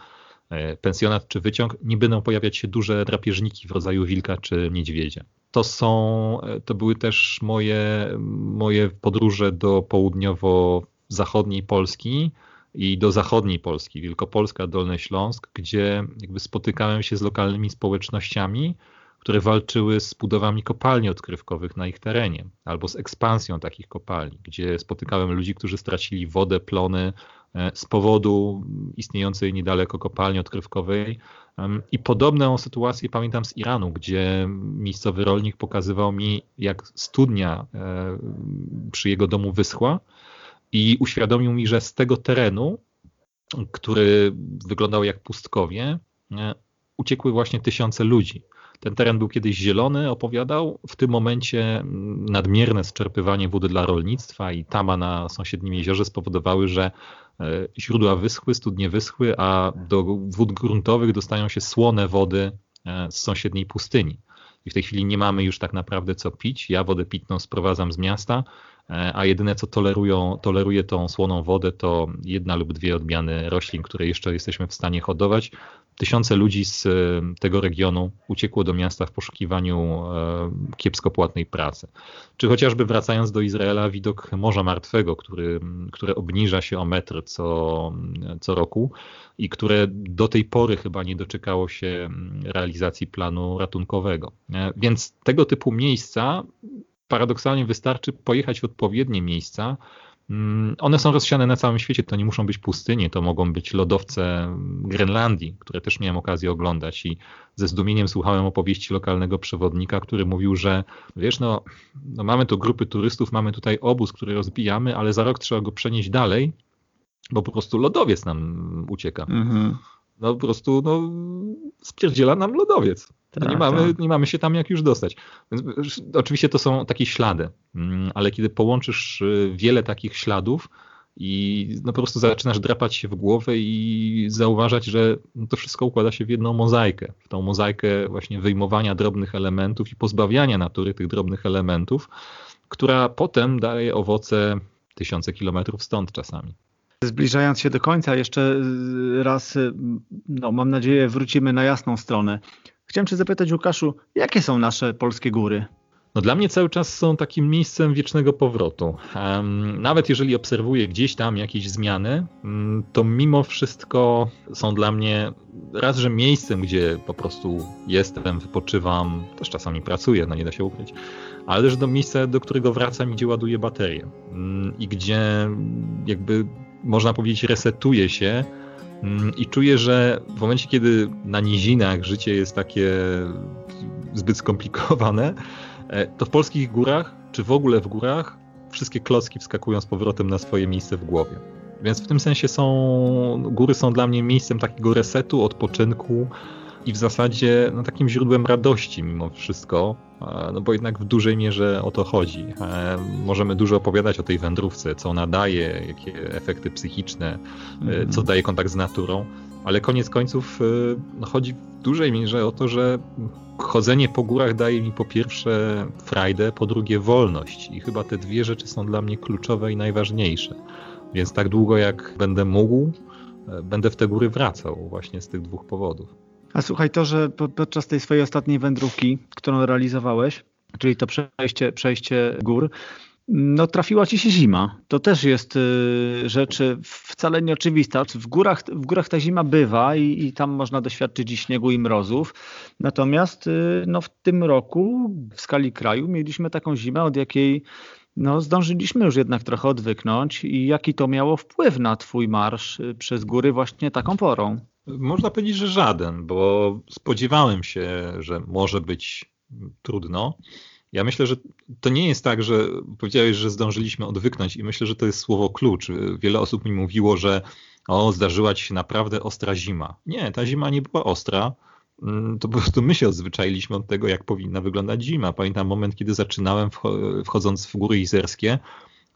e, pensjonat czy wyciąg, nie będą pojawiać się duże drapieżniki w rodzaju wilka czy niedźwiedzia. To są, e, to były też moje, moje podróże do południowo-zachodniej Polski, i do zachodniej Polski, Wielkopolska, Dolny Śląsk, gdzie jakby spotykałem się z lokalnymi społecznościami, które walczyły z budowami kopalni odkrywkowych na ich terenie, albo z ekspansją takich kopalni, gdzie spotykałem ludzi, którzy stracili wodę, plony e, z powodu istniejącej niedaleko kopalni odkrywkowej. I podobną sytuację pamiętam z Iranu, gdzie miejscowy rolnik pokazywał mi, jak studnia e, przy jego domu wyschła i uświadomił mi, że z tego terenu, który wyglądał jak pustkowie, uciekły właśnie tysiące ludzi. Ten teren był kiedyś zielony, opowiadał. W tym momencie nadmierne zczerpywanie wody dla rolnictwa i tama na sąsiednim jeziorze spowodowały, że e, źródła wyschły, studnie wyschły, a do wód gruntowych dostają się słone wody e, z sąsiedniej pustyni. I w tej chwili nie mamy już tak naprawdę co pić. Ja wodę pitną sprowadzam z miasta, a jedyne co tolerują, toleruje tą słoną wodę to jedna lub dwie odmiany roślin, które jeszcze jesteśmy w stanie hodować. Tysiące ludzi z e, tego regionu uciekło do miasta w poszukiwaniu e, kiepsko płatnej pracy. Czy chociażby wracając do Izraela, widok Morza Martwego, który, które obniża się o metr co, co roku i które do tej pory chyba nie doczekało się realizacji planu ratunkowego. Więc tego typu miejsca paradoksalnie wystarczy pojechać w odpowiednie miejsca. Mm, one są rozsiane na całym świecie, to nie muszą być pustynie, to mogą być lodowce Grenlandii, które też miałem okazję oglądać i ze zdumieniem słuchałem opowieści lokalnego przewodnika, który mówił, że wiesz, no, no mamy tu grupy turystów, mamy tutaj obóz, który rozbijamy, ale za rok trzeba go przenieść dalej, bo po prostu lodowiec nam ucieka. Mhm. No po prostu no, spierdziela nam lodowiec. Tak, nie, mamy, tak. nie mamy się tam jak już dostać. Więc, oczywiście to są takie ślady, mm, ale kiedy połączysz y, wiele takich śladów i no po prostu zaczynasz drapać się w głowę i zauważać, że no to wszystko układa się w jedną mozaikę. W tą mozaikę właśnie wyjmowania drobnych elementów i pozbawiania natury tych drobnych elementów, która potem daje owoce tysiące kilometrów stąd czasami. Zbliżając się do końca, jeszcze raz, no, mam nadzieję, wrócimy na jasną stronę. Chciałem Cię zapytać, Łukaszu, jakie są nasze polskie góry? no dla mnie cały czas są takim miejscem wiecznego powrotu. Nawet jeżeli obserwuję gdzieś tam jakieś zmiany, mm, to mimo wszystko są dla mnie raz, że miejscem, gdzie po prostu jestem, wypoczywam, też czasami pracuję, no nie da się ukryć, ale też do miejsca, do którego wracam i gdzie ładuję baterię mm, i gdzie jakby można powiedzieć resetuję się mm, i czuję, że w momencie, kiedy na nizinach życie jest takie zbyt skomplikowane, e, to w polskich górach, czy w ogóle w górach, wszystkie klocki wskakują z powrotem na swoje miejsce w głowie. Więc w tym sensie są, góry są dla mnie miejscem takiego resetu, odpoczynku i w zasadzie no, takim źródłem radości mimo wszystko, e, no bo jednak w dużej mierze o to chodzi. E, możemy dużo opowiadać o tej wędrówce, co ona daje, jakie efekty psychiczne, mm. co daje kontakt z naturą, ale koniec końców no, chodzi w dużej mierze o to, że chodzenie po górach daje mi po pierwsze frajdę, po drugie wolność i chyba te dwie rzeczy są dla mnie kluczowe i najważniejsze. Więc tak długo jak będę mógł, e, będę w te góry wracał właśnie z tych dwóch powodów. A słuchaj, to, że podczas tej swojej ostatniej wędrówki, którą realizowałeś, czyli to przejście, przejście gór, no trafiła ci się zima. To też jest y, rzecz wcale nieoczywista. W górach, w górach ta zima bywa i, i tam można doświadczyć i śniegu i mrozów. Natomiast y, no, w tym roku w skali kraju mieliśmy taką zimę, od jakiej no, zdążyliśmy już jednak trochę odwyknąć i jaki to miało wpływ na twój marsz y, przez góry właśnie taką porą? Można powiedzieć, że żaden, bo spodziewałem się, że może być trudno. Ja myślę, że to nie jest tak, że powiedziałeś, że zdążyliśmy odwyknąć i myślę, że to jest słowo klucz. Wiele osób mi mówiło, że o, zdarzyła ci się naprawdę ostra zima. Nie, ta zima nie była ostra. Mm, to po prostu my się odzwyczailiśmy od tego, jak powinna wyglądać zima. Pamiętam moment, kiedy zaczynałem wchodząc w góry izerskie.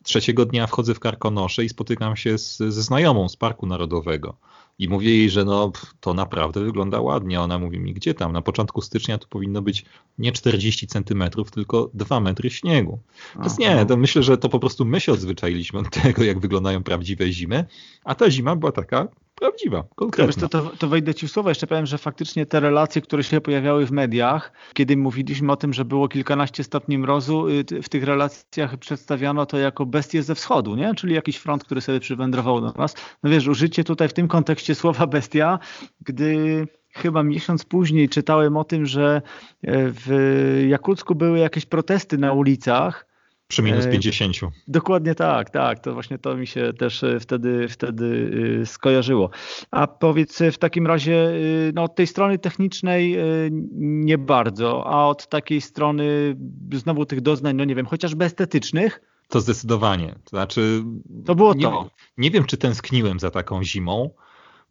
Trzeciego dnia wchodzę w Karkonosze i spotykam się z, ze znajomą z Parku Narodowego. I mówię jej, że no to naprawdę wygląda ładnie. Ona mówi mi, gdzie tam? Na początku stycznia to powinno być nie 40 centymetrów, tylko 2 metry śniegu. Jest nie, to myślę, że to po prostu my się odzwyczailiśmy od tego, jak wyglądają prawdziwe zimy, a ta zima była taka prawdziwa, konkretna. To, to, to wejdę Ci w słowo. Jeszcze powiem, że faktycznie te relacje, które się pojawiały w mediach, kiedy mówiliśmy o tym, że było kilkanaście stopni mrozu, y, w tych relacjach przedstawiano to jako bestie ze wschodu, nie? czyli jakiś front, który sobie przywędrował do nas. No wiesz, użycie tutaj w tym kontekście słowa bestia, gdy chyba miesiąc później czytałem o tym, że e, w Jakucku były jakieś protesty na ulicach, przy minus 50. E, dokładnie tak, tak. To właśnie to mi się też e, wtedy, wtedy skojarzyło. A powiedz w takim razie, no, od tej strony technicznej nie bardzo, a od takiej strony znowu tych doznań, no nie wiem, chociażby estetycznych, to zdecydowanie. To znaczy. To było nie, to. Nie wiem, czy tęskniłem za taką zimą,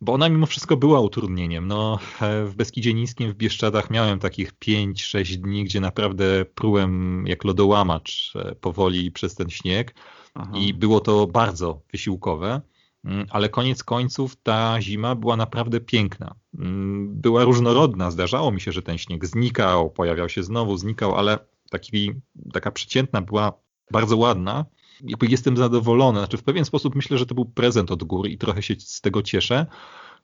bo ona mimo wszystko była utrudnieniem. No, e, w Beskidzie Niskim, w Bieszczadach miałem takich 5-6 dni, gdzie naprawdę prułem jak lodołamacz e, powoli przez ten śnieg Aha. i było to bardzo wysiłkowe, mm, ale koniec końców ta zima była naprawdę piękna. Mm, była różnorodna, zdarzało mi się, że ten śnieg znikał, pojawiał się znowu, znikał, ale taki, taka przeciętna była bardzo ładna jakby jestem zadowolony. Znaczy w pewien sposób myślę, że to był prezent od góry i trochę się z tego cieszę,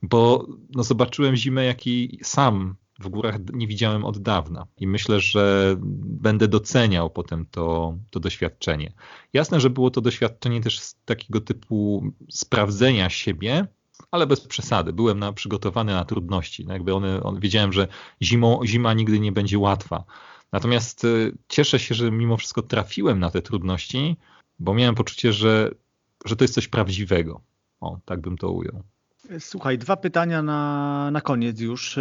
bo no, zobaczyłem zimę, jakiej sam w górach nie widziałem od dawna i myślę, że będę doceniał potem to, to doświadczenie. Jasne, że było to doświadczenie też z takiego typu sprawdzenia siebie, ale bez przesady. Byłem na, przygotowany na trudności. No jakby one, on, wiedziałem, że zimą, zima nigdy nie będzie łatwa. Natomiast y, cieszę się, że mimo wszystko trafiłem na te trudności, bo miałem poczucie, że, że to jest coś prawdziwego. O, tak bym to ujął. Słuchaj, dwa pytania na, na koniec już.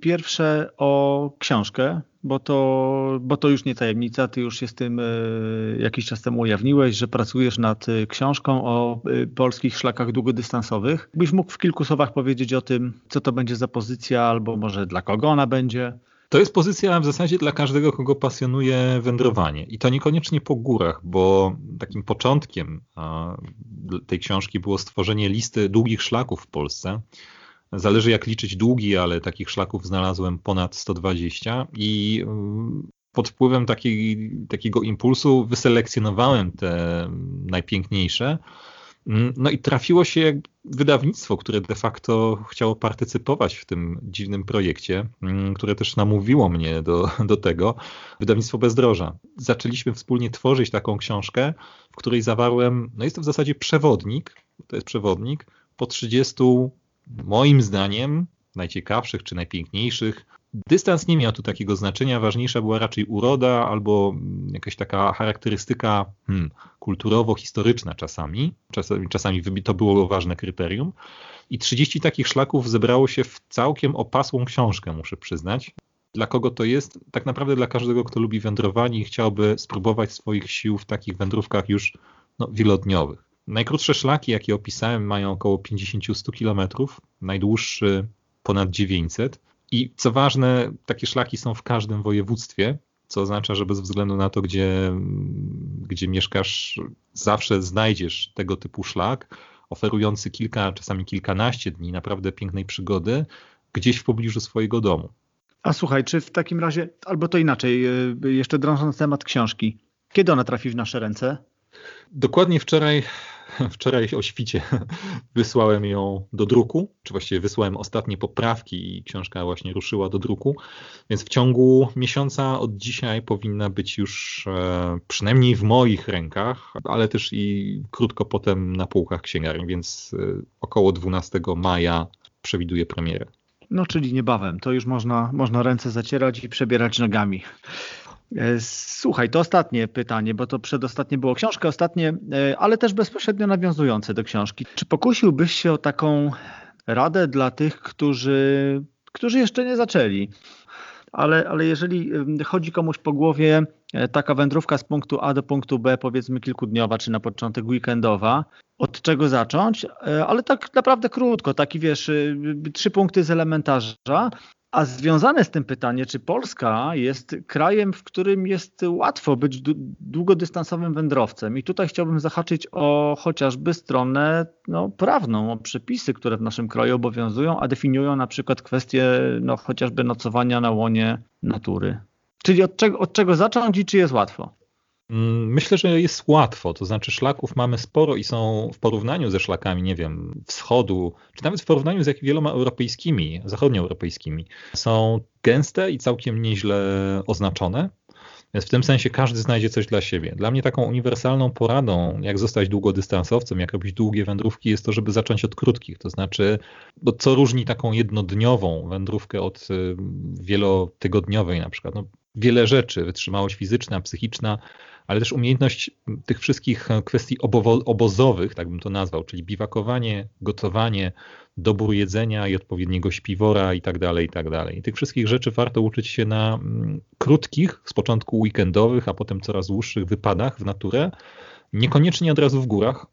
Pierwsze o książkę, bo to, bo to już nie tajemnica, ty już się z tym e, jakiś czas temu ujawniłeś, że pracujesz nad e, książką o polskich szlakach długodystansowych. Byś mógł w kilku słowach powiedzieć o tym, co to będzie za pozycja, albo może dla kogo ona będzie? To jest pozycja w zasadzie dla każdego, kogo pasjonuje wędrowanie. I to niekoniecznie po górach, bo takim początkiem tej książki było stworzenie listy długich szlaków w Polsce. Zależy jak liczyć długi, ale takich szlaków znalazłem ponad 120 i pod wpływem takiej, takiego impulsu wyselekcjonowałem te najpiękniejsze no i trafiło się wydawnictwo, które de facto chciało partycypować w tym dziwnym projekcie, mm, które też namówiło mnie do, do tego, wydawnictwo Bezdroża. Zaczęliśmy wspólnie tworzyć taką książkę, w której zawarłem, no jest to w zasadzie przewodnik, to jest przewodnik po 30 moim zdaniem najciekawszych czy najpiękniejszych. Dystans nie miał tu takiego znaczenia, ważniejsza była raczej uroda albo jakaś taka charakterystyka hmm, kulturowo-historyczna czasami. czasami. Czasami to było ważne kryterium. I 30 takich szlaków zebrało się w całkiem opasłą książkę, muszę przyznać. Dla kogo to jest? Tak naprawdę dla każdego, kto lubi wędrowanie i chciałby spróbować swoich sił w takich wędrówkach już no, wielodniowych. Najkrótsze szlaki, jakie opisałem, mają około 50-100 km, najdłuższy ponad 900. I co ważne, takie szlaki są w każdym województwie, co oznacza, że bez względu na to, gdzie, gdzie mieszkasz, zawsze znajdziesz tego typu szlak, oferujący kilka, czasami kilkanaście dni naprawdę pięknej przygody gdzieś w pobliżu swojego domu. A słuchaj, czy w takim razie, albo to inaczej, y, jeszcze drążąc temat książki, kiedy ona trafi w nasze ręce? Dokładnie wczoraj [LAUGHS] wczoraj o świcie [LAUGHS] wysłałem ją do druku, czy właściwie wysłałem ostatnie poprawki i książka właśnie ruszyła do druku, więc w ciągu miesiąca od dzisiaj powinna być już e, przynajmniej w moich rękach, ale też i krótko potem na półkach księgarni, więc e, około 12 maja przewiduję premierę. No, czyli niebawem. To już można, można ręce zacierać i przebierać nogami. E, słuchaj, to ostatnie pytanie, bo to przedostatnie było książka, ostatnie, e, ale też bezpośrednio nawiązujące do książki. Czy pokusiłbyś się o taką radę dla tych, którzy, którzy jeszcze nie zaczęli? Ale, ale jeżeli chodzi komuś po głowie e, taka wędrówka z punktu A do punktu B, powiedzmy kilkudniowa, czy na początek weekendowa, od czego zacząć, ale tak naprawdę krótko, taki wiesz, trzy punkty z elementarza, a związane z tym pytanie, czy Polska jest krajem, w którym jest łatwo być długodystansowym wędrowcem? I tutaj chciałbym zahaczyć o chociażby stronę no, prawną, o przepisy, które w naszym kraju obowiązują, a definiują na przykład kwestie no, chociażby nocowania na łonie natury. Czyli od czego, od czego zacząć i czy jest łatwo? Mm, myślę, że jest łatwo, to znaczy szlaków mamy sporo i są w porównaniu ze szlakami, nie wiem, wschodu, czy nawet w porównaniu z jak wieloma europejskimi, zachodnioeuropejskimi, są gęste i całkiem nieźle oznaczone. Więc w tym sensie każdy znajdzie coś dla siebie. Dla mnie taką uniwersalną poradą, jak zostać długodystansowcem, jak robić długie wędrówki, jest to, żeby zacząć od krótkich. To znaczy, bo co różni taką jednodniową wędrówkę od y, wielotygodniowej na przykład? No, wiele rzeczy, wytrzymałość fizyczna, psychiczna, ale też umiejętność tych wszystkich kwestii obozowych, tak bym to nazwał, czyli biwakowanie, gotowanie, dobór jedzenia i odpowiedniego śpiwora i tak dalej, i tak dalej. Tych wszystkich rzeczy warto uczyć się na mm, krótkich, z początku weekendowych, a potem coraz dłuższych wypadach w naturę, niekoniecznie od razu w górach.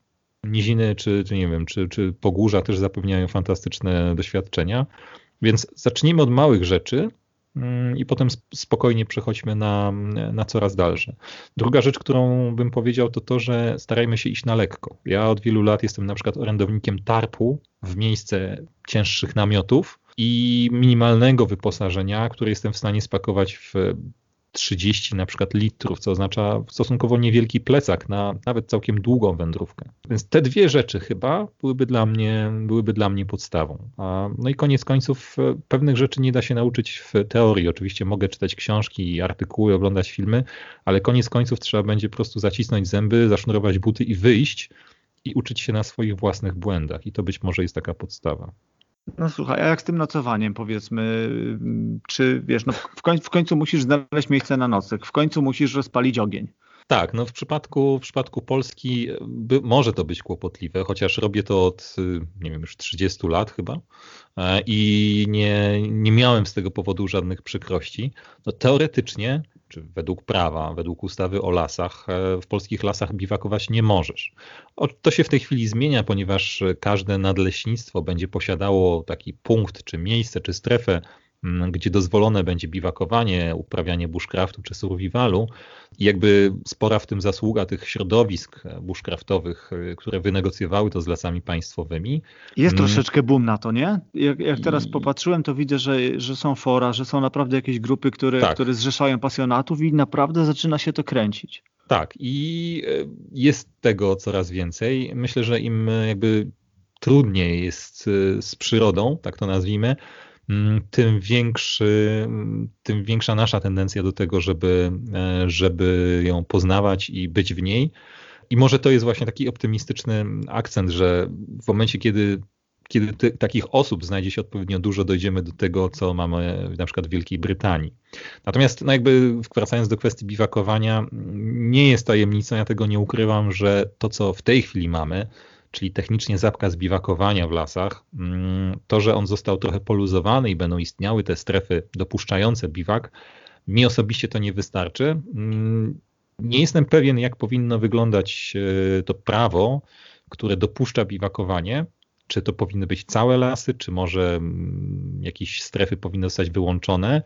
Niziny czy, czy nie wiem, czy, czy pogórza też zapewniają fantastyczne doświadczenia. Więc zacznijmy od małych rzeczy, i potem spokojnie przechodźmy na, na coraz dalsze. Druga rzecz, którą bym powiedział, to to, że starajmy się iść na lekko. Ja od wielu lat jestem na przykład orędownikiem tarpu w miejsce cięższych namiotów i minimalnego wyposażenia, które jestem w stanie spakować w 30 na przykład litrów, co oznacza stosunkowo niewielki plecak na nawet całkiem długą wędrówkę. Więc te dwie rzeczy chyba byłyby dla mnie, byłyby dla mnie podstawą. No i koniec końców e, pewnych rzeczy nie da się nauczyć w teorii. Oczywiście mogę czytać książki, artykuły, oglądać filmy, ale koniec końców trzeba będzie po prostu zacisnąć zęby, zasznurować buty i wyjść i uczyć się na swoich własnych błędach. I to być może jest taka podstawa. No słuchaj, a jak z tym nocowaniem powiedzmy, czy wiesz, no w, końcu, w końcu musisz znaleźć miejsce na nocek, w końcu musisz rozpalić ogień. Tak, no w przypadku, w przypadku Polski by, może to być kłopotliwe, chociaż robię to od, nie wiem, już 30 lat chyba e, i nie, nie miałem z tego powodu żadnych przykrości. No teoretycznie czy według prawa, według ustawy o lasach, e, w polskich lasach biwakować nie możesz. To się w tej chwili zmienia, ponieważ każde nadleśnictwo będzie posiadało taki punkt, czy miejsce, czy strefę gdzie dozwolone będzie biwakowanie, uprawianie bushcraftu czy survivalu i jakby spora w tym zasługa tych środowisk bushcraftowych, y, które wynegocjowały to z lasami państwowymi. Jest mm. troszeczkę boom na to, nie? Jak, jak teraz popatrzyłem, to widzę, że, że są fora, że są naprawdę jakieś grupy, które, tak. które zrzeszają pasjonatów i naprawdę zaczyna się to kręcić. Tak, i e, jest tego coraz więcej. Myślę, że im jakby trudniej jest z przyrodą, tak to nazwijmy, mm, tym, większy, tym większa nasza tendencja do tego, żeby, żeby ją poznawać i być w niej. I może to jest właśnie taki optymistyczny akcent, że w momencie, kiedy kiedy ty, takich osób znajdzie się odpowiednio dużo, dojdziemy do tego, co mamy na przykład w Wielkiej Brytanii. Natomiast no jakby wracając do kwestii biwakowania, nie jest tajemnicą, ja tego nie ukrywam, że to, co w tej chwili mamy, czyli technicznie zakaz biwakowania w lasach, mm, to, że on został trochę poluzowany i będą istniały te strefy dopuszczające biwak, mi osobiście to nie wystarczy. Mm, nie jestem pewien, jak powinno wyglądać e, to prawo, które dopuszcza biwakowanie. Czy to powinny być całe lasy, czy może mm, jakieś strefy powinny zostać wyłączone.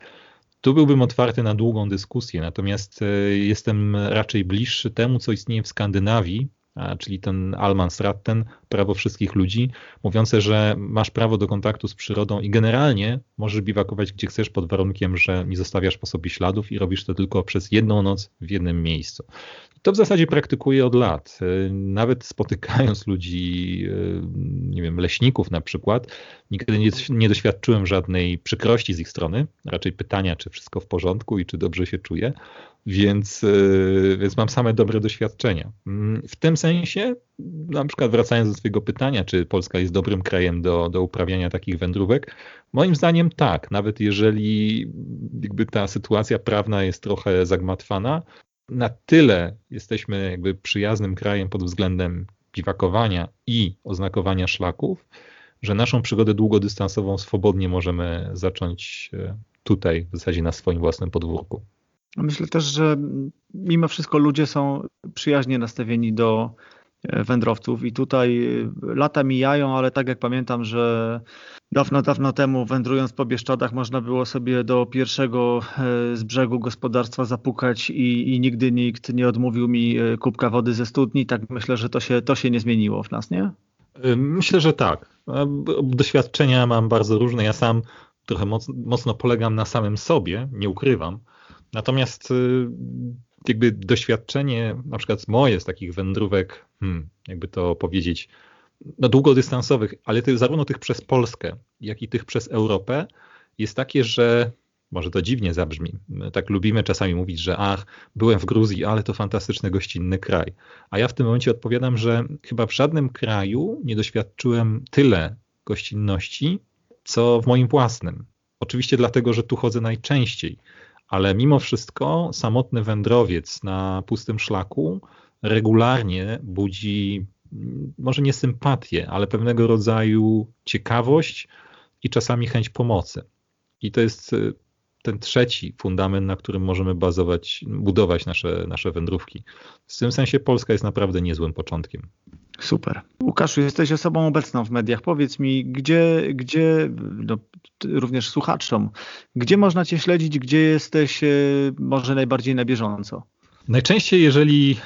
Tu byłbym otwarty na długą dyskusję, natomiast e, jestem raczej bliższy temu, co istnieje w Skandynawii, czyli ten Almansratten, prawo wszystkich ludzi, mówiące, że masz prawo do kontaktu z przyrodą i generalnie możesz biwakować gdzie chcesz pod warunkiem, że nie zostawiasz po sobie śladów i robisz to tylko przez jedną noc w jednym miejscu. To w zasadzie praktykuję od lat. Nawet spotykając ludzi, nie wiem, leśników na przykład, nigdy nie, nie doświadczyłem żadnej przykrości z ich strony, raczej pytania, czy wszystko w porządku i czy dobrze się czuję więc, e, więc mam same dobre doświadczenia. Mm, w tym sensie, na przykład wracając do swojego pytania, czy Polska jest dobrym krajem do, do uprawiania takich wędrówek, moim zdaniem tak, nawet jeżeli jakby ta sytuacja prawna jest trochę zagmatwana, na tyle jesteśmy jakby przyjaznym krajem pod względem biwakowania i oznakowania szlaków, że naszą przygodę długodystansową swobodnie możemy zacząć e, tutaj, w zasadzie na swoim własnym podwórku. Myślę też, że mimo wszystko ludzie są przyjaźnie nastawieni do wędrowców i tutaj e, lata mijają, ale tak jak pamiętam, że dawno, dawno temu wędrując po Bieszczadach można było sobie do pierwszego e, z brzegu gospodarstwa zapukać i, i nigdy nikt nie odmówił mi kubka wody ze studni. Tak myślę, że to się, to się nie zmieniło w nas, nie? Myślę, że tak. Doświadczenia mam bardzo różne. Ja sam trochę mocno, mocno polegam na samym sobie, nie ukrywam. Natomiast y, jakby doświadczenie, na przykład moje z takich wędrówek, hmm, jakby to powiedzieć, no długodystansowych, ale zarówno tych przez Polskę, jak i tych przez Europę, jest takie, że może to dziwnie zabrzmi. My tak lubimy czasami mówić, że ach, byłem w Gruzji, ale to fantastyczny gościnny kraj. A ja w tym momencie odpowiadam, że chyba w żadnym kraju nie doświadczyłem tyle gościnności, co w moim własnym. Oczywiście dlatego, że tu chodzę najczęściej ale mimo wszystko samotny wędrowiec na pustym szlaku regularnie budzi może nie sympatię, ale pewnego rodzaju ciekawość i czasami chęć pomocy. I to jest y, ten trzeci fundament, na którym możemy bazować, budować nasze, nasze wędrówki. W tym sensie Polska jest naprawdę niezłym początkiem. Super. Łukaszu, jesteś osobą obecną w mediach. Powiedz mi, gdzie, gdzie no, również słuchaczom, gdzie można Cię śledzić, gdzie jesteś e, może najbardziej na bieżąco? Najczęściej, jeżeli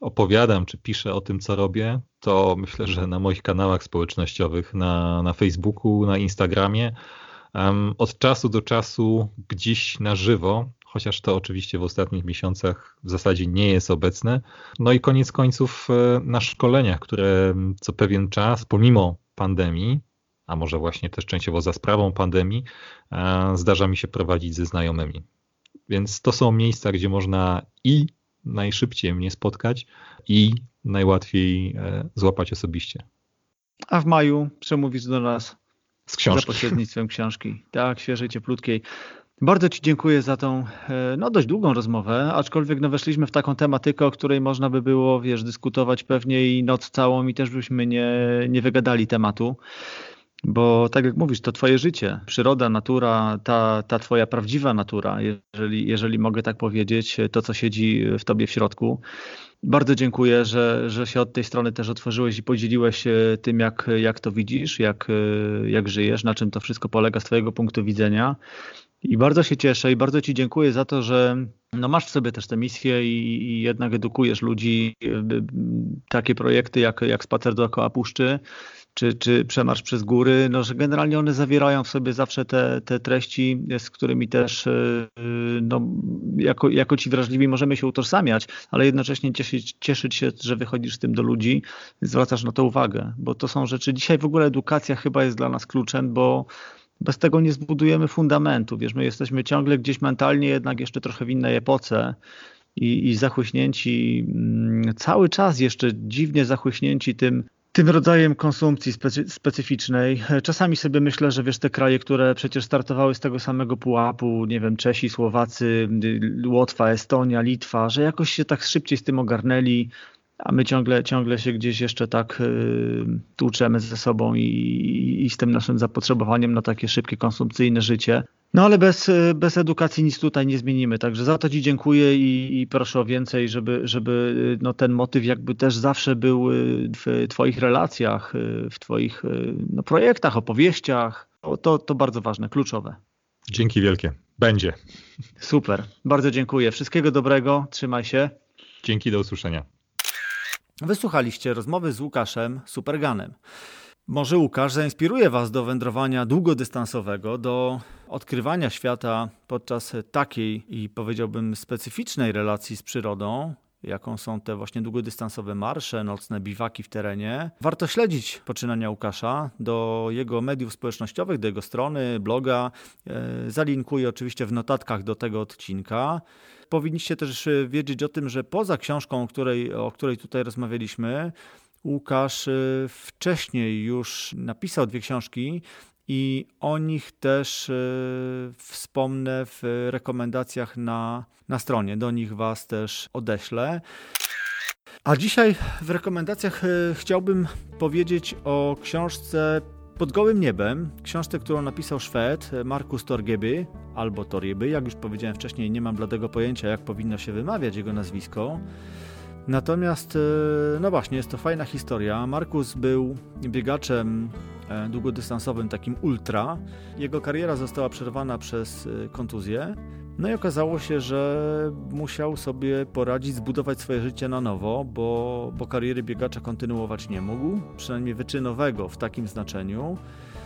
opowiadam czy piszę o tym, co robię, to myślę, że na moich kanałach społecznościowych, na, na Facebooku, na Instagramie, od czasu do czasu gdzieś na żywo chociaż to oczywiście w ostatnich miesiącach w zasadzie nie jest obecne. No i koniec końców e, na szkoleniach, które co pewien czas, pomimo pandemii, a może właśnie też częściowo za sprawą pandemii, e, zdarza mi się prowadzić ze znajomymi. Więc to są miejsca, gdzie można i najszybciej mnie spotkać, i najłatwiej e, złapać osobiście. A w maju przemówisz do nas z książki. Za pośrednictwem książki. Tak, świeżej, cieplutkiej. Bardzo Ci dziękuję za tą e, no, dość długą rozmowę, aczkolwiek no, weszliśmy w taką tematykę, o której można by było wiesz, dyskutować pewnie i noc całą i też byśmy nie, nie wygadali tematu. Bo tak jak mówisz, to twoje życie, przyroda, natura, ta, ta twoja prawdziwa natura, jeżeli, jeżeli mogę tak powiedzieć, to co siedzi w tobie w środku. Bardzo dziękuję, że, że się od tej strony też otworzyłeś i podzieliłeś się tym, jak, jak to widzisz, jak, jak żyjesz, na czym to wszystko polega z twojego punktu widzenia. I bardzo się cieszę i bardzo Ci dziękuję za to, że no masz w sobie też tę misję i, i jednak edukujesz ludzi. Takie projekty jak, jak Spacer dookoła Puszczy czy, czy Przemarsz przez góry, no, że generalnie one zawierają w sobie zawsze te, te treści, z którymi też y, no, jako, jako ci wrażliwi możemy się utożsamiać, ale jednocześnie cieszyć, cieszyć się, że wychodzisz z tym do ludzi, zwracasz na to uwagę, bo to są rzeczy, dzisiaj w ogóle edukacja chyba jest dla nas kluczem, bo bez tego nie zbudujemy fundamentu. Wiesz, my jesteśmy ciągle gdzieś mentalnie jednak jeszcze trochę w innej epoce i, i zachłyśnięci, mm, cały czas jeszcze dziwnie zachłyśnięci tym, tym rodzajem konsumpcji specy, specyficznej. Czasami sobie myślę, że wiesz, te kraje, które przecież startowały z tego samego pułapu, nie wiem, Czesi, Słowacy, Łotwa, Estonia, Litwa, że jakoś się tak szybciej z tym ogarnęli, a my ciągle, ciągle się gdzieś jeszcze tak y, tłuczemy ze sobą i, i z tym naszym zapotrzebowaniem na takie szybkie, konsumpcyjne życie. No ale bez, bez edukacji nic tutaj nie zmienimy. Także za to Ci dziękuję i, i proszę o więcej, żeby, żeby no, ten motyw jakby też zawsze był y, w Twoich relacjach, y, w Twoich no, projektach, opowieściach. To, to bardzo ważne, kluczowe. Dzięki wielkie. Będzie. Super. Bardzo dziękuję. Wszystkiego dobrego. Trzymaj się. Dzięki, do usłyszenia. Wysłuchaliście rozmowy z Łukaszem Superganem. Może Łukasz zainspiruje Was do wędrowania długodystansowego, do odkrywania świata podczas takiej i powiedziałbym specyficznej relacji z przyrodą, jaką są te właśnie długodystansowe marsze, nocne biwaki w terenie. Warto śledzić poczynania Łukasza do jego mediów społecznościowych, do jego strony, bloga. E, zalinkuję oczywiście w notatkach do tego odcinka. Powinniście też wiedzieć o tym, że poza książką, o której, o której tutaj rozmawialiśmy, Łukasz y, wcześniej już napisał dwie książki i o nich też y, wspomnę w rekomendacjach na, na stronie. Do nich Was też odeślę. A dzisiaj w rekomendacjach y, chciałbym powiedzieć o książce pod gołym niebem, książce, którą napisał Szwed Markus Torgeby, albo Torgeby, jak już powiedziałem wcześniej, nie mam bladego pojęcia, jak powinno się wymawiać jego nazwisko. Natomiast, e, no właśnie, jest to fajna historia. Markus był biegaczem e, długodystansowym, takim ultra. Jego kariera została przerwana przez e, kontuzję. No i okazało się, że musiał sobie poradzić, zbudować swoje życie na nowo, bo, bo kariery biegacza kontynuować nie mógł, przynajmniej wyczynowego w takim znaczeniu.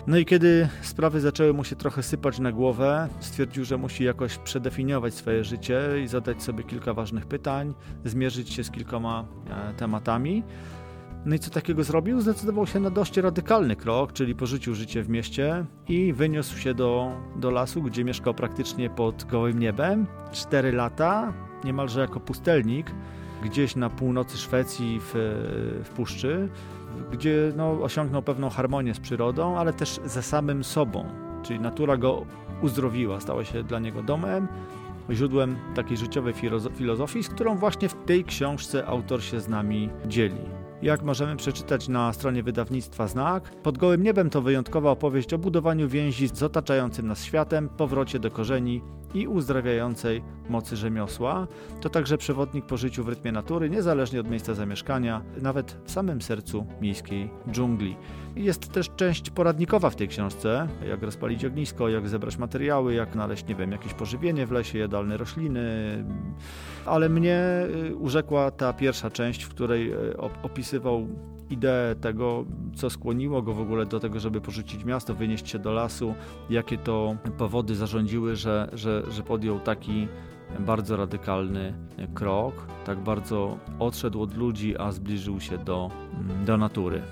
No i kiedy sprawy zaczęły mu się trochę sypać na głowę, stwierdził, że musi jakoś przedefiniować swoje życie i zadać sobie kilka ważnych pytań, zmierzyć się z kilkoma e, tematami. No i co takiego zrobił? Zdecydował się na dość radykalny krok, czyli porzucił życie w mieście i wyniósł się do, do lasu, gdzie mieszkał praktycznie pod gołym niebem. Cztery lata, niemalże jako pustelnik, gdzieś na północy Szwecji w, w puszczy gdzie no, osiągnął pewną harmonię z przyrodą, ale też ze samym sobą. Czyli natura go uzdrowiła, stała się dla niego domem, źródłem takiej życiowej filozofii, z którą właśnie w tej książce autor się z nami dzieli. Jak możemy przeczytać na stronie wydawnictwa Znak, Pod gołym niebem to wyjątkowa opowieść o budowaniu więzi z otaczającym nas światem, powrocie do korzeni i uzdrawiającej mocy rzemiosła. To także przewodnik po życiu w rytmie natury, niezależnie od miejsca zamieszkania, nawet w samym sercu miejskiej dżungli. Jest też część poradnikowa w tej książce, jak rozpalić ognisko, jak zebrać materiały, jak znaleźć, nie wiem, jakieś pożywienie w lesie, jadalne rośliny. Ale mnie y, urzekła ta pierwsza część, w której y, opisywał ideę tego, co skłoniło go w ogóle do tego, żeby porzucić miasto, wynieść się do lasu, jakie to powody zarządziły, że, że, że podjął taki bardzo radykalny krok, tak bardzo odszedł od ludzi, a zbliżył się do, do natury.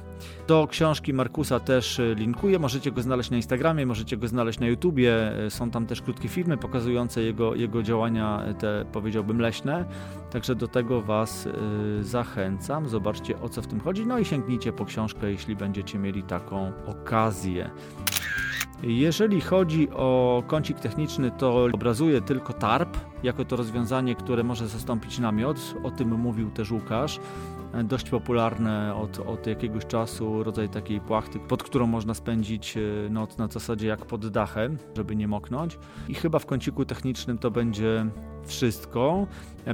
Do książki Markusa też linkuję. Możecie go znaleźć na Instagramie, możecie go znaleźć na YouTubie. Są tam też krótkie filmy pokazujące jego, jego działania, te powiedziałbym leśne. Także do tego Was zachęcam. Zobaczcie o co w tym chodzi. No i sięgnijcie po książkę, jeśli będziecie mieli taką okazję. Jeżeli chodzi o kącik techniczny, to obrazuje tylko tarp, jako to rozwiązanie, które może zastąpić namiot. O tym mówił też Łukasz. Dość popularne od, od jakiegoś czasu, rodzaj takiej płachty, pod którą można spędzić e, noc na zasadzie jak pod dachem, żeby nie moknąć. I chyba w kąciku technicznym to będzie wszystko.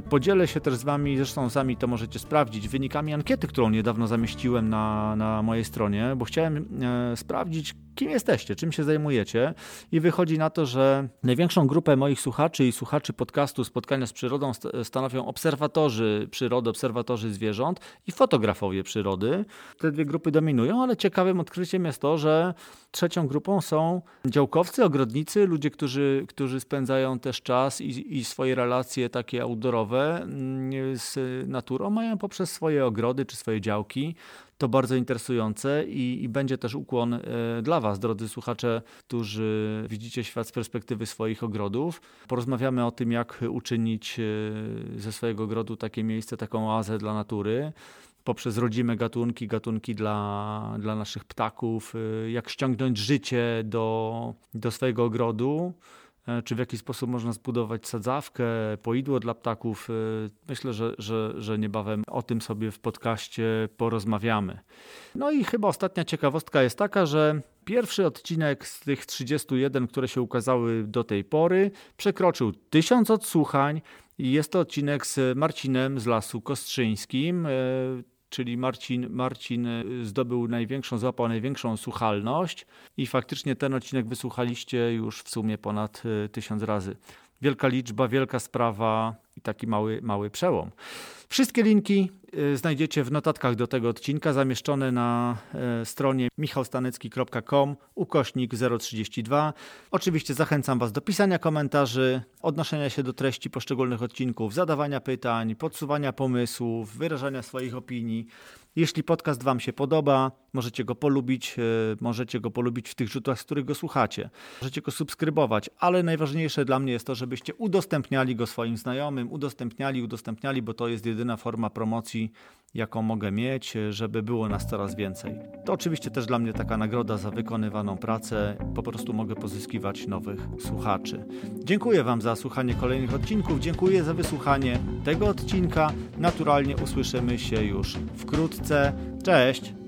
Podzielę się też z Wami, zresztą sami to możecie sprawdzić, wynikami ankiety, którą niedawno zamieściłem na, na mojej stronie, bo chciałem e, sprawdzić, kim jesteście, czym się zajmujecie. I wychodzi na to, że największą grupę moich słuchaczy i słuchaczy podcastu Spotkania z Przyrodą stanowią obserwatorzy przyrody, obserwatorzy zwierząt i fotografowie przyrody. Te dwie grupy dominują, ale ciekawym odkryciem jest to, że trzecią grupą są działkowcy, ogrodnicy, ludzie, którzy, którzy spędzają też czas i, i swoje relacje takie outdoorowe mm, z naturą mają poprzez swoje ogrody czy swoje działki to bardzo interesujące i, i, będzie też ukłon e, dla Was, drodzy słuchacze, którzy widzicie świat z perspektywy swoich ogrodów. Porozmawiamy o tym, jak uczynić e, ze swojego ogrodu takie miejsce, taką oazę dla natury poprzez rodzime gatunki, gatunki dla, dla naszych ptaków, e, jak ściągnąć życie do, do swojego ogrodu. E, czy w jaki sposób można zbudować sadzawkę, poidło dla ptaków. E, myślę, że, że, że niebawem o tym sobie w podcaście porozmawiamy. No i chyba ostatnia ciekawostka jest taka, że pierwszy odcinek z tych 31, które się ukazały do tej pory, przekroczył tysiąc odsłuchań. I jest to odcinek z Marcinem z Lasu Kostrzyńskim. Czyli Marcin, Marcin y, zdobył największą, złapał największą słuchalność i faktycznie ten odcinek wysłuchaliście już w sumie ponad y, tysiąc razy. Wielka liczba, wielka sprawa i taki mały, mały przełom. Wszystkie linki y, znajdziecie w notatkach do tego odcinka, zamieszczone na e, stronie michałstanecki.com ukośnik 032. Oczywiście zachęcam Was do pisania komentarzy, odnoszenia się do treści poszczególnych odcinków, zadawania pytań, podsuwania pomysłów, wyrażania swoich opinii. Jeśli podcast Wam się podoba, możecie go polubić, e, możecie go polubić w tych rzutach, z których go słuchacie. Możecie go subskrybować, ale najważniejsze dla mnie jest to, żebyście udostępniali go swoim znajomym, udostępniali, udostępniali, bo to jest jedyna forma promocji, jaką mogę mieć, żeby było nas coraz więcej. To oczywiście też dla mnie taka nagroda za wykonywaną pracę. Po prostu mogę pozyskiwać nowych słuchaczy. Dziękuję Wam za słuchanie kolejnych odcinków. Dziękuję za wysłuchanie tego odcinka. Naturalnie usłyszymy się już wkrótce. Cześć!